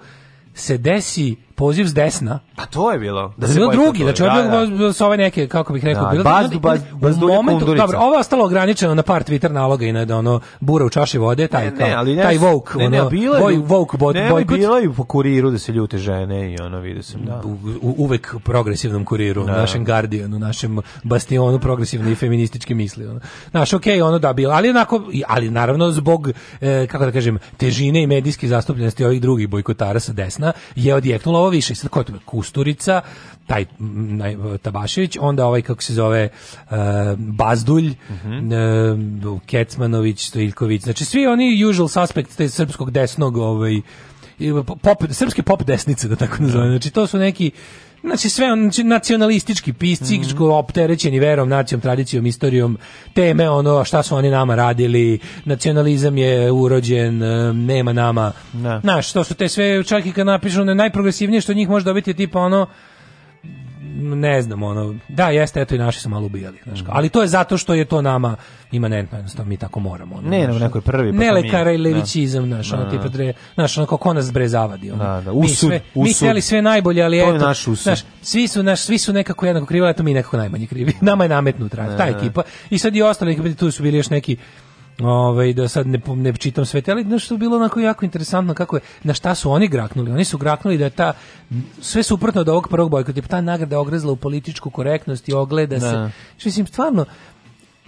se desi poziv s desna. Pa to je bilo. Da, da se drugi, znači da, odmah da, da. sa ove neke kako bih rekao, da, bilo da baz, baz, baz, momentu, dobro, ovo je ostalo ograničeno na par Twitter naloga i na da ono bura u čaši vode, taj ne, ne, ali ne, taj woke, ne, ne, ono, bilo je, woke bot, ne, bojkot. Bilo je po kuriru da se ljute žene i ono vidi se, da. U, u, uvek progresivnom kuriru, da. našem Guardianu, našem bastionu progresivne i feminističke misli, ono. Znaš, okej, okay, ono da bilo, ali onako, ali naravno zbog e, kako da kažem, težine i medijske zastupljenosti ovih drugih bojkotara sa desna je odjeknulo ovo više. Sad ko je to? Kusturica, taj Tabašević, onda ovaj kako se zove uh, Bazdulj, uh -huh. uh, Kecmanović, Stojiljković. Znači svi oni usual suspect te srpskog desnog ovaj pop, srpske pop desnice da tako nazovem. Da. Znači to su neki Znači sve znači, nacionalistički pisci, mm -hmm. opterećeni verom, nacijom, tradicijom, istorijom, teme ono šta su oni nama radili, nacionalizam je urođen, e, nema nama. Ne. Da. Znaš, to su te sve, čak i kad napišu, najprogresivnije što njih može dobiti tipa ono, ne znam, ono, da, jeste, eto i naši su malo ubijali, znaš, mm. ali to je zato što je to nama imanentno, jednostavno mi tako moramo. Ono, ne, nam neko je prvi. Pa ne lekara i da. levićizam, znaš, da, ono, tipa, dre, znaš, ono, kako nas bre zavadi. Ono. Da, da, usud, mi, sve, usud. mi htjeli sve najbolje, ali to eto, je naš usud. Znaš, svi su, naš, svi su nekako jednako krivi, ali to mi nekako najmanje krivi. <laughs> Nama je nametnut rad, ta da, da. ekipa. I sad i ostali, tu su bili još neki ovaj da sad ne, ne čitam sve te, ali nešto bilo onako jako interesantno kako je, na šta su oni graknuli. Oni su graknuli da je ta, sve suprotno od ovog prvog bojkota, pa ta nagrada ogrezla u političku korektnost i ogleda da. se. Što mislim, stvarno,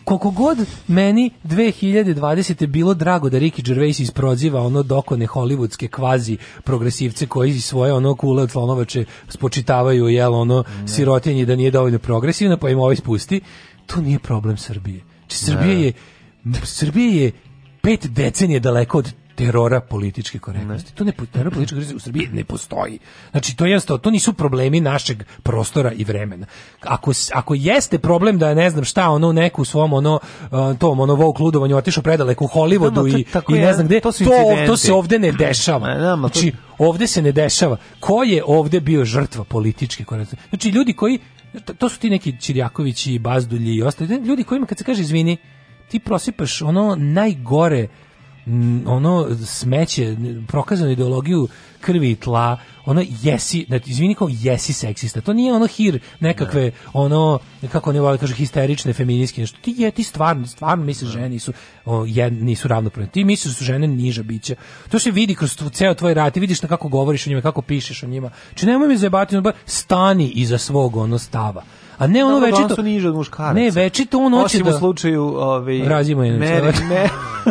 koliko god meni 2020. je bilo drago da Ricky Gervais isproziva ono dokone hollywoodske kvazi progresivce koji svoje ono kule od slonovače spočitavaju jel ono ne. sirotinji da nije dovoljno progresivno, pa im ovaj ispusti, to nije problem Srbije. Či znači, Srbije je Srbija je pet decenije daleko od terora političke korektnosti. Ne. To ne teror političke korektnosti u Srbiji ne postoji. Znači to jednostavno to nisu problemi našeg prostora i vremena. Ako, ako jeste problem da ne znam šta ono neku u svom ono tom ono vok ludovanju otišao predaleko u Hollywoodu ne, to, i, i ne znam gde to to, to, se ovde ne dešava. Ne, ne, znači ovde se ne dešava. Ko je ovde bio žrtva političke korektnosti? Znači ljudi koji to su ti neki Čirjakovići i Bazdulji i ostali ljudi kojima kad se kaže izvini ti prosipaš ono najgore ono smeće, prokazanu ideologiju krvi i tla, ono jesi, znači izvini kao jesi seksista. To nije ono hir nekakve ne. ono kako oni vole da kažu histerične feministke, nešto. Ti je ti stvarno, stvarno misliš žene nisu o, je, nisu ravnopravne. Ti misliš da su žene niža bića. To se vidi kroz tu, ceo tvoj rad, ti vidiš na kako govoriš o njima, kako pišeš o njima. znači nemoj mi zajebati, stani iza svog ono stava. A ne ono da, večito. niže od muškaraca. Ne, večito on hoće da... u slučaju... Ovaj, Razimo je. Meri, me,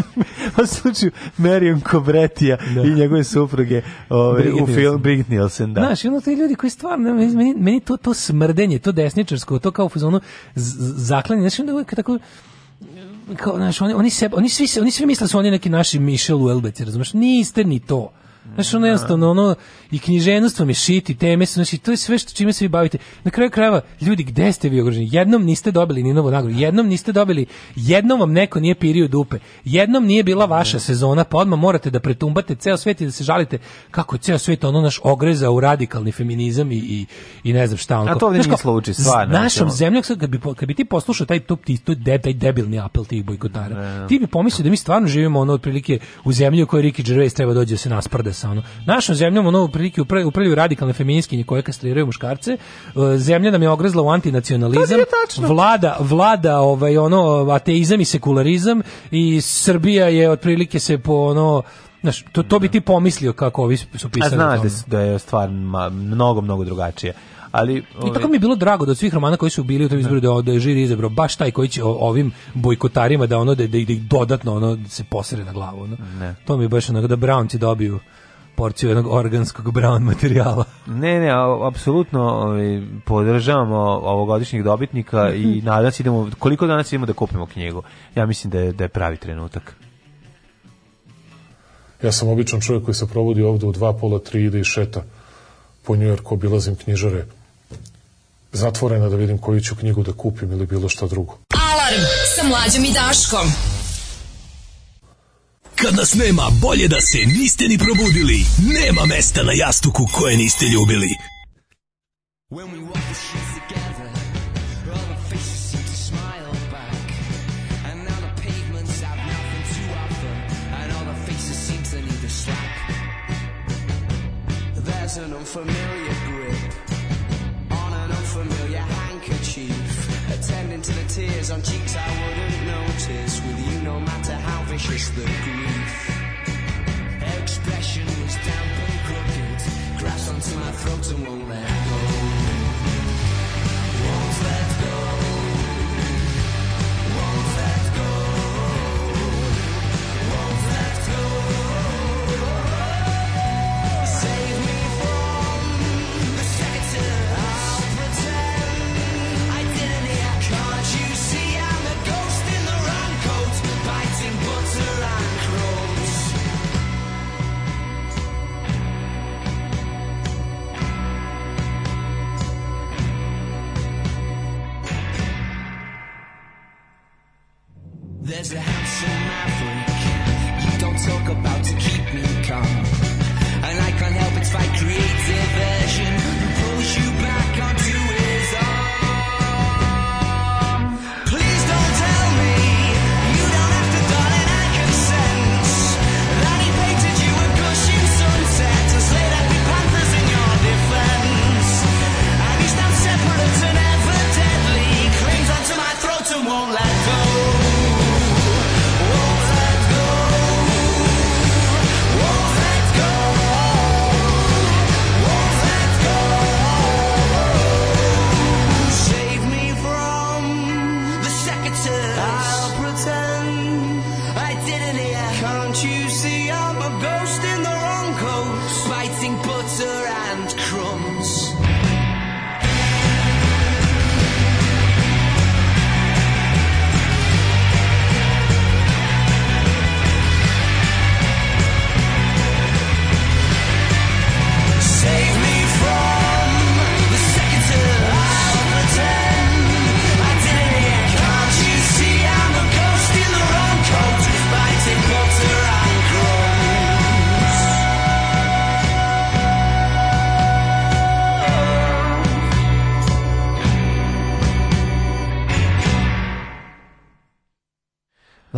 <laughs> u slučaju Marion Cobretija da. i njegove supruge ovaj, u film Big Nielsen, da. Znaš, ono te ljudi koji stvarno, meni, meni to, to smrdenje, to desničarsko, to kao u fazonu zaklanje, znači onda uvijek tako kao, znaš, oni, oni, se, oni, svi, oni svi misle da su oni neki naši Michel Uelbeci, razumeš? Niste ni to. Znaš, ono jednostavno, ono, i književnostvo mi šiti, teme su, znači, to je sve što čime se vi bavite. Na kraju krajeva, ljudi, gde ste vi ogroženi? Jednom niste dobili ni novu nagradu, jednom niste dobili, jednom vam neko nije pirio dupe, jednom nije bila vaša sezona, pa odmah morate da pretumbate ceo svet i da se žalite kako ceo svet ono naš ogreza u radikalni feminizam i, i, i ne znam šta. Onko. A to ovdje nije sluči, stvarno. Našom znači, zemljom, kad bi, kad bi ti poslušao taj, to, to, de, taj debilni apel tih bojkotara, ti bi pomislio da mi stvarno živimo ono otprilike u zemlji u kojoj Ricky Gervais treba dođe da se nasprde sa sa ono. Našom zemljom ono prilike upravljaju radikalne feminiskinje koje kastriraju muškarce. E, zemlja nam je ogrezla u antinacionalizam. Pa vlada, vlada ovaj ono ateizam i sekularizam i Srbija je otprilike se po ono Znaš, to, to bi ti pomislio kako ovi su pisali. A znaš da, da je stvar mnogo, mnogo drugačije ali i tako ovaj mi je bilo drago da od svih romana koji su bili u tom da. izboru da, da je žiri izabrao baš taj koji će ovim bojkotarima da ono da, da, da dodatno ono da se posere na glavu ono. Ne. to mi je baš onako da Brownci dobiju porciju jednog organskog brown <laughs> materijala. Ne, ne, apsolutno ovaj, podržavamo ovogodišnjih dobitnika <laughs> i nadam se idemo, koliko danas idemo da kupimo knjigu? Ja mislim da je, da je pravi trenutak. Ja sam običan čovjek koji se provodi ovdje u dva pola, tri ide i šeta po Njujorku, obilazim knjižare zatvorena da vidim koju ću knjigu da kupim ili bilo šta drugo. Alarm sa mlađom i Daškom. Kad nas nema, bolje da se niste ni probudili. Nema mesta na jastuku koje niste ljubili. When we walk the streets together, all the faces seem to smile back. And now the pavements have nothing to offer, and all the faces seem to need a slack. There's an unfamiliar grip on an unfamiliar house. attending to the tears on cheeks I wouldn't notice with you no matter how vicious the grief. Her expression was damp and crooked, grasps onto my throat and won't let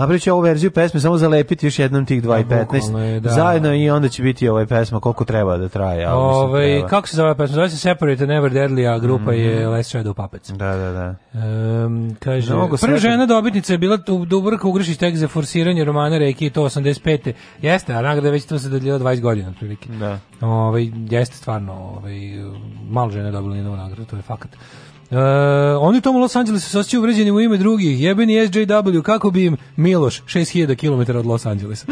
napraviću ovu verziju pesme samo zalepiti još jednom tih 2.15 da. zajedno i onda će biti ovaj pesma koliko treba da traje. ali Ove, treba. Kako se zove pesma? Zove se Separate and Never Deadly, a grupa mm -hmm. je mhm. Les Shadow Puppets. Da, da, da. Um, kaže, Mnogo prva žena dobitnica je bila Dubrka Ugrišić tek za forsiranje romana reke i to 85. Jeste, a nagrada već to se dodeljila 20 godina otprilike. Da. Ove, jeste stvarno, ove, malo žena je dobila njenu nagradu, to je fakat. Uh, oni u Los Angelesu se osjećaju uvređeni u ime drugih. Jebeni SJW, kako bi im Miloš, 6000 km od Los Angelesa.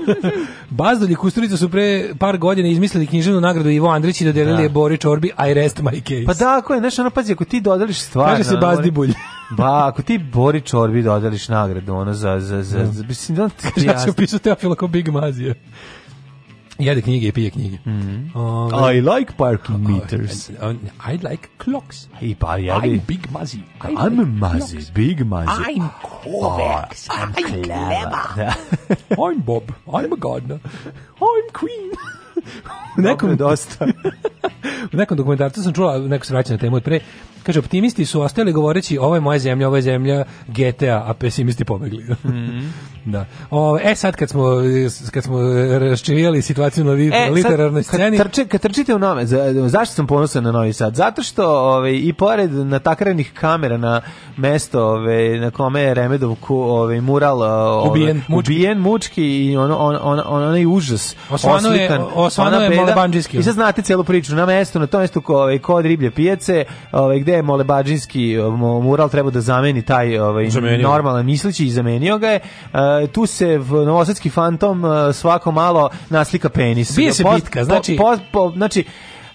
<laughs> Bazdolji Kusturica su pre par godina izmislili književnu nagradu Ivo Andrić i dodelili da. je Bori Čorbi, I rest my case. Pa tako da, je, znaš, ono, pazi, ako ti dodališ stvar... Kaže se Bazdi Bulj. <laughs> ba, ako ti Bori Čorbi dodališ nagradu, ono, za... za, za, da. za, za, za, za, za, za, za, za, Jede knjige i pije knjige. Mm -hmm. Ove, I like parking meters. I, I, I like clocks. I pa, ja I'm big muzzy. I'm like muzzy, clocks. big muzzy. I'm Kovacs. Oh, I'm, I'm clever. clever. <laughs> I'm Bob. I'm a gardener. I'm queen. u nekom dosta. <laughs> u nekom dokumentarcu sam čula, neko se vraća na temu od pre, Kaže, optimisti su ostali govoreći ovo je moja zemlja, ovo je zemlja GTA, a pesimisti pobegli. Mm -hmm. <laughs> da. O, e sad kad smo, kad smo raščivijali situaciju na li, e, literarnoj sad, sceni... Kad, trče, kad trčite u nome, za, zašto sam ponosan na Novi Sad? Zato što ove, ovaj, i pored natakarenih kamera na mesto ove, ovaj, na kome je Remedov ku, ove, ovaj, mural ove, ubijen, mučki. ubijen mučki i on, on, on, on, onaj užas osvano oslikan. Je, osvano je I sad znate celu priču. Na mesto, na to mesto ko, ove, kod riblje pijace, ove, gde gde je Molebadžinski mural treba da zameni taj ovaj, zamenio. normalan mislići i zamenio ga je. E, tu se v Novosadski fantom e, svako malo naslika penis. Bije se po, bitka, znači... Po, po, znači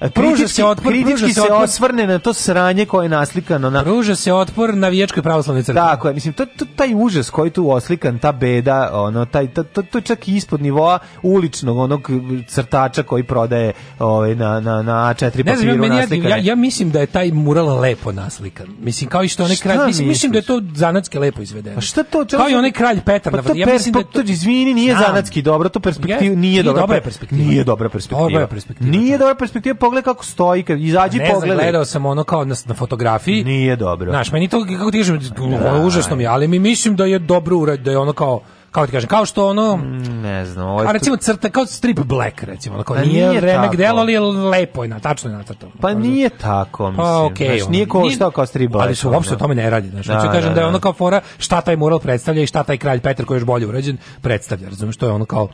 pruža se otpor, kritički se osvrne na to sranje koje je naslikano na Pruža se otpor na viječkoj pravoslavnoj crkvi. Tako je, mislim to, to, taj užas koji tu oslikan, ta beda, ono taj to, to je čak i ispod nivoa uličnog onog crtača koji prodaje ovaj na na na A4 ne znam, papiru Ja, ja mislim da je taj mural lepo naslikan. Mislim kao i što onaj kralj, mislim, mislim da je to zanatski lepo izvedeno. A šta to? Kao i onaj kralj Petar, pa to ja mislim da pa to to izvini, nije zanatski dobro, to perspektiv nije dobra. Dobra perspektiva. Nije dobra perspektiva. Nije dobra perspektiva. Nije da. dobra perspektiva, pa pogledaj kako stoji, kad izađi ne pogledaj. Ne gledao sam ono kao na, na fotografiji. Nije dobro. Znaš, meni to kako ti kažem, da. užasno mi, ali mi mislim da je dobro urađeno, da je ono kao kao ti kažem, kao što ono ne znam, ovaj a recimo crta kao strip black recimo, ono kao pa nije, nije remek delo, ali je lepo je tačno je nacrtano. Pa kažem. nije tako, pa mislim. Pa, okay, znaš, nije kao što kao strip black. Ali su uopšte o tome ne radi, znači hoću kažem da, da je da. ono kao fora šta taj mural predstavlja i šta taj kralj Petar koji je još bolje urađen predstavlja, razumiješ, to je ono kao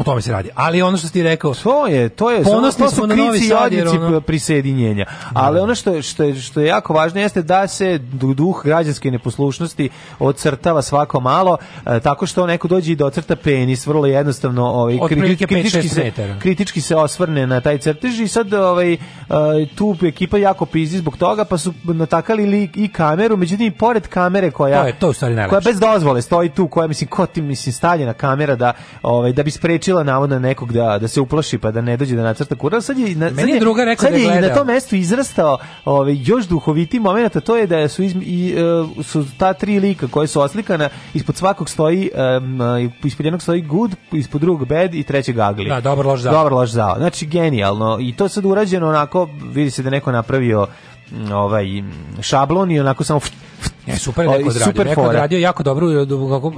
O tome se radi. Ali ono što ti rekao, to je, to je ponosni to su krici novi sad, i ono... prisjedinjenja. Ali da. ono što je, što je što je jako važno jeste da se duh građanske neposlušnosti odcrtava svako malo e, tako što neko dođe i docrta penis vrlo jednostavno, ovaj kritički, kritički se kritički se osvrne na taj crtež i sad ovaj e, tu ekipa jako pizdi zbog toga, pa su natakali li i kameru, međutim pored kamere koja to je to stvari Koja bez dozvole stoji tu, koja mislim ko ti mislim stavljena kamera da ovaj da bi sprečila sprečila navodno nekog da, da se uplaši pa da ne dođe da nacrta kurac. Sad je, na, Meni je druga rekla sad je da je na tom mestu izrastao ovaj, još duhoviti momenat to je da su, izmi, i, uh, su ta tri lika koje su oslikana, ispod svakog stoji, um, ispod jednog stoji good, ispod drugog bad i trećeg ugly. Da, dobro loš zao. dobro loš zao. Znači, genijalno. I to sad urađeno onako, vidi se da neko napravio ovaj šablon i onako samo ne, super neko da ovaj, odradio, super neko da odradio jako dobro, e, kako,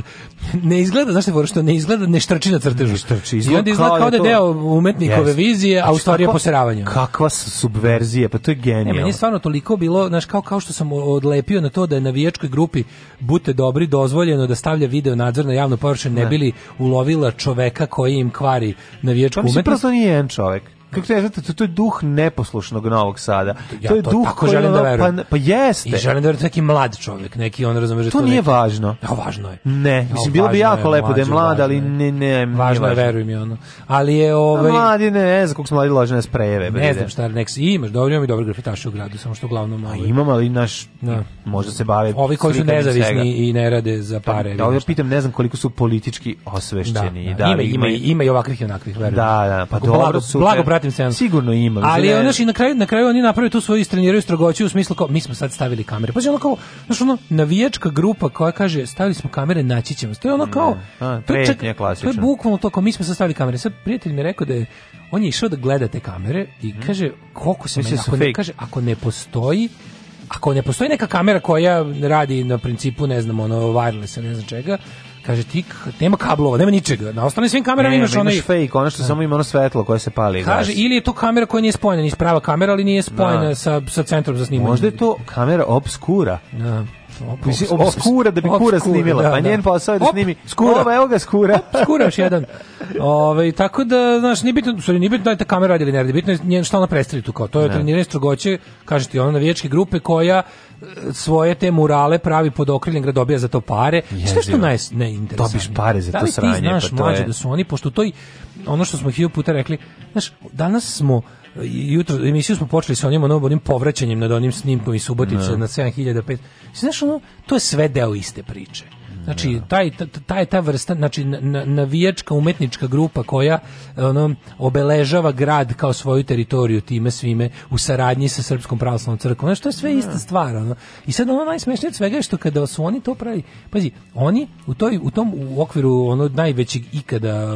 <laughs> ne izgleda, znaš te što ne izgleda, ne štrči na crtežu. Ne štrči, izgleda, I onda izgleda kao, da kao da je deo umetnikove yes. vizije, a u znači, stvari je poseravanje. Kakva subverzija, pa to je genijalno. Ne, meni je stvarno toliko bilo, znaš, kao, kao što sam odlepio na to da je na vijačkoj grupi Bute dobri dozvoljeno da stavlja video nadzor na javnu površinu, ne, ne bili ulovila čoveka koji im kvari navijačku umetnost. Pa mislim, prosto nije jedan čovek kako ne znate, to je duh neposlušnog Novog Sada. Ja to je to duh tako koji želim da verujem. Pa, pa jeste. I želim da verujem da neki mlad čovjek, neki on razumije to. Da to nije neki... važno. Ja, važno je. Ne, jo, mislim bilo bi jako je, lepo da je mlad, ali ne, ne, važno, važno je, verujem je ono. Ali je ovaj mladi ne, ne znam kako se mladi lažne sprejeve. Ne znam šta nek si imaš, dobro i dobro grafitaše u gradu, samo što glavno ovaj. A imam ali naš da. može se bave Ovi koji su nezavisni i ne rade za pare. Da, ovdje pitam, ne znam koliko su politički osvešteni. Da, da. ima, ima, ima i ovakvih i onakvih, verujem. Da, da, pa dobro su pratim seansu. Sigurno ima. Ali ono na kraju na kraju oni naprave tu svoju istreniraju strogoću u smislu kao mi smo sad stavili kamere. Pa ona kao znači ono navijačka grupa koja kaže stavili smo kamere naći ćemo. To je ono mm, kao A, klasično. to je bukvalno to kao mi smo sad stavili kamere. Sad prijatelj mi rekao da je on je išao da gleda te kamere i mhm. kaže koliko se da ako ne, kaže ako ne postoji ako ne postoji neka kamera koja radi na principu ne znam ono wireless ne znam čega Kaže ti nema kablova, nema ničega. Na ostalim svim kamerama ne, imaš onaj fake, ono što da. samo ima ono svetlo koje se pali. Kaže ili je to kamera koja nije spojena, nije prava kamera, ali nije spojena da. sa sa centrom za snimanje. Možda je to kamera obskura. Da. Mislim, obskura da bi obskura, kura snimila. Da, pa njen da. posao je da snimi. skura. Ova, evo ga skura. Op, skura još jedan. Ove, tako da, znaš, nije bitno, sorry, nije bitno da je ta kamera radi ili ne radi. Bitno je njen šta ona predstavi tu kao. To je da. treniranje strogoće, kažete ti, ona navijačke grupe koja e, svoje te murale pravi pod okriljem grada dobija za to pare. Šta što naj ne interesantno. Dobiš pare za da to sranje, pa to je. Da li ti znaš, mlađe, da su oni pošto to i ono što smo hiljadu rekli, znaš, danas smo jutro emisiju smo počeli sa onim onom, onim povraćanjem nad onim snimkom iz Subotice no. Da. na 7005. Znaš ono, to je sve deo iste priče. Znači, da. taj, taj, ta vrsta, znači, navijačka umetnička grupa koja ono, obeležava grad kao svoju teritoriju time svime u saradnji sa Srpskom pravoslavnom crkvom. Znači, to je sve ne. Da. ista stvar. Ono. I sad ono najsmešnije od svega je što kada su oni to pravi, pazi, oni u, toj, u tom u okviru ono najvećeg ikada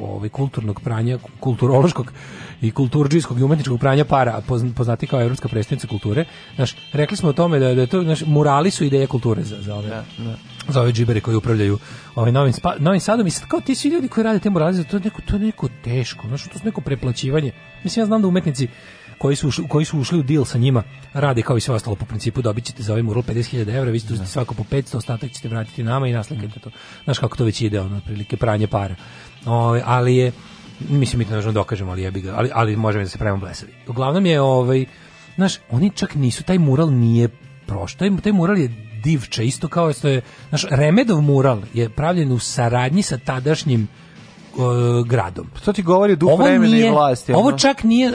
ovaj, kulturnog pranja, kulturološkog, i kulturđijskog i umetničkog pranja para, poznati kao evropska predstavnica kulture. Znaš, rekli smo o tome da, da je to, znaš, murali su ideje kulture za, za ove. Da, da. Za ove džibere koji upravljaju ovaj novim, spa, novim sadom i sad kao ti svi ljudi koji rade te muralize, to je neko, to je neko teško, znaš, to su neko preplaćivanje. Mislim, ja znam da umetnici koji su, ušli, koji su ušli u deal sa njima rade kao i sve ostalo po principu dobit ćete za ovaj mural 50.000 evra, vi ste da. svako po 500, ostatak ćete vratiti nama i naslikajte to. Znaš kako to već ide, ono, prilike pranje para. O, ovaj, ali je, mislim mi to možemo dokažemo, da ali jebi ga, ali, ali možemo da se pravimo blesavi. Uglavnom je, ovaj, znaš, oni čak nisu, taj mural nije prošlo, taj, taj mural je divče, isto kao što je, znaš, Remedov mural je pravljen u saradnji sa tadašnjim gradom. To ti govori duh ovo vremena i vlasti. Ovo čak nije, e,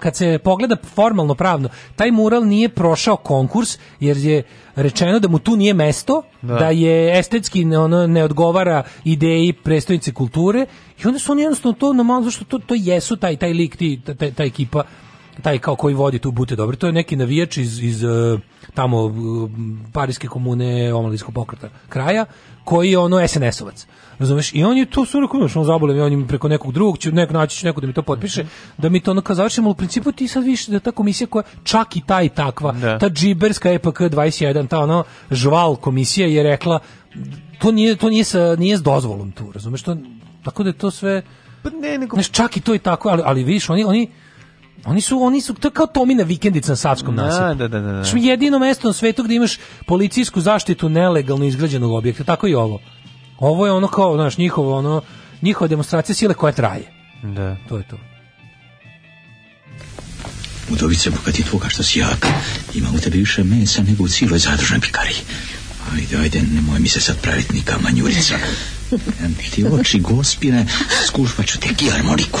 kad se pogleda formalno pravno, taj mural nije prošao konkurs, jer je rečeno da mu tu nije mesto, da, da je estetski ono, ne odgovara ideji predstavnice kulture, i onda su oni jednostavno to, normalno, zašto to, to jesu taj, taj lik, ti, taj, taj ekipa, taj kao koji vodi tu bute dobro, to je neki navijač iz, iz e, tamo parijske komune omalinskog pokreta kraja koji je ono SNS-ovac. Razumeš? I on je to sve rekao, on zabole, on im preko nekog drugog će nek naći će neko da mi to potpiše, mm -hmm. da mi to ono završimo, u principu ti sad više da ta komisija koja čak i taj takva, da. ta džiberska EPK 21, ta ono žval komisija je rekla to nije to nije sa nije s dozvolom tu, razumeš? To, tako da je to sve pa ne, nego... Znaš, čak i to i tako, ali, ali vidiš, oni, oni Oni su, oni su, to kao Tomina vikendica na Savskom da, nasipu. Da, da, da, da. Što jedino mesto na svetu gde imaš policijsku zaštitu nelegalno izgrađenog objekta, tako i ovo. Ovo je ono kao, znaš, njihovo, ono, njihova demonstracija sile koja traje. Da. To je to. Udovice, bogati tvoga što si jak, ima u tebi više mesa nego u cijeloj zadružnoj pikariji. Ajde, ajde, nemoj mi se sad praviti nika manjurica. <laughs> Ti oči, gospine, skušvat ću te gilarmoniku.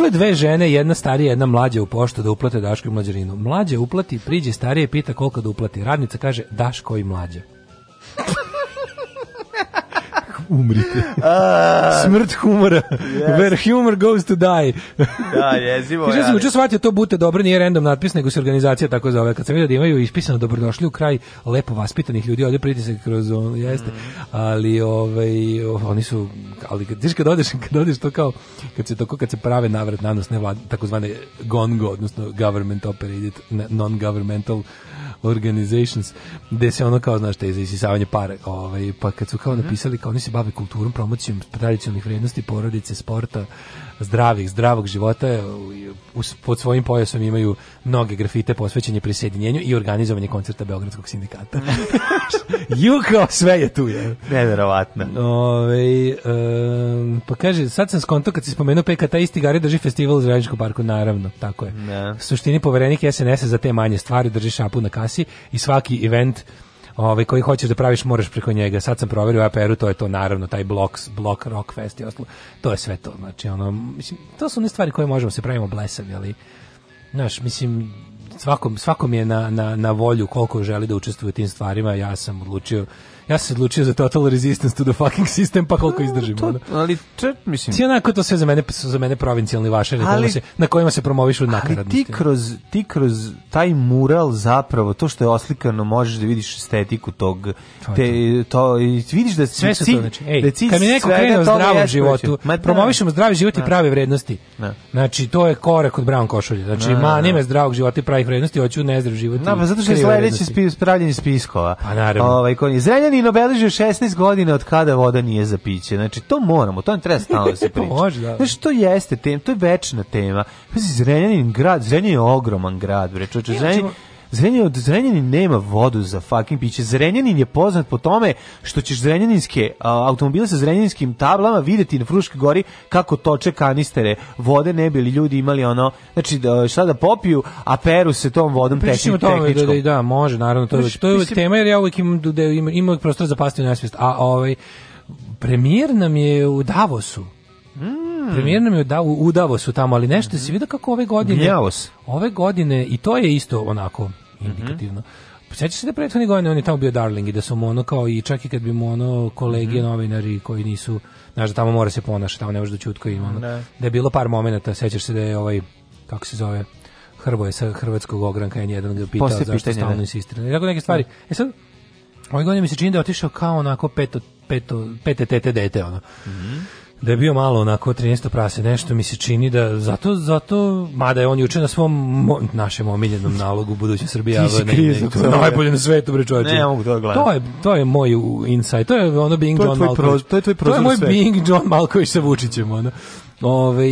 Ušle dve žene, jedna starija, jedna mlađa u poštu da uplate Daško mlađarinu. Mlađa uplati, priđe starije, pita koliko da uplati. Radnica kaže Daškoj mlađa umrite. A... Smrt humora. Yes. Where humor goes to die. da, jezivo. Kaže, sam učeo shvatio, to bute dobro, nije random natpis, nego se organizacija tako zove. Kad sam vidio da imaju ispisano dobrodošli u kraj lepo vaspitanih ljudi, ovdje pritisak kroz on, jeste. Mm. Ali, ovaj, oni su, ali kad, kad odeš, kad odeš to kao, kad se, tako, kad se prave navrat na nas, ne vlad, takozvane GONGO, odnosno government operated, non-governmental Organizations, gde se ono kao, znaš, te za isisavanje para, ovaj, pa kad su kao mhm. napisali, kao oni se bave kulturom, promocijom tradicionalnih vrednosti, porodice, sporta, zdravih, zdravog života e, pod svojim pojasom imaju mnoge grafite posvećenje prisjedinjenju i organizovanje koncerta Beogradskog sindikata. <laughs> Juko, sve je tu. Je. Neverovatno. Ove, um, pa kaže, sad sam skonto kad si spomenuo PKT, isti gari drži festival u Zraničkom parku, naravno, tako je. Ne. Da. suštini poverenik SNS-a za te manje stvari drži šapu na kasi i svaki event ovaj, koji hoćeš da praviš moraš preko njega. Sad sam proverio APR-u, to je to naravno, taj Blocks, Block rock fest i ostalo. To je sve to, znači ono, mislim, to su ne stvari koje možemo da se pravimo blesavi, ali, znaš, mislim, svakom, svakom je na, na, na volju koliko želi da učestvuje u tim stvarima, ja sam odlučio ja sam se odlučio za total resistance to the fucking system, pa koliko izdržim. To, ali, čet, mislim... Ti onako to sve za mene, su za mene provincijalni vašari ali, se, na kojima se promoviš promovišu nakaradnosti. Ali ti kroz, ti kroz taj mural zapravo, to što je oslikano, možeš da vidiš estetiku tog, te, to, i vidiš da sve su to, znači, ej, da kad mi neko krene u zdravom životu, da. promovišemo zdravi život i da. prave vrednosti. Na. Da. Znači, to je korak od brown košulje. Znači, ne, ma, nime zdravog života i pravih vrednosti, hoću nezdrav život. Da, pa zato što je sledeći spis, pravljenje spiskova. Pa naravno. Ovaj, Zrenjani Čačin obeležio 16 godina od kada voda nije za piće. Znači, to moramo, to ne treba stalno da se <laughs> priča. Može, da. Znači, to jeste tema, to je večna tema. Pazi, Zrenjanin grad, Zrenjanin je ogroman grad, bre. Čoče, Zrenjanin, Zrenjanin, Zrenjanin nema vodu za fucking piće. Zrenjanin je poznat po tome što ćeš zrenjaninske a, automobile sa zrenjaninskim tablama videti na Fruške gori kako toče kanistere vode ne bili ljudi imali ono, znači da, šta da popiju, a peru se tom vodom tehničkom. Tome, da, da, da, može, naravno, to je, to je mislim, tema jer ja uvijek imam, da, imam, imam prostor za pasti u nesvijest. A ovaj, premijer nam je u Davosu Da. Premijer nam je da, udavo su tamo, ali nešto mm -hmm. se vidi kako ove godine... Gnjavos. Ove godine, i to je isto onako indikativno. Mm -hmm. Sjeća se da prethodne godine on je tamo bio darling i da su mu ono kao i čak i kad bi mu ono kolege mm -hmm. novinari koji nisu, znaš da tamo mora se ponaša, tamo ne može da čutko ima. Ono, da. da je bilo par momenata, sjećaš se da je ovaj, kako se zove, Hrvoje sa hrvatskog ogranka je jedan ga pitao Poslije zašto pitanje, stalno da. insistira. I tako neke stvari. E sad, ove godine mi se čini da je otišao kao onako peto, peto, pete tete dete, ono. Mm -hmm da je bio malo onako 13 prase nešto mi se čini da zato zato mada je on juče na svom mo, našem omiljenom nalogu buduće Srbija na najbolje na svetu bre čoveče ne mogu to da gledam to je to je moj insight to je ono being to John Malković to je tvoj to je moj being John Malković sa Vučićem ono Ove,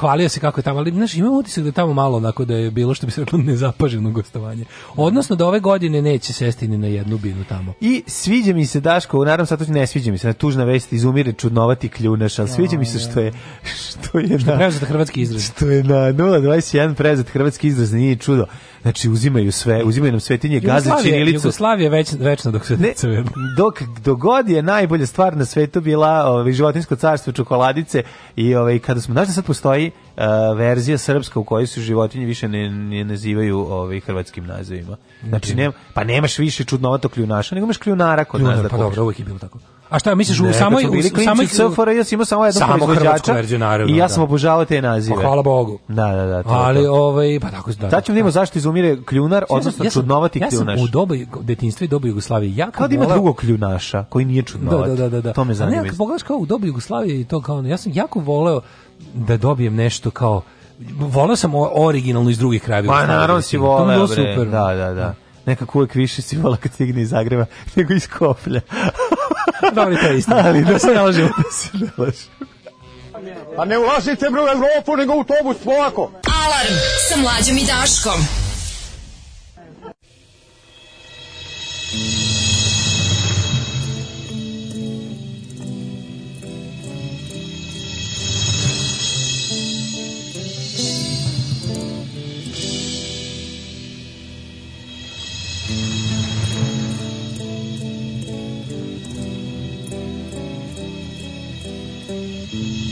hvalio se kako je tamo, ali znaš, imam utisak da je tamo malo onako da je bilo što bi se reklo <laughs> nezapaženo gostovanje. Odnosno da ove godine neće sesti ni na jednu binu tamo. I sviđa mi se Daško, naravno sad to ne sviđa mi se, na tužna vest izumire čudnovati kljuneš, ali sviđa mi se što je što je što na, prezat hrvatski izraz. Što je na 021 prezat hrvatski izraz, nije čudo. Znači uzimaju sve, uzimaju nam svetinje, gaze čirilicu. Jugoslavija već večno dok se ne, dok god je najbolja stvar na svetu bila ovaj životinjsko carstvo čokoladice i ovaj kada smo znači sad postoji uh, verzija srpska u kojoj se životinje više ne, ne nazivaju ovaj hrvatskim nazivima. Znači, znači nema, pa nemaš više čudnovatog kljunaša, nego imaš kljunara kod Kljunar, nas da. Pa dobro, uvijek je bilo tako. A šta misliš ne, u samoj u samoj CFRJ ja ima samo jedan proizvođač. i ja da. sam obožavao te nazive. Pa, hvala Bogu. Da, da, da. Ali to. ovaj pa tako da. Tačim da, da vidimo zašto izumire kljunar, odnosno ja sam, čudnovati ja sam, kljunaš. Ja sam u doba detinjstva i doba Jugoslavije jako Kad ima drugog kljunaša koji nije čudnovat. Da, da, da, da. To me zanima. Ne, pogledaš kao u doba Jugoslavije i to kao ja sam jako voleo da dobijem nešto kao voleo sam originalno iz drugih krajeva. Pa naravno si voleo, To super. Da, da, da nekako uvek više si vola kad stigne iz Zagreba <laughs> nego iz Koplja. Dobro, da, to je isto. Ali da se ne lažimo. <laughs> Da se ne lažimo. Pa ne ulazite bre u Evropu, nego u autobus, polako. Alarm sa mlađom i Daškom. Mm-hmm.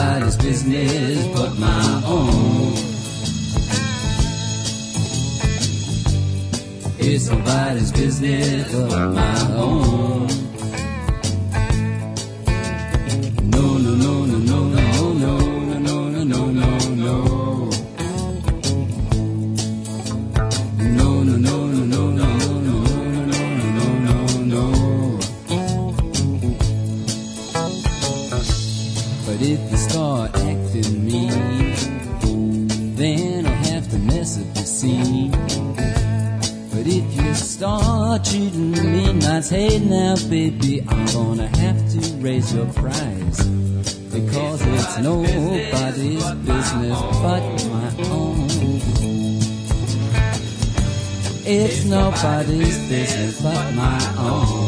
nobody's business but my own. It's nobody's business but my own. treating me nice. Hey now, baby, I'm gonna have to raise your price. Because it's nobody's business but my own. It's nobody's business but my own.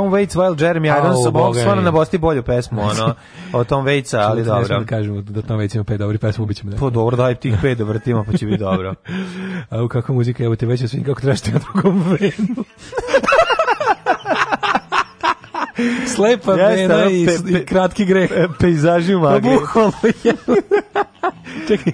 Tom Waits, Wild Jeremy Irons, oh, mogu stvarno na Bosti bolju pesmu, <laughs> ono, o Tom Waitsa, ali dobro. da kažemo da Tom Waits ima pet dobri pesmu, bit ćemo da. Pa dobro, daj tih pet da vrtimo, pa će biti dobro. <laughs> A u kakva muzika, evo te već osvijem, kako tražite na drugom vremenu. <laughs> Slepa Jeste, i, pe, pe, kratki greh. Pejzaži u magli. Pa bukvalno Čekaj.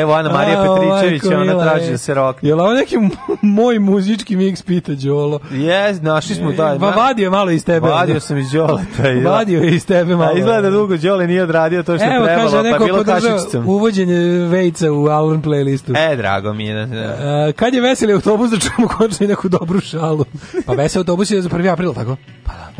Evo Ana Marija Petričević, ona traži da se rokne. Jel ovo neki <laughs> moj muzički mix pita Đolo? Jes, našli smo, da. Pa vadio malo iz tebe. Vadio sam iz Đole. <laughs> Vadio je iz tebe malo. A izgleda da dugo Đole nije odradio to što Evo, trebalo, kaže, pa neko pa bilo kašicom. Uvođenje vejca u Auron playlistu. E, drago mi je. Da, da. E, kad je veseli autobus da čujemo konačno neku dobru šalu? Pa veseli autobus je za 1. april, tako?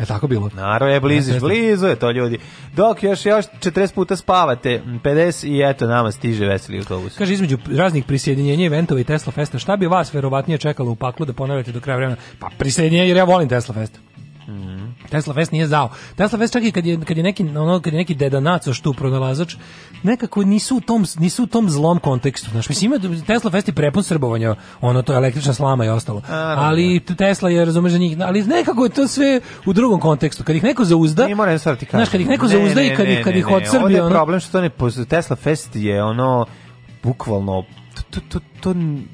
E tako bilo. Naravno je bliziš, blizu je to ljudi. Dok još još 40 puta spavate, 50 i eto nama stiže veseli autobus. Kaže između raznih prisjedinjenja eventova i Tesla Festa, šta bi vas verovatnije čekalo u paklu da ponavljate do kraja vremena? Pa prisjedinjenje jer ja volim Tesla Festa. Mm. Tesla Fest nije zao. Tesla Fest čak i kad je, kad je neki ono kad je neki deda naco što pronalazač nekako nisu u tom nisu u tom zlom kontekstu. Znaš, mislim ima Tesla Fest je prepun srbovanja, ono to električna slama i ostalo. A, ali da. Tesla je razumeš za njih, ali nekako je to sve u drugom kontekstu. Kad ih neko zauzda, ne mora sad da ti kažem. Znaš, kad ih neko ne, zauzda ne, i kad, ne, kad ih od Srbije, ono... problem što to ne Tesla Fest je ono bukvalno to, to, to,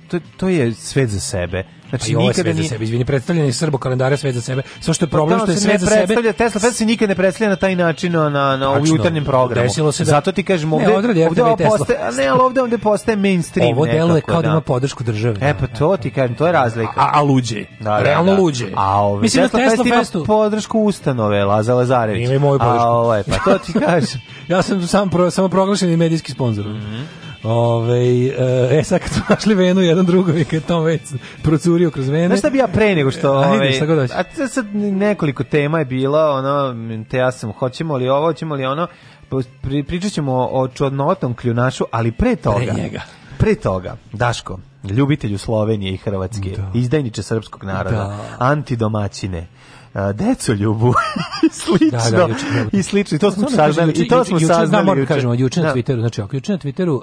to, to je svet za sebe Znači, pa i ovo ovaj je svet nije... za sebe, izvini, predstavljanje srbo kalendara svet za sebe. Samo što je pa problem što je sve za sebe. Tesla Fest se nikad ne predstavlja na taj način na na, na ovom jutarnjem programu. Desilo se da... Zato ti kažem ovde, ne, ovde, ovde ovo postaje, a ne, ali ovde ovde postaje mainstream. Ovo delo nekako, kao da, da ima podršku države. E pa da. to ti kažem, to je razlika. A, a luđe. Da, da Realno da. luđe. A ove, Mislim Tesla, Tesla Fest Festu... podršku ustanove Laza Lazarević. Ima i moju podršku. A ovo ovaj, je, pa to ti <laughs> kažem. ja sam sam pro, samo proglašeni medijski sponzor. Mm -hmm. Ove, e, e, sad kad su našli venu jedan drugovi kad je Tom već procurio kroz vene. Znaš šta bi ja pre nego što... Ove, Ajde, šta god A sad nekoliko tema je bila, ono, te ja sam, hoćemo li ovo, hoćemo li ono, pri, pričat ćemo o, o čudnotom kljunašu, ali pre toga... Pre njega. Pre toga, Daško, ljubitelju Slovenije i Hrvatske, da. izdajniče srpskog naroda, da. antidomaćine, uh, decoljubu <laughs> da, da, i slično. I slično. to smo da saznali. I to smo saznali juče. Juče, znači, kažemo, juče na Twitteru. Znači, ako juče na Twitteru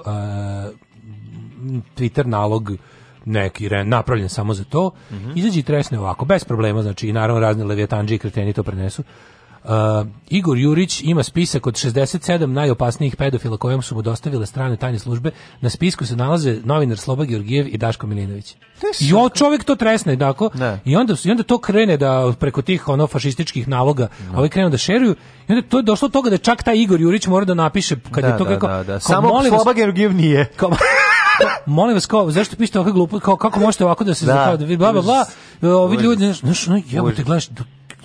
Twitter nalog neki re, napravljen samo za to, mhm. izađi i tresne ovako, bez problema, znači, i naravno razne levijatanđe i kreteni to prenesu. Uh, Igor Jurić ima spisak od 67 najopasnijih pedofila kojom su mu dostavile strane tajne službe. Na spisku se nalaze novinar Sloba Georgijev i Daško Milinović. I on čovjek to tresne, dakle. Ne. I onda i onda to krene da preko tih ono fašističkih naloga, ne. Da. ovi krenu da šeruju. I onda to je došlo do toga da čak taj Igor Jurić mora da napiše kad da, je to da, kako da, da. samo molim Sloba Georgijev nije. <laughs> Kao, molim vas kao zašto pišete ovakve glupo? kao kako možete ovako da se da, kao, bla bla bla ovi ljudi znaš, znaš, no, jebote gledaš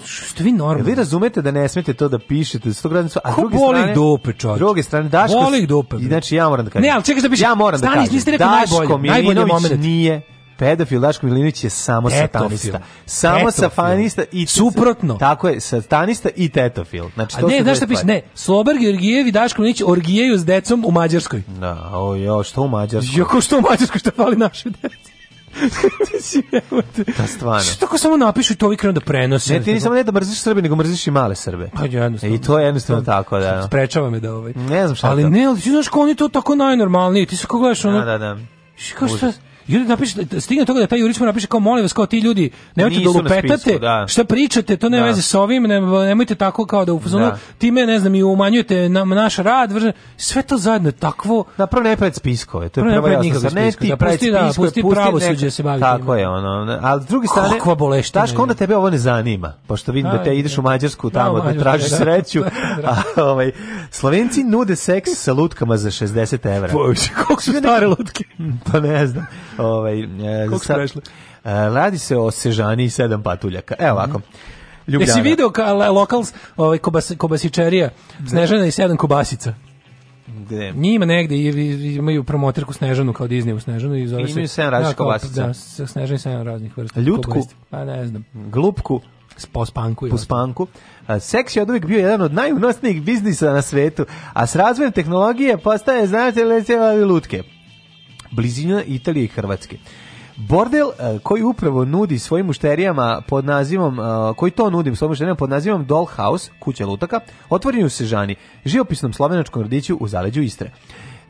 Što vi normalno? Vi razumete da ne smete to da pišete, da građani su, a s druge strane dope, čovjek. druge strane Daško. Boli dope. I znači ja moram da kažem. Ne, al čekaj da pišeš. Ja moram da kažem. Niste rekli Daško Milinović nije pedofil Daško Milinović je samo tetofil. satanista. Samo tetofil. satanista i suprotno. Tako je, satanista i tetofil. Znači to A ne, znaš šta piše? Ne, Sloberg Georgijev i Daško Milinović orgijaju s decom u Mađarskoj. Da, no, o jo, što u Mađarskoj? Jo, ko što u Mađarskoj što fali naše dece? <laughs> da, stvarno. Što tako samo napišu i to ovi da prenose. Ne, ti samo ne da mrziš Srbe, nego mrziš i male Srbe. Pa jednostavno. I to je jednostavno da. tako, da, da. Sprečava me da ovaj. Ne znam šta. Ali ne, ali ti znaš ko oni to tako najnormalnije. Ti se ko gledaš da, ono... Da, da, da. Što, šta, I onda napiše, stigne toga da taj Jurić mu napiše kao molim vas, kao ti ljudi, nemojte da lupetate, da. šta pričate, to ne da. veze sa ovim, ne, nemojte tako kao da upozornu, da. time, ne znam, i umanjujete nam, naš rad, vrže, sve to zajedno je takvo. Da, prvo ne pred spiskove, to je prvo jasno, za ne ti da, pusti, da, spiskove, pusti pravo suđe da se bavi. Tako je, ono, al s druge strane, Kakva boleština. Daš, onda tebe ovo ne zanima, pošto vidim da, da te da. ideš u Mađarsku tamo da tražiš sreću, <laughs> a ovaj, Slovenci nude seks sa lutkama za 60 evra. Bože, kako su stare lutke? Pa ne znam. Ovaj, e, sa, e, radi se o Sežani i sedam patuljaka. Evo ovako. Mm -hmm. Ljubljana. Jesi video ka, locals ovaj, kobas, kobasičerija Snežana i sedam kobasica? Gde? Njima negde imaju promoterku Snežanu kao Disneyu Snežanu i zove se... Imaju 7 različitih da, kobasica. Da, Snežani 7 raznih vrsta. Ljutku? Pa ne znam. Glupku? Pospanku. Pospanku. Seks je od uvijek bio jedan od najunosnijih biznisa na svetu, a s razvojem tehnologije postaje, znate, leceva lutke blizina Italije i Hrvatske. Bordel e, koji upravo nudi svojim mušterijama pod nazivom e, koji to nudi svojim mušterijama pod nazivom Dollhouse, kuća lutaka, otvoren u Sežani, živopisnom slovenačkom radiću u zaleđu Istre.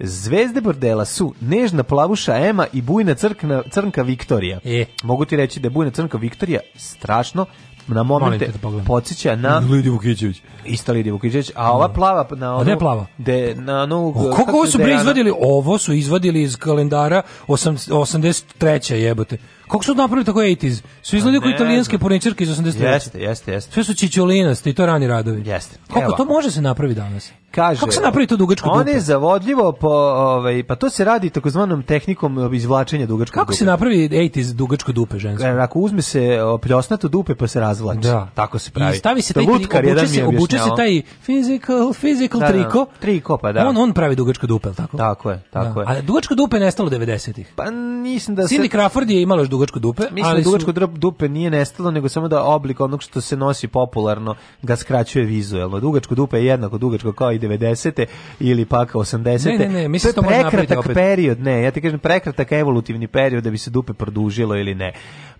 Zvezde bordela su nežna plavuša Ema i bujna crkna, crnka Viktorija. E. Mogu ti reći da je bujna crnka Viktorija strašno na momente da podsjeća na Lidiju Vukićević. Ista Lidija Vukićević, a ova da. plava na onu... A ne plava? De, na onu... O, kako ovo su bre izvadili? Ovo su izvadili iz kalendara 83. jebote. Kako su napravili tako 80s? Su izgledali kao pa italijanske porničarke iz 83. Jeste, jeste, jeste. Sve su čičolinasti i to rani radovi. Jeste. Kako Evo. to može se napravi danas? Kaže, Kako se napravi to dugačko dupe? On je zavodljivo, po, ovaj, pa to se radi takozvanom tehnikom izvlačenja dugačkog Kako dupe. se napravi 80s dugačko dupe žensko? E, ako uzme se pljosnato dupe pa se razvlači. Da. Tako se pravi. I stavi se taj, obuče, se, obuče Uče se taj physical, physical da, triko. Da, triko, pa da. On, on pravi dugačko dupe, ali tako? Tako je, tako da. je. A dugačka dupe nestalo 90-ih. Pa mislim da... Cindy se... Crawford je imala još dugačko dupe. Mislim ali da dugačko su... dupe nije nestalo, nego samo da oblik onog što se nosi popularno ga skraćuje vizuelno. Dugačka dupe je jednako dugačka kao i 90-te ili pak 80-te. Ne, ne, ne, mislim to, da to prekratak period, ne, ja ti kažem prekratak evolutivni period da bi se dupe produžilo ili ne.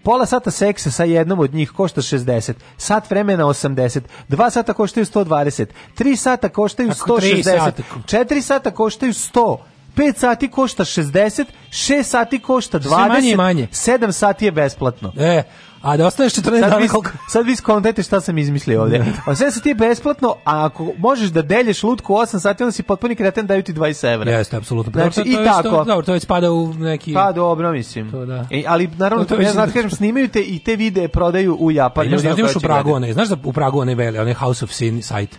Pola sata seksa sa jednom od njih košta 60, sat vremena 80, dva sata koštaju 120, tri sata koštaju 160, četiri sata koštaju 100, pet sati košta 60, šest sati košta 20, manje, manje. 7 sati je besplatno. E, A da ostaješ 14 sad dana koliko... Sad vi skontajte šta sam izmislio ovde. A pa sve se ti je besplatno, a ako možeš da delješ lutku 8 sati, onda si potpuni kreten, daju ti 20 evra. Jeste, apsolutno. Znači, znači, i tako. To, dobro, to već spada u neki... Pa dobro, mislim. To, da. E, ali naravno, to, to, to ja znači, kažem, snimaju te i te videe prodaju u Japan. E, imaš, znaš da imaš u Pragu onaj, znaš da u Pragu onaj veli, onaj House of Sin site.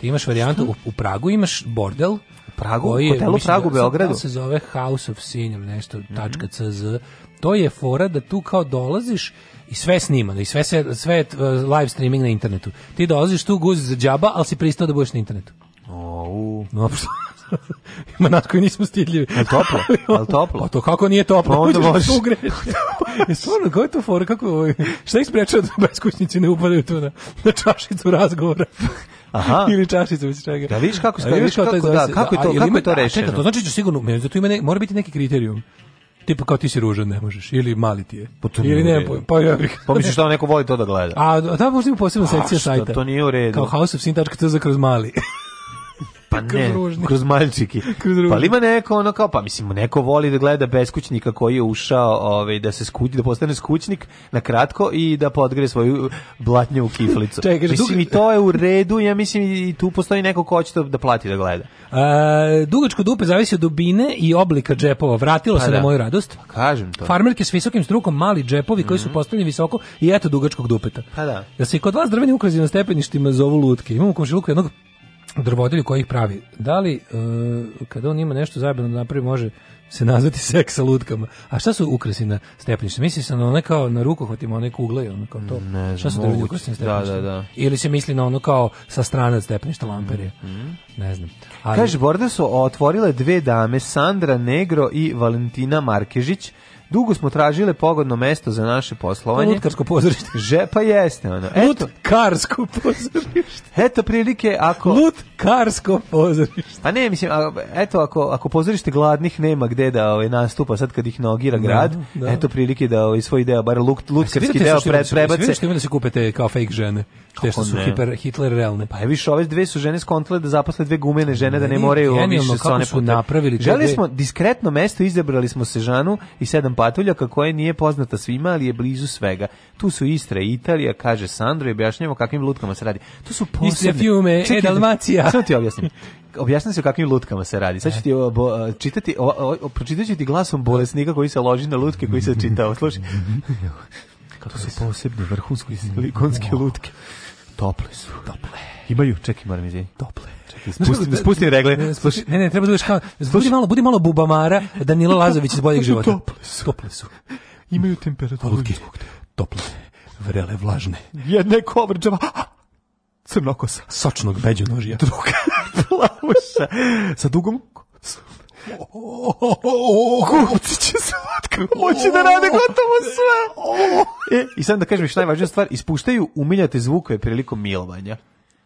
Ti imaš varijantu, u, u Pragu imaš bordel, Pragu, je, hotelu mislim, Pragu, da, da, Beogradu. se zove House of Sin ili nešto, mm -hmm. .cz. To je fora da tu kao dolaziš i sve snimano, i sve, sve, sve live streaming na internetu. Ti dolaziš tu guz za džaba, ali si pristao da budeš na internetu. O, u... No, <laughs> Ima nas koji nismo stidljivi. Al toplo, al toplo. Pa to kako nije toplo? Pa onda možeš. Je <laughs> e, Stvarno, kako je to fora? Kako, šta ih sprečava da beskućnici ne upadaju tu na, na čašicu razgovora? Aha. <laughs> ili čašicu već čega. Da vidiš kako da, se vidiš kako, kako, da, kako je to, kako je to rešeno. Čekaj, to znači da sigurno, zato ima ne, mora biti neki kriterijum Tipo kao ti si ružan, ne možeš, ili mali ti je. Pa ili ne, pa, pa ja bih. Pa misliš da neko voli to da gleda. A da, možda ima posebna sekcija sajta. To nije u redu. Kao House of houseofsin.tz kroz mali. <laughs> Pa ne, <laughs> kroz, ružni. kroz pa ima neko ono kao, pa mislim, neko voli da gleda beskućnika koji je ušao ovaj, da se skuti, da postane skućnik na kratko i da podgre svoju blatnju u kiflicu. <laughs> Čekaj, mislim, dug... i to je u redu, ja mislim i tu postoji neko ko će to da plati da gleda. A, e, dugačko dupe zavisi od dubine i oblika džepova. Vratilo pa se da. na moju radost. Pa kažem to. Farmerke s visokim strukom, mali džepovi mm -hmm. koji su mhm. postavljeni visoko i eto dugačkog dupeta. Pa da. Da se i kod vas drveni ukrazi na stepeništima zovu lutke. Imamo komšiluku jednog drvodilju koji ih pravi. Da li, uh, e, kada on ima nešto zajebano da napravi, može se nazvati <laughs> seksa lutkama. A šta su ukrasi na stepeništu? Misli se na one kao na rukohvatima, one kugle i ono kao to. Ne znam, šta su drugi ukrasi na stepeništu? Da, da, da. Ili se misli na ono kao sa strane od stepeništa lamperije. Mm -hmm. Ne znam. Ali... Kaže, Borda su otvorile dve dame, Sandra Negro i Valentina Markežić, Dugo smo tražile pogodno mesto za naše poslovanje. Lutkarsko pozorište. <laughs> Žepa jeste ono. Eto, Lutkarsko pozorište. Eto prilike ako Lutkarsko pozorište. Pa ne, mislim, a, eto ako ako pozorište gladnih nema gde da ovaj nastupa sad kad ih nogira da, grad, da, da. eto prilike da ovaj svoj deo bar luk, lutkarski deo pre, prebace. Sve da se kupite kao fake žene. Te što su hiper Hitler realne. Pa je više ove dve su žene skontale da zaposle dve gumene žene ne, da ne moraju više su one napravili. Želi smo diskretno mesto, izabrali smo Sežanu i sedam patuljaka koja nije poznata svima, ali je blizu svega. Tu su Istra i Italija, kaže Sandro, i objašnjamo kakvim lutkama se radi. Tu su posebne... Istra fiume, e, Čekaj, e Dalmacija. <laughs> Samo ti objasnim. Objasnim se o kakvim lutkama se radi. Sad ću e. ti bo, čitati, o, ti glasom bolesnika koji se loži na lutke koji se čitao. Slušaj. to <laughs> su posebne vrhunske silikonske lutke. Tople su. Tople. Imaju, čekaj, moram izvini. Tople. Čekaj, spustim, da- spustim regle. Slušaj. Ne, ne, treba da budeš kao, budi malo, budi malo bubamara Danila <laughs> Lazović iz boljeg života. Tople su. Tople su. <laughs> Imaju temperaturu. Lutke, tople, vrele, vlažne. Jedne kovrđava, crnokosa. Sočnog beđu nožija. <laughs> Druga, plavuša, sa dugom Kupci će slatko moći da rade gotovo sve. E, I sad da kažem što najvažnija stvar, ispuštaju umiljate zvukove prilikom milovanja.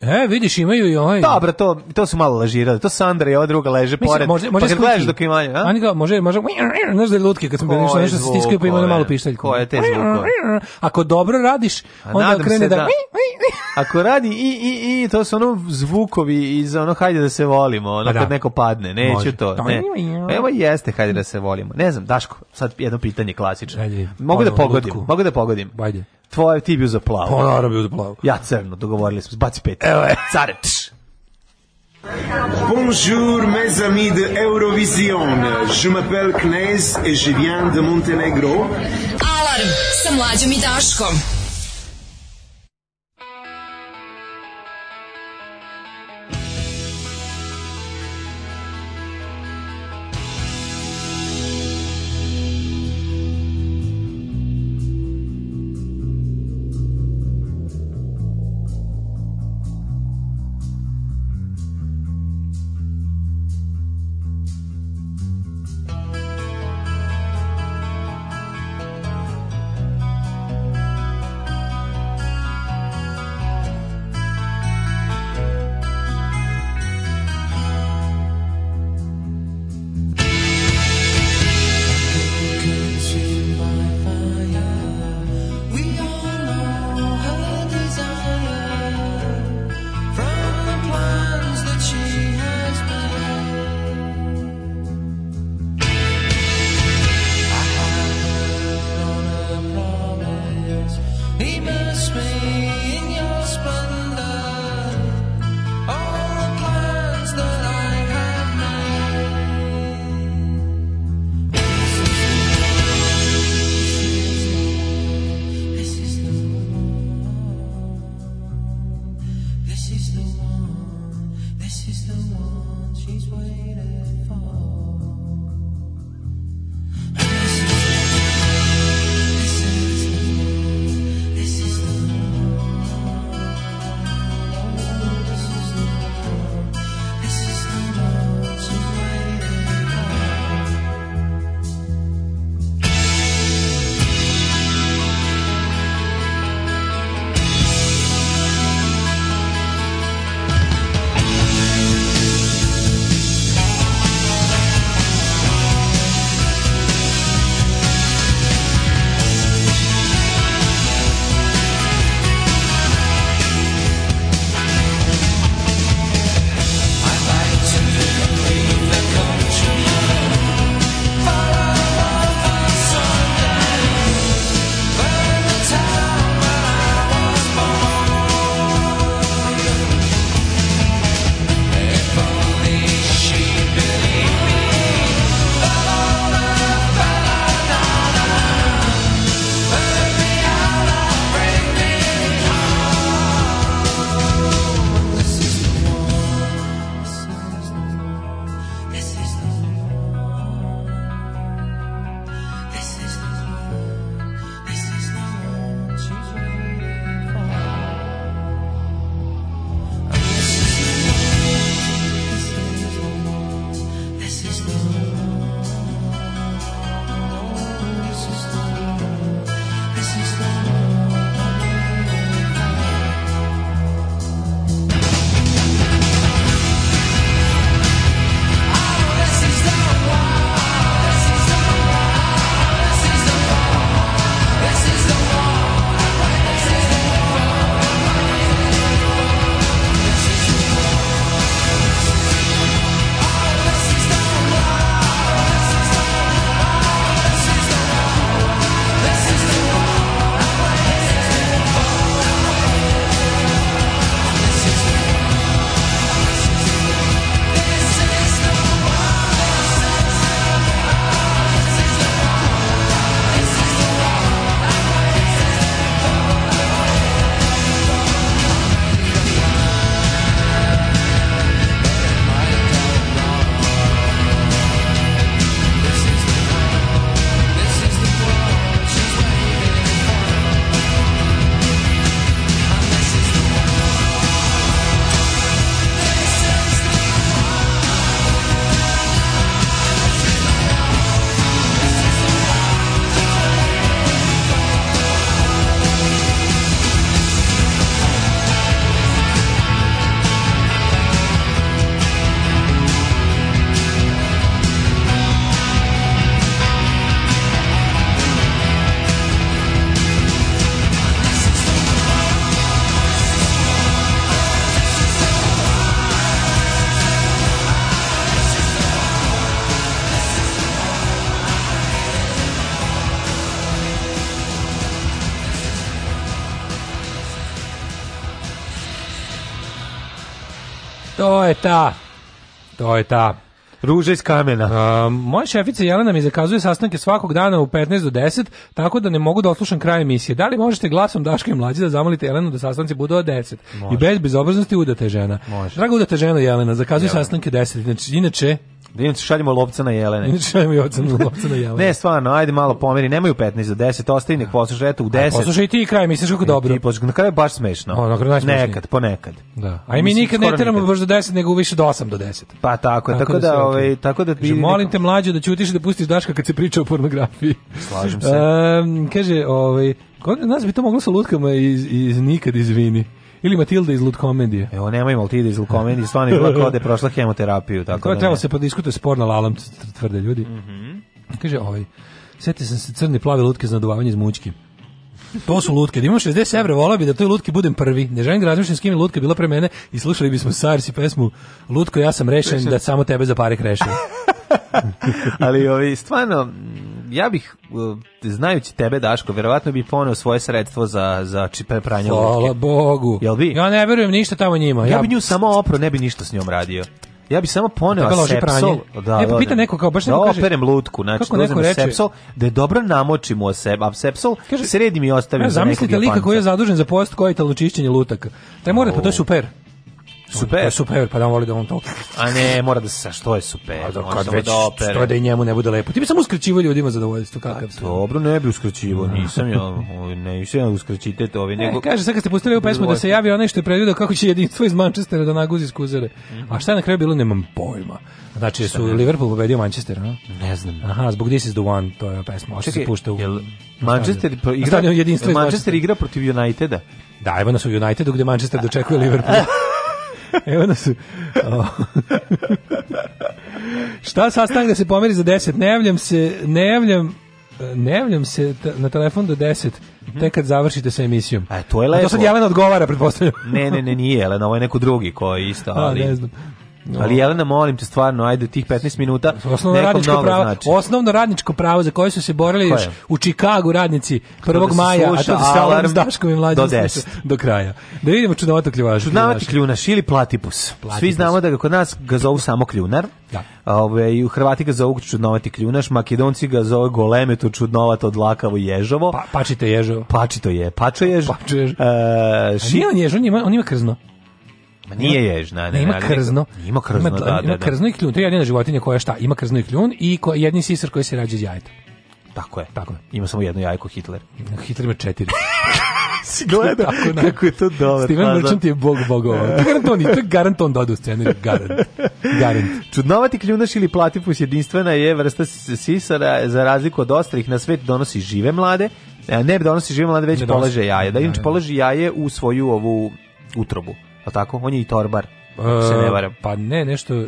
E, vidiš, imaju i ovaj. Dobro, to, to su malo lažirali. To Sandra i ova druga leže Mislim, pored. Može, može pa kad gledaš dok ima nju, a? Ani ga, može, može. Znaš da je lutke kad smo bili nešto, nešto se stiskaju pa ima malo malu Ko je te zvukove? Ako dobro radiš, onda krene da... da... Ako radi i, i, i, to su ono zvukovi iz ono hajde da se volimo, ono pa da. kad neko padne, neću može. to. Ne. Pa evo jeste hajde da se volimo. Ne znam, Daško, sad jedno pitanje klasično. Mogu pa da pogodim, mogu da pogodim. Hajde tvoje ti bio za plavo. Pa naravno bio za plavo. Ja crno, dogovorili smo, baci pet. Evo je. Care, tš. Bonjour mes amis de Eurovision. Je m'appelle Knez et je viens de Montenegro. Alarm sa mlađom i Daškom. ta. To je ta. Ruža iz kamena. Uh, moja šefica Jelena mi zakazuje sastanke svakog dana u 15 do 10, tako da ne mogu da oslušam kraj emisije. Da li možete glasom Daška i Mlađe da zamolite Jelenu da sastanci budu od 10? Može. I bez bezobraznosti udate žena. Može. Draga udate žena Jelena, zakazuje Jelena. sastanke 10. Inače, inače Da inače šaljemo lopca na jelene. Ne da šaljemo lopca na, <laughs> lopca jelene. ne, stvarno, ajde malo pomeri, nemaju 15 do 10, ostaje nek da. poslušaj, eto u 10. Poslušaj ti i kraj, misliš kako dobro. Ti na kraju je baš smešno. O, da, na kraju najsmešnije. Nekad, ponekad. Da. A mi nikad ne teramo baš do 10, nego više do 8 do 10. Pa tako tako, tako da, ovaj, tako da... Kaže, molim te mlađe da ćutiš da pustiš Daška kad se priča o pornografiji. Slažem se. Um, kaže, ovaj, kod nas bi to moglo sa lutkama iz, iz nikad izvini. Ili Matilda iz Lutkomendije. Evo, nema i Matilda iz Lutkomendije, stvarno je bila kode da prošla hemoterapiju. Tako da trebalo se pa diskutuje sporno lalam, tvrde ljudi. Mhm. Kaže, ovaj, setite se crne plave lutke za naduvavanje iz mučki. To su lutke. Da imam 60 evra, volao bi da toj lutki budem prvi. Ne želim da razmišljam s kim je lutka bila pre mene i slušali bismo Sars i pesmu Lutko, ja sam rešen da samo tebe za pare krešem. <laughs> Ali ovi, stvarno, ja bih, e, znajući tebe, Daško, verovatno bi poneo svoje sredstvo za, za čipe pranje Hvala Bogu. Jel bi? Ja ne verujem ništa tamo njima. Ja, ja bi nju samo opro, ne bi ništa s njom radio. Ja bih samo poneo da sepsol. Da, da, ne, pa da. pita neko kao baš neko da, kaže. operem lutku, znači kako da neko reče, sepsol, da je dobro namočim u sebe, a sepsol kaže, sredim i ostavim ne, za nekog Zamislite lika koji je zadužen za post koji je talučišćenje lutaka. Taj mora, pa to je super. Super. super, pa da on voli da on to. A ne, mora da se sa što je super. A da, kad da već, da što da i njemu ne bude lepo. Ti bi samo uskraćivao ljudima zadovoljstvo pa kakav. A, dobro, ne bi uskraćivao, nisam ja, ovaj, ne, nisam uskraćite to, ovaj nego. Kaže sad kad ste pustili ovu pesmu da se javi onaj što je predvideo kako će jedinstvo iz Manchestera da naguzi skuzere. Mm -hmm. A šta je na kraju bilo, nemam pojma. Znači su Liverpool pobedio Manchester, a? Ne znam. Aha, zbog This is the one, to je pesma. Hoće se pušta u... Jel Manchester pro, igra, Manchester igra protiv Uniteda? Da, evo nas u Unitedu gde Manchester dočekuje Liverpool. <laughs> Evo nas. <laughs> E, o. Šta sastanak da se pomeri za 10? Ne javljam se, ne javljam ne javljam se na telefon do 10 mhm. tek kad završite sa emisijom. A e, to je lepo. A to sad Jelena odgovara, pretpostavljam. ne, ne, ne, nije Jelena, ovo je neko drugi ko je isto, <laughs> ali... A, ne znam. No. Ali Jelena, molim te stvarno, ajde tih 15 minuta osnovno radničko pravo, znači. Osnovno radničko pravo za koje su se borili još u Čikagu radnici 1. da maja, a sluša to se alarm s Daškom i mlađim do do kraja. Da vidimo čudnovata kljuvaša. Čudnovati kljunaš ili platipus. Svi znamo da ga kod nas ga zovu samo kljunar. Da. Ove, i u Hrvati ga zovu čudnovati kljunaš, Makedonci ga zovu golemeto čudnovato dlakavo ježovo. Pa, pačite ježo. Pačito je, pačo jež. Pačo jež. E, A nije on jež, on ima, on ima krzno. Ma nije ježna, ne, ima krzno. Ima krzno, ima, da, ima da, da, krzno i kljun. To je jedina životinja koja šta, ima krzno i kljun i ko, jedni sisar koji se rađa iz jajeta. Tako je. Tako je. Ima samo jedno jajko Hitler. Hitler ima četiri. <laughs> si gleda kako, na, da. kako je to dobro. Steven pa, Merchant je bog bogova. To je garant on, to je garant on dodu da scener, garant. Garant. Čudnovati kljunaš ili platipus jedinstvena je vrsta sisara za razliku od ostalih na svet donosi žive mlade. E, ne donosi žive mlade, već ne polaže jaje. Da, inače polaže jaje u svoju ovu utrobu. Pa tako, on je i torbar, e, se ne varam. Pa ne, nešto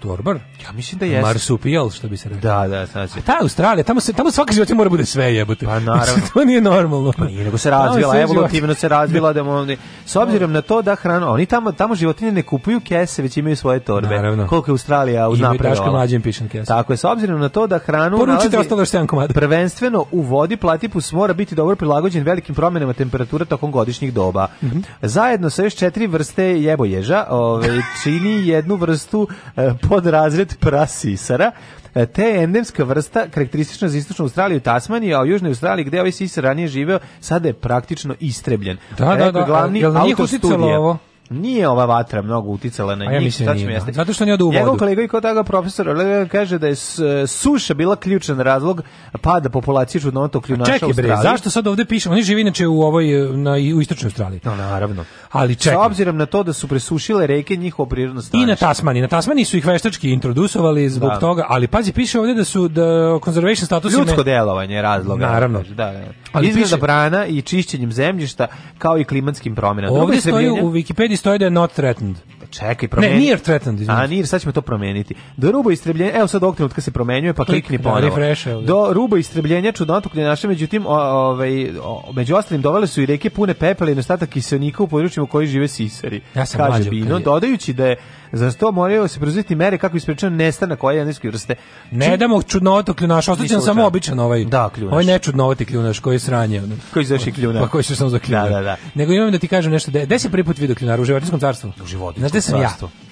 torbar? Ja mislim da jeste. Marsupijal, što bi se rekao. Da, da, znači. A ta Australija, tamo se tamo svaka životinja mora bude sve jebote. Pa naravno. to nije normalno. Pa nije, nego se razvila, no, evolutivno se razvila da mu, s obzirom na to da hrana, oni tamo tamo životinje ne kupuju kese, već imaju svoje torbe. Naravno. Koliko je Australija uznapredovala. Daška mlađim pišem kese. Tako je, s obzirom na to da hranu Poručite ostalo još komada. Prvenstveno u vodi platipus mora biti dobro prilagođen velikim promenama temperature tokom godišnjih doba. Mm -hmm. Zajedno sa još četiri vrste jebo ježa, ovaj čini jednu vrstu e, podrazred prasisara, e, te je endemska vrsta karakteristična za istočnu Australiju, Tasmaniju, a u južnoj Australiji gde ovaj sisar ranije živeo, sada je praktično istrebljen. Da, da, da. Glavni jel na njih uticalo ovo? Nije ova vatra mnogo uticala na njih. Ja mislim tačno da jeste. Da. Zato što ne odu u vodu. Njegov kolega i kod toga profesor kaže da je e, suša bila ključan razlog pada populacije čudnovatog kljunaša čekaj, u Australiji. Čekaj bre, zašto sad ovde piše? Oni žive inače u ovoj e, na u istočnoj Australiji. No, naravno. Ali čekaj. S obzirom na to da su presušile reke njihovo prirodno stanište. I na Tasmaniji, na Tasmaniji su ih veštački introdusovali zbog da. toga, ali pazi piše ovde da su da conservation status ljudsko delovanje je razloga. Naravno. Da, da. Ali Izgleda piše... brana i čišćenjem zemljišta kao i klimatskim promenama. Ovde stoji u Wikipedia stoji da je not threatened. E, čekaj, promeni. Ne, near threatened. Između. A, near, sad ćemo to promeniti. Do ruba istrebljenja, evo sad ovog trenutka se promenjuje, pa Klik, klikni da, ponovo. Da, refresh, evo, Do ruba istrebljenja čudnotu naše, međutim, o, ovaj, o, među ostalim dovele su i reke pune pepela i nastatak kiselnika u područjima u koji žive sisari. Ja sam Kaže, mlađo, Bino, je... dodajući da je Za to moraju se preuzeti mere kako isprečeno nestanak ove endemske vrste. Ne damo čudnovato kljunaš, ostaće nam samo običan ovaj. Da, kljunaš. Ovaj nečudnovati kljunaš koji je sranje. Koji zaši kljunaš. Pa koji se samo za da, kljunaš. Da, da, da. Nego imam da ti kažem nešto. Gde se prvi put video kljunar u životinskom carstvu? U životinskom Znaš gde da sam ja?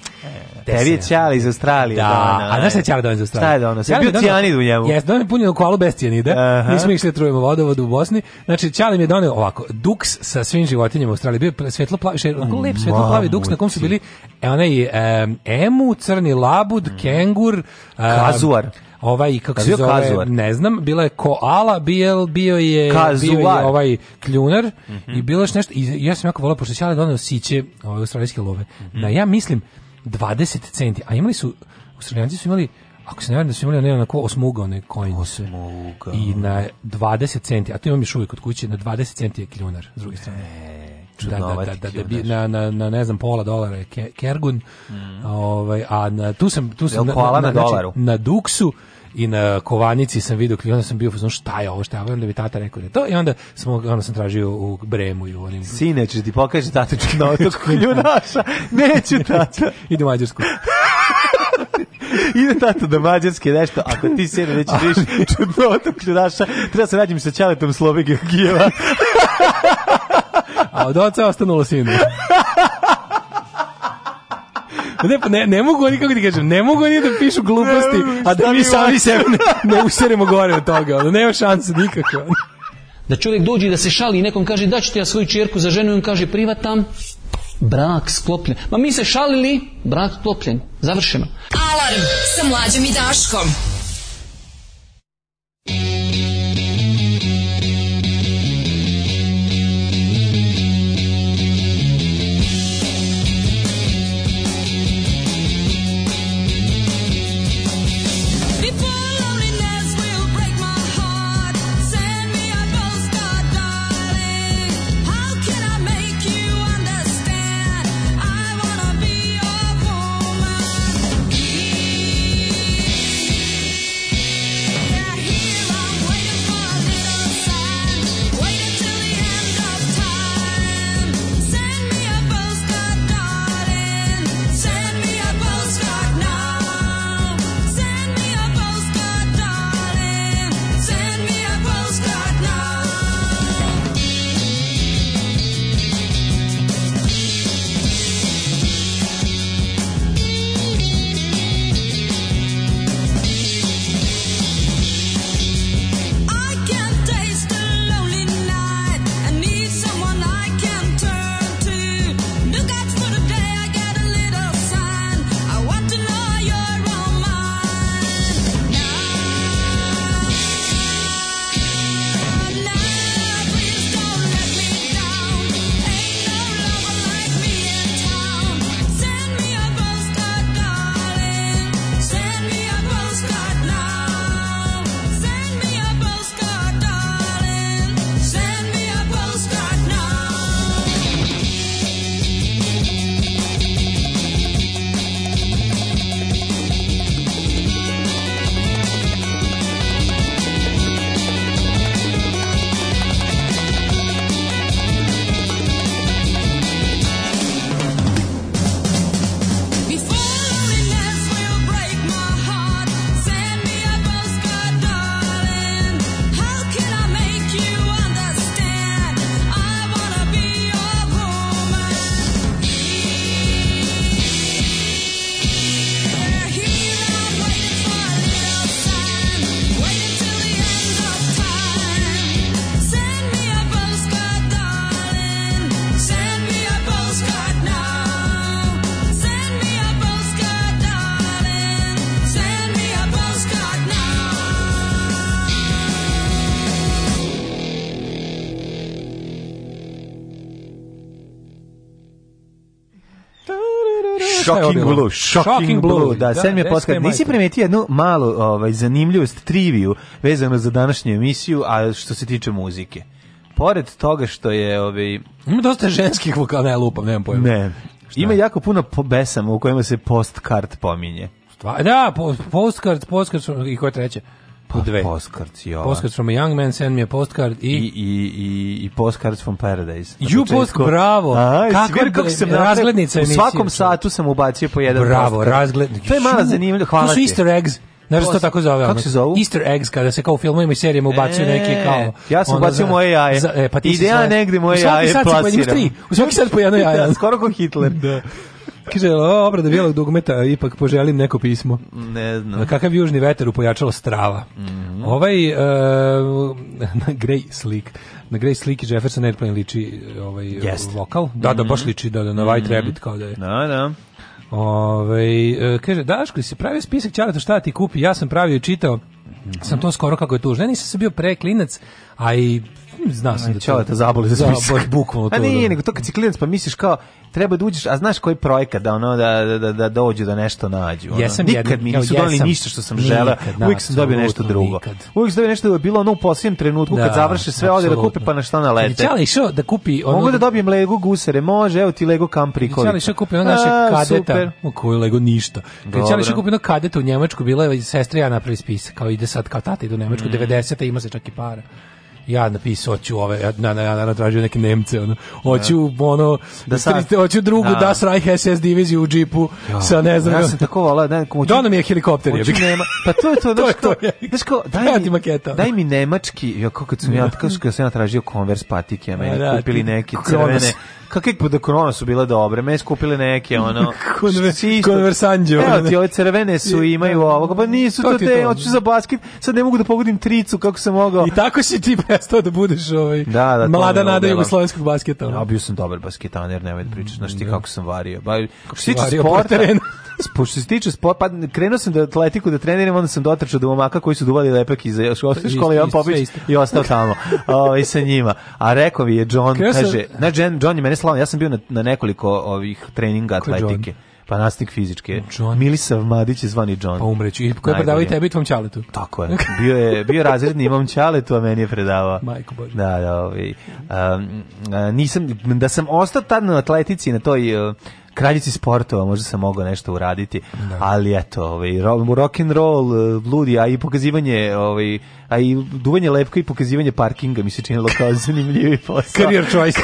Tebi je čala iz Australije. Da, dana, a da, znaš da, da. šta je čala iz Australije? Šta je donos? Ja bio cijanid u njemu. Jes, donio punjeno koalu bez cijanida. Uh -huh. Nismo išli trujemo vodovod u Bosni. Znači, čala mi je donio ovako, duks sa svim životinjama u Australiji. Bio je plavi, še, onako lep svetlo duks na kom su bili e, onaj e, emu, crni labud, mm. kengur. Kazuar. ovaj kako se zove, kazuar. ne znam, bila je koala, bil, bio je kazuar. bio je ovaj kljunar mm -hmm. i bilo je nešto i ja sam jako volao pošto ćale doneo siće, ove australijske love. Mm -hmm. Da ja mislim 20 centi. A imali su, Australijanci su imali ako se ne varam da su imali onaj onako osmuga one kojnice. Osmuga. I na 20 centi, a to imam još uvijek od kuće, na 20 centi je kiljunar, s druge strane. E, da, da, da, da, da, da bi, na, na, na, ne znam, pola dolara je kergun, mm. ovaj, a na, tu sam, tu sam, na, na, na, znači, na, dolaru. na duksu, i na Kovanici sam video klip, sam bio fuzon šta je ovo, šta je ovo, onda bi tata rekao da to i onda smo ono sam tražio u Bremu i u onim Sine, ćeš ti pokaže tata ću na naša ljunaša. Neću tata. <laughs> Ide u Mađarsku. <laughs> Ide tata da Mađarske nešto, ako ti sjede već <laughs> viš čudno otok ljunaša, treba se nađem sa Čaletom Slovegijeva. A od oca ostanulo sinu ne, ne, ne mogu oni, kako ti kažem, ne mogu oni da pišu gluposti, a da mi sami sebe ne, ne useremo gore od toga. Ono, nema šanse nikako. Da čovjek dođe da se šali i nekom kaže da ću ti ja svoju čerku za ženu i on kaže privatam, brak sklopljen. Ma mi se šalili, brak sklopljen. Završeno. Alarm sa mlađom i Daškom. Shocking Blue, Shocking Blue, da, da sedmi podcast. Nisi primetio jednu malu ovaj, zanimljivost, triviju vezano za današnju emisiju, a što se tiče muzike. Pored toga što je... Ovaj... Ima dosta ženskih vokala, ne lupam, nemam pojma. Ne, Šta? Ima jako puno besama u kojima se postkart pominje. Stvar, da, postkart, postkart i koja treća? Pa, dve. Postcards, jo. Postcards from a young man, send me a postcard i... I, i, i, i postcards from paradise. You post, bravo! Aha, kako, je, kako sam razglednica U svakom satu sam ubacio po jedan bravo, postcard. Bravo, razglednica. To je malo zanimljivo, hvala ti. To su easter eggs. Znaš što tako zove? Kako se zove? Easter eggs, kada se kao u filmovima i serijama ubacuju e, neke kao... Ja sam ubacio za, moje jaje. Za, e, pa ti Ide ja negde moje jaje plasiram. U svaki sad si pa po jedno <laughs> da, jaje. Skoro ko Hitler. da. Kaže, obrada bijelog dugmeta, ipak poželim neko pismo. Ne znam. Kakav južni veter upojačalo strava. Mm -hmm. Ovaj, uh, na grej slik na Grace Slick i Jefferson Airplane liči ovaj yes. lokal. Da, da, baš mhm. liči da, da na White mm -hmm. Rabbit kao da je. Da, da. Ove, ovaj, kaže, Daško, si pravio spisak Ćaleta šta ti kupi? Ja sam pravio i čitao. Mm -hmm. Sam to skoro kako je tužno. Ja nisam se bio preklinac, a i Zna sam da čela da te zaboli za da, spisak. bukvalno to. A nije, da. nego to kad si klinac pa misliš kao treba da uđeš, a znaš koji projekat da ono da da da dođu da nešto nađu. Jesam nikad mi nisu doneli ništa što sam želeo. Uvijek sam dobio nešto drugo. Uvijek sam dobio nešto da je bilo ono u posljednjem trenutku kad završe sve ode da kupe pa na šta na lete. Čela što da kupi ono. Mogu da dobijem Lego gusere, može, evo ti Lego kamp kampriko. što kupi kupio naše kadeta. U koji Lego ništa. Kad Čela išao kupio ono kadeta u Njemačku, bila je sestra ja napravi spisak, kao ide sad kao tata ide u Njemačku 90 mm. ima se čak i para ja napisao hoću ove ja na ja na tražio neke Nemce ono hoću da. ono da sad, hoću drugu da Das Reich SS diviziju u džipu jo, sa ne znam ja sam tako volao da hoću da mi je helikopter je nema pa to je to da <laughs> to je to daj mi maketa daj mi nemački ja kako sam ja tako da. što sam ja tražio Converse patike meni da, kupili neke crvene kakve pod korona su bile dobre, me skupili neke ono <laughs> Konver, Evo ti ove crvene su imaju da. ovoga, pa nisu to, to te, hoću za basket, sad ne mogu da pogodim tricu kako sam mogao. I tako si ti <laughs> prestao da budeš ovaj da, da, mlada nada jugoslovenskog basketa. Ja, bio sam dobar basketaner, nemoj da pričaš, znači ti da. kako sam vario. Ba, kako si vario sporta, po što se tiče sport, <laughs> pa krenuo sam da atletiku da treniram, onda sam dotrčao do momaka koji su duvali lepak iz školske škole Jovan Popić i ostao tamo. Ovaj sa njima. A rekao mi je John, kaže, na John, John je mene slavno. Ja sam bio na, na nekoliko ovih treninga atletike. Pa nastavnik fizičke. John. Milisav Madić je zvani John. Pa umreću. I ko je predavao i tebi tvom čaletu? Tako je. Bio je, bio razredni imam čaletu, a meni je predavao. Majko Bože. Da, da. Ovi. Um, nisam, da sam ostao tad na atletici, na toj... Uh, kraljici sportova, možda sam mogao nešto uraditi, da. ali eto, ovaj, rock and roll, bludi, uh, a i pokazivanje, ovaj, a i duvanje lepka i pokazivanje parkinga mi se činilo kao <laughs> zanimljivi posao. Career choice.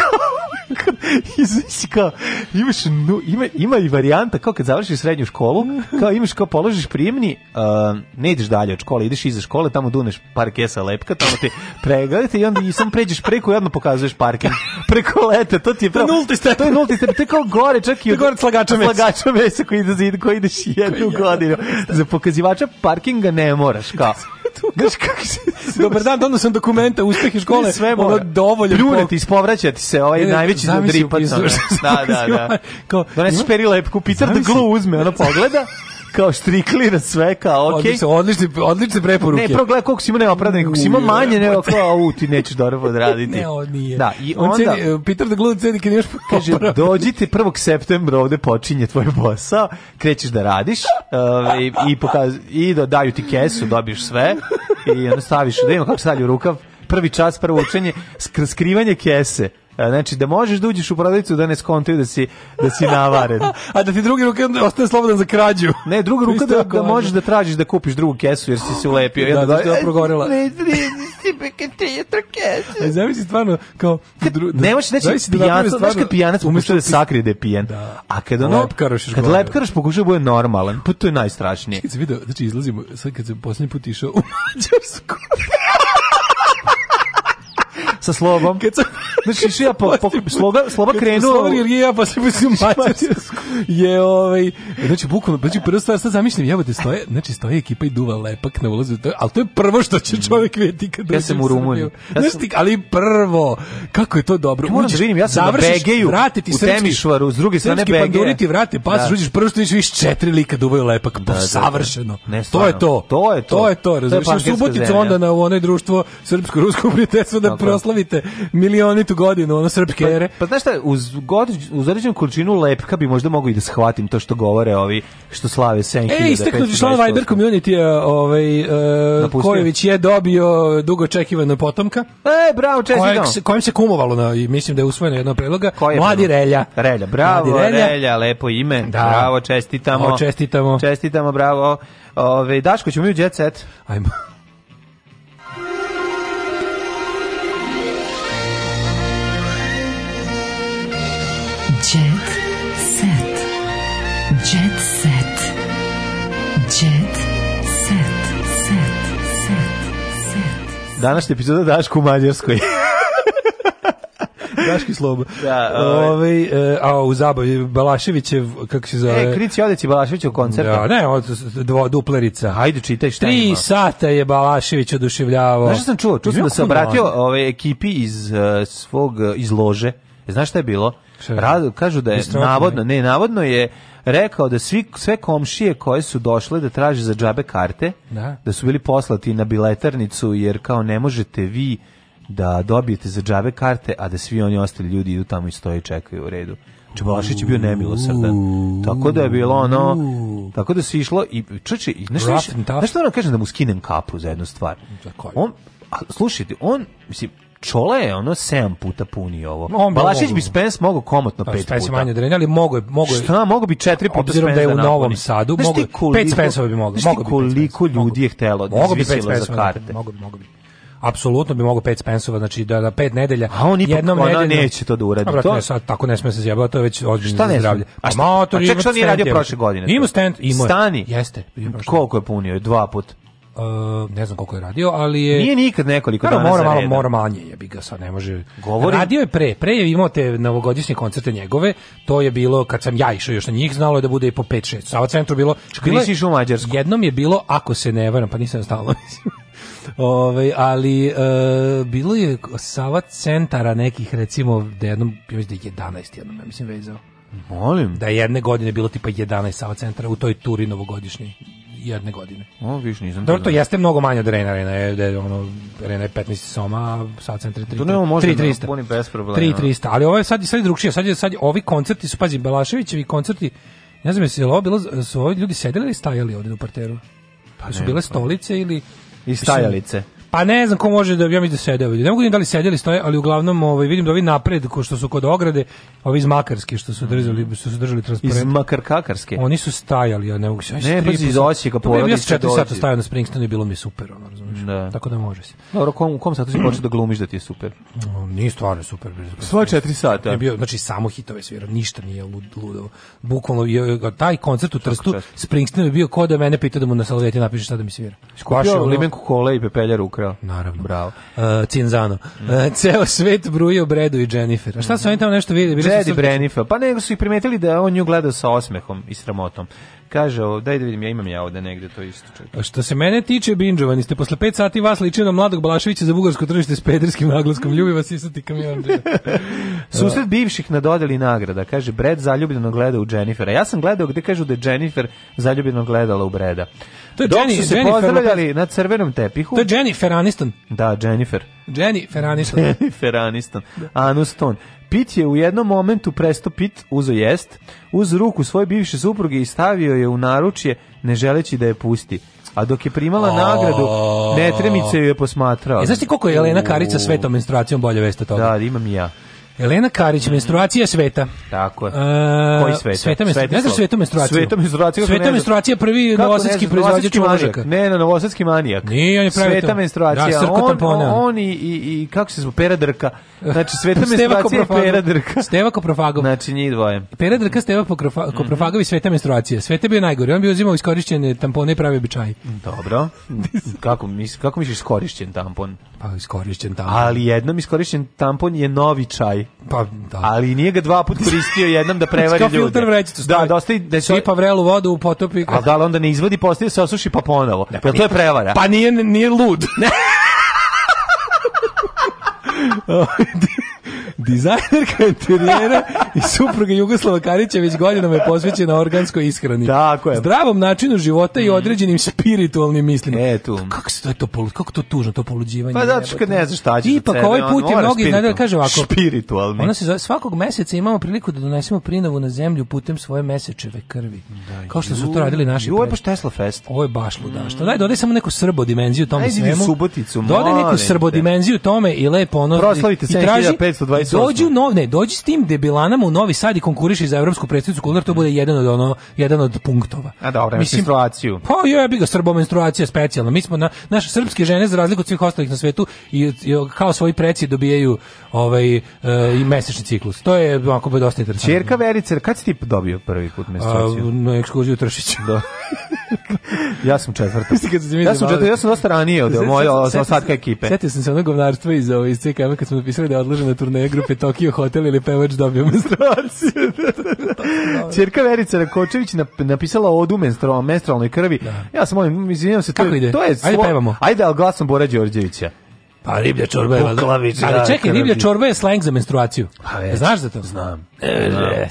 <laughs> I kao, imaš, nu, ima, ima i varijanta, kao kad završiš srednju školu, kao imaš, kao položiš prijemni, uh, ne ideš dalje od škole, ideš iza škole, tamo duneš par kesa lepka, tamo te pregledate i onda i sam pređeš preko i odmah pokazuješ parking. <laughs> Preko leta, to ti je pravo. nulti stepen. To je nulti stepen, to kao gore, čak i od... Gore slagača mesa. Slagača mesa koji, ide, koji ideš jednu da. godinu. Za pokazivača parkinga ne moraš, kao. <laughs> <laughs> Znaš kako se... Dobar dan, dono sam dokumenta, uspeh i škole. Sve mora. Ono, dovoljno. Pljunati, ispovraćati se, ovaj ne, najveći zamislio, dripac. <laughs> Da, da, da. Donesi perilepku, Peter the Glue uzme, ono pogleda. <laughs> kao štriklira sve, kao okej. Okay. Odlično, odlične, odlične preporuke. Ne, progledaj koliko si imao neopravdanih, koliko si imao manje, nego pa- kao, u, ti nećeš dobro odraditi. <laughs> ne, on nije. Da, i on onda... Ceni, Peter da gluda ceni kad imaš <laughs> Kaže, dođite 1. septembra, ovde počinje tvoj posao, krećeš da radiš uh, ovaj, i, i, pokaz, i da daju ti kesu, dobiješ sve i onda staviš, da ima kako stavlju rukav, prvi čas, prvo učenje, skrivanje kese Znači, da možeš da uđeš u prodavnicu da ne skontaju da si, da si navaren. A da ti druga ruka ostane slobodan za krađu. Ne, druga ruka da, da možeš da tražiš da kupiš drugu kesu jer si se ulepio. Jedna da, da, da, progorela. Ne, ne, zamisli stvarno kao dru, da, ne možeš reći pijanac, znaš kad pijanac umjesto da sakrije da je pijan. Da. A kad ono lepkaraš, kad lepkaraš pokušaj bude normalan, pa to je najstrašnije. Kad se video, znači izlazimo, sad kad sam poslednji put išao u Mađarsku sa slobom. Kad sam, znači, išao ja po, po sloga, sloba krenuo. Sloba jer ja pa se mislim mađarsku. Je ovaj, znači bukvalno, znači prva stvar sad zamišljam, jebote te stoje, znači stoje ekipa i duva lepak na ulazu, ali to je prvo što će mm. čovjek vidjeti kad ja sam u Rumuniji. Ja sam... Znači, ali prvo, kako je to dobro. Ja moram da vidim, ja sam završiš, na Begeju, u Temišvaru, s druge strane Begeja. Srpski panduri ti pa pas, da. uđeš prvo što vidiš, viš četiri lika duvaju lepak, da, da, da. savršeno. Ne, to je to. To je to. To je to, razumiješ, Subotica onda na onaj društvo srpsko-rusko prijateljstvo da proslavi proslavite milionitu godinu, ono srpske pa, ere. Pa, pa znaš šta, uz, god, uz određenu količinu lepka bi možda mogu i da shvatim to što govore ovi što slave 7000. E, isteknuti član Viber community je, ovaj, e, uh, Kojević je dobio dugo očekivano potomka. E, bravo, čestitam. Kojem se kumovalo, na, mislim da je usvojena jedna predloga. Koje Mladi Relja. Relja, bravo, Mladi Relja. Relja, lepo ime. Da. Bravo, čestitamo. O, čestitamo. Čestitamo, bravo. Ove, ovaj, Daško, ćemo mi u Jet Set. Ajmo. Današnja epizoda Dašku u Mađarskoj. <laughs> Daški sloba. Da, ovaj, e, a u zabavi Balaševićev kako se zove? E, Krici Odeć Balaševićev koncert. Ja, da, ne, od dvo, duplerica. Hajde čitaj šta Tri ima. sata je Balašević oduševljavao. Znaš šta sam čuo? Čuo sam da se obratio ove ovaj, ekipi iz uh, svog izlože. lože. Znaš šta je bilo? Rado, kažu da je navodno, ne, navodno je rekao da svi, sve komšije koje su došle da traže za džabe karte, da. da su bili poslati na biletarnicu, jer kao ne možete vi da dobijete za džabe karte, a da svi oni ostali ljudi idu tamo i stoje i čekaju u redu. Čebalašić znači, je bio nemilosrdan. Tako da je bilo ono, tako da se išlo i čuči, znaš, znaš, znaš, ono kažem da mu skinem kapu za jednu stvar. On, a, slušajte, on, mislim, čole je ono 7 puta puni ovo. On Balašić bi Spence mogao komotno 5 pa, puta. Spence manje drenja, ali mogo je, mogo je. Šta, mogo bi 4 puta obzirom da je da u Novom napuni. Sadu, mogo je 5 Spenceova bi mogao. Mogo bi koliko ljudi je htelo da mogo bi 5 Spenceova karte. Mogo bi, mogo bi. Apsolutno bi mogao 5 Spenceova, znači da da 5 nedelja. A on ipak jednom ona neće to da uradi. Brat, to sad tako ne sme se zjebati, to je već ozbiljno zdravlje. A pa šta, a ček, šta nije radio prošle godine? Ima stand, ima. Stani. Jeste. Koliko je punio? Dva puta. Uh, ne znam koliko je radio, ali je Nije nikad nekoliko dana mora malo mora manje, je bi ga sad ne može. Govori. Radio je pre, pre je imao te novogodišnje koncerte njegove, to je bilo kad sam ja išao još na njih, znalo je da bude i po 5 6. Sava centru bilo, nisi u Mađarsku. Jednom je bilo ako se ne varam, pa nisam stalno <laughs> mislim. Ove, ovaj, ali e, bilo je Sava centara nekih recimo da jednom ja mislim da 11 jednom ja mislim vezao. Molim. Da jedne godine bilo tipa 11 Sava centra u toj turi novogodišnjoj jedne godine. O, viš nisam. Dobro, to jeste mnogo manje od Rena, Rena je, da je ono, Arena je 15 soma, sad sam 3, 3, to nemamo možda 3, 300. Puni bez problema. 3, 300, ali ovo je sad, sad je drugšije, sad, je, sad ovi koncerti su, pazi, Belaševićevi koncerti, ne znam, jesi ovo bilo, su ovi ljudi sedeli ili stajali ovde u parteru? Pa su bile stolice ili... I stajalice. Pa ne znam ko može da ja mislim da sede ovdje. Ne mogu da da li sedeli stoje, ali uglavnom ovaj vidim da ovi napred ko što su kod ograde, ovi iz Makarske što su držali, mm. što su držali transparent. Iz Makarkakarske. Oni su stajali, ja ne mogu se. Ne, baš iz Osijeka porodice. Ja 4 sata stajao na Springsteenu i bilo mi super, ono, razumiješ. Da. Tako da može se. Dobro, kom, kom satu si počeo da glumiš da ti je super? No, nije stvarno super. Sva 4 sata. Je bio, znači samo hitove svirao, ništa nije lud, Bukvalno je, taj koncert u Trstu Springsteen je bio ko da mene pita da mu na salveti napiše šta da mi svira. Skupio limenku kole i pepeljaru uspeo. Naravno. Bravo. Uh, Cinzano. Mm. Uh, ceo svet bruje o Bredu i Jennifer. A šta su oni tamo nešto vidjeli? Bili Jedi su... Brennifer. Pa nego su ih primetili da on nju gledao sa osmehom i sramotom. Kaže, daj da vidim, ja imam ja ovde negde to isto. Čekaj. Što se mene tiče, binđovani ste posle 5 sati vas ličio mladog Balaševića za bugarsko tržište s pedrskim naglaskom. Ljubi vas isati kamion. <laughs> E. Susret bivših na dodeli nagrada. Kaže, Bred zaljubljeno gleda u Jennifera. Ja sam gledao gde kažu da je Jennifer zaljubljeno gledala u Breda. To je Jenny, su se Jennifer pozdravljali na crvenom tepihu. To je Jennifer Aniston. Da, Jennifer. Jennifer Aniston. Jennifer Aniston. Anuston. Pit je u jednom momentu presto Pit uzo jest, uz ruku svoje bivše supruge i stavio je u naručje, ne želeći da je pusti a dok je primala oh. nagradu, Netremice ju je posmatrao. E, znaš ti koliko je Elena Karica svetom menstruacijom bolje veste toga? Da, imam i ja. Elena Karić, menstruacija sveta. Tako je. E, Koji sveta? Sveta, menstru... ne znaš sveta menstruaciju? Sveta menstruacija. Sveta menstruacija prvi novosadski proizvođač možaka. Ne, ne, novosadski manijak. Nije, on je pravi Sveta menstruacija. Da, on, tampona. on i, i, i, kako se zove, peradrka. Znači, sveta <laughs> menstruacija i peradrka. Steva Koprofagov. Znači, njih dvoje. Peradrka, Steva mhm. Koprofagov i sveta menstruacija. Sveta je bio najgori. On bi uzimao iskorišćene tampone i pravi običaj. Dobro. kako, mis, kako misliš iskorišćen tampon? Pa iskorišćen tampon. Ali jednom iskorišćen tampon je novi čaj. Pa, da. Ali nije ga dva put koristio jednom da <laughs> prevari ljude. filter vrećicu Da, dosta da se pa vrelu vodu u potopi. A da li onda ne izvodi, postaje da se osuši pa ponovo. Da, pa to je prevara. Pa nije nije lud. <laughs> <laughs> Dizajnerka interijera i supruga Jugoslava Karića već godinama je posvećena organskoj ishrani. Tako je. Zdravom načinu života i mm. određenim spiritualnim mislima. E, tu. Kako se to je to, kako to tužno, to poluđivanje. Pa zato što ne znaš šta će da Ipak ovaj put je mnogi, da kaže ovako, spiritualni. Ona se zove, svakog meseca imamo priliku da donesemo prinovu na zemlju putem svoje mesečeve krvi. Da, Kao što su to radili naši. Ovo je baš Tesla Fest. Ovo je baš ludaštvo. Mm. Daj, dodaj samo neku srbo dimenziju tome Ajde svemu. Suboticu, dodaj neku srbo dimenziju tome i lepo ono. Proslavite i traži, 7520 dođu novne, dođi s tim debilanama u Novi Sad i konkuriši za evropsku predstavnicu kultura, to bude jedan od ono, jedan od punktova. A dobro, menstruaciju. Pa je bi ga srbo menstruacija specijalno. Mi smo na naše srpske žene za razliku od svih ostalih na svetu i, i kao svoji preci dobijaju ovaj e, i mesečni ciklus. To je bi dosta interesantno. Ćerka Verica, kad si ti dobio prvi put menstruaciju? A, na ekskurziju Tršić. Da. <laughs> <laughs> ja sam četvrta. Mislim se mi ja sam četvrta, ja sam dosta ranije od moje ostatka ekipe. Sjetio sam se onog govnarstva iz, ovaj, iz CKM kad smo napisali da je odložena turneja grupe Tokio Hotel ili pevač dobio menstruaciju. Čerka <laughs> da. Verica Rakočević napisala odu menstru, menstrualnoj krvi. Da. Ja sam ovim, izvinjam se, to, Kako ide? to je... Ajde pevamo. Ajde, al glasom Bora Đorđevića. Pa riblja čorba je... Buklavić, ali čekaj, riblja čorba je slang za menstruaciju. Pa Znaš za to? Znam. E,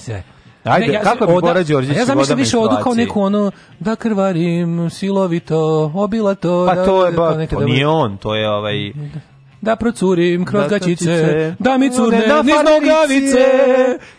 e Ajde, ne, ja, kako bi Bora Đorđević Ja zamišljam više odu kao neku ono, da krvarim, silovito, obilato. Pa da, to da, je, da, ba, to pa pa nije on, to je ovaj da procurim kroz da, gaćice, da mi curne da, niz nogavice,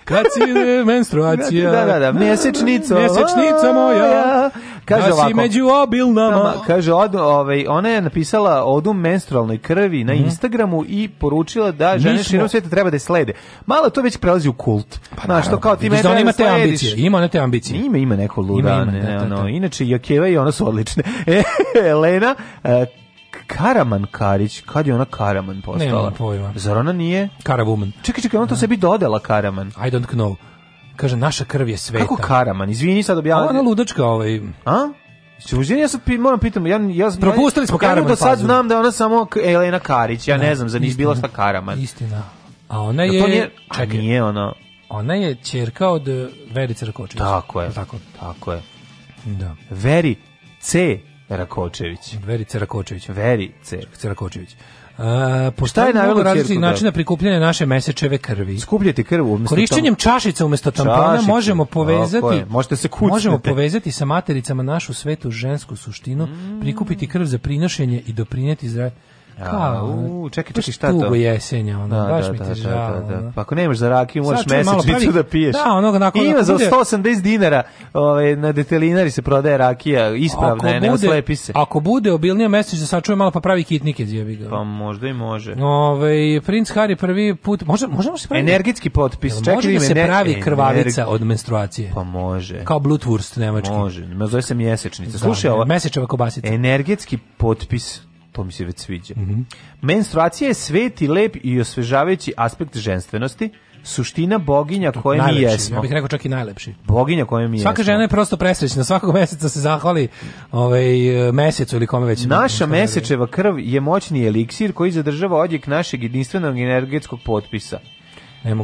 kad si <laughs> menstruacija. Da, da, da, mesečnico. Mesečnica moja. Kaže Nas znači, ovako. među obilnama. Kaže, od, ovaj, ona je napisala odu menstrualnoj krvi na mm Instagramu i poručila da žene širom sveta treba da je slede. Malo to već prelazi u kult. Pa, Znaš, to kao ti mene da ima te ambicije. Ima ona te ambicije. Ima, ima neko luda. ne, da, da, Ono, da. inače, Jakeva i ona su odlične. E, Elena, e, Karaman Karić, kad je ona Karaman postala? Nemam pojma. Zar ona nije? Karavuman. Čekaj, čekaj, ona to sebi dodela Karaman. I don't know. Kaže, naša krv je sveta. Kako Karaman? Izvini sad objavljam. Ona ludačka ovaj... A? Suđen, ja sad moram pitam, ja, ja, Propustili smo ja, Karaman do sad znam da ona samo Elena Karić, ja ne, ne znam za niš bila šta Karaman. Istina. A ona je... Ja, to nije, nije ona... Ona je ćerka od e, Verice Rakočević. Tako je. Tako, tako je. Da. Veri C. Rakočević. Veri C. Rakočević. Veri C. Rakočević. Uh, postoje je najveliko različitih načina prikupljanja naše mesečeve krvi. Skupljati krv umesto Korišćenjem čašice umesto tampona čašice. možemo povezati Možete se kucnete. Možemo povezati sa matericama našu svetu žensku suštinu, mm. prikupiti krv za prinošenje i doprineti zdravlju. Kao, u, čekaj, čekaj, šta to? Tugo jesenja, ono, da, baš da, mi te da, da, žao. Da, da, da. Pa ako nemaš za rakiju, možeš mesečnicu da piješ. Da, onoga, nakon, Ima za 180 dinara, ovaj, na detelinari se prodaje rakija, ispravna je, nema slepi se. Ako bude obilnija mesečnica, da sačuje malo pa pravi kitnike, zjebi ga. Pa možda i može. Ove, ovaj, princ Harry prvi put, može, možemo se pravi... Energetski potpis, čekaj. Može da se pravi krvavica od menstruacije. Pa može. Kao Blutwurst nemački. Može, zove se mjesečnica. Da, Slušaj ovo. Mesečeva kobasica. Energetski potpis to mi se već sviđa. Mm -hmm. Menstruacija je sveti, lep i osvežavajući aspekt ženstvenosti, suština boginja koje najlepši, mi jesmo. Ja bih rekao čak i najlepši. Boginja koje mi Svaka jesmo. Svaka žena je prosto presrećna, svakog meseca se zahvali ovaj, mesecu ili kome već. Naša mesečeva krv je moćni eliksir koji zadržava odjek našeg jedinstvenog energetskog potpisa.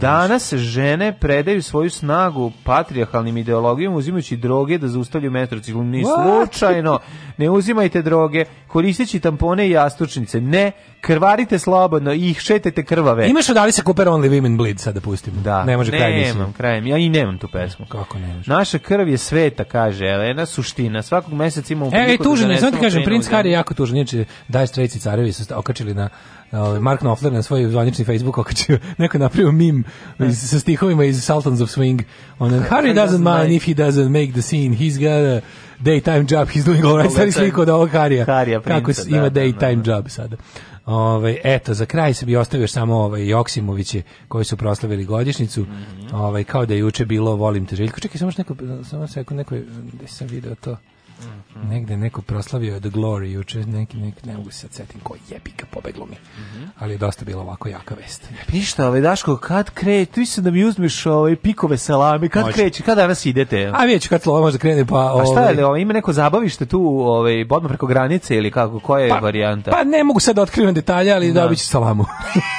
Danas žene predaju svoju snagu patrijarhalnim ideologijom uzimajući droge da zaustavljaju metrociklu. Ni slučajno. Ne uzimajte droge, koristeći tampone i jastučnice. Ne, krvarite slobodno i ih šetajte krvave. Imaš odali se Cooper Only Women Bleed sad da pustim. Da. Ne može kraj nemam, krajem. Ja i nemam tu pesmu. Kako ne može? Naša krv je sveta, kaže Elena, suština. Svakog meseca imamo... E, e da tužno, da znam ti kažem, princ Harry je jako tužan. Znači, Dire Straits i carevi su okačili na Ovaj, Mark Knopfler na svoj zvanični Facebook okačio, <laughs> neko napravio mim iz, sa stihovima iz Sultans of Swing. On, and Harry doesn't mind if he doesn't make the scene, he's got a daytime job, he's doing all right. Stari sliku od ovog Harija. Kako da, ima da, daytime da, da. job sada. Ove, ovaj, eto, za kraj se bi ostavio samo ovaj, Joksimoviće koji su proslavili godišnicu. Mm -hmm. Ove, ovaj, kao da je juče bilo Volim te željko. Čekaj, samo što neko, samo se neko, neko, gde sam video to? Mhm. Negde neko proslavio The Glory juče, neki, neki, ne mogu se sad setim koji jebi pobeglo mi. Mm -hmm. Ali je dosta bila ovako jaka vest. E, pa ništa, ovaj Daško, kad kreće, tu se da mi uzmeš ovaj pikove salami, kad Može. kreće, kad danas idete? A vidjet ću kad slovo može krene, pa... Ovaj... A šta je, ovaj, ima neko zabavište tu, ovaj, bodno preko granice ili kako, koja je pa, varijanta? Pa ne mogu sad da otkrivam detalje, ali da. dobit ću salamu. <laughs>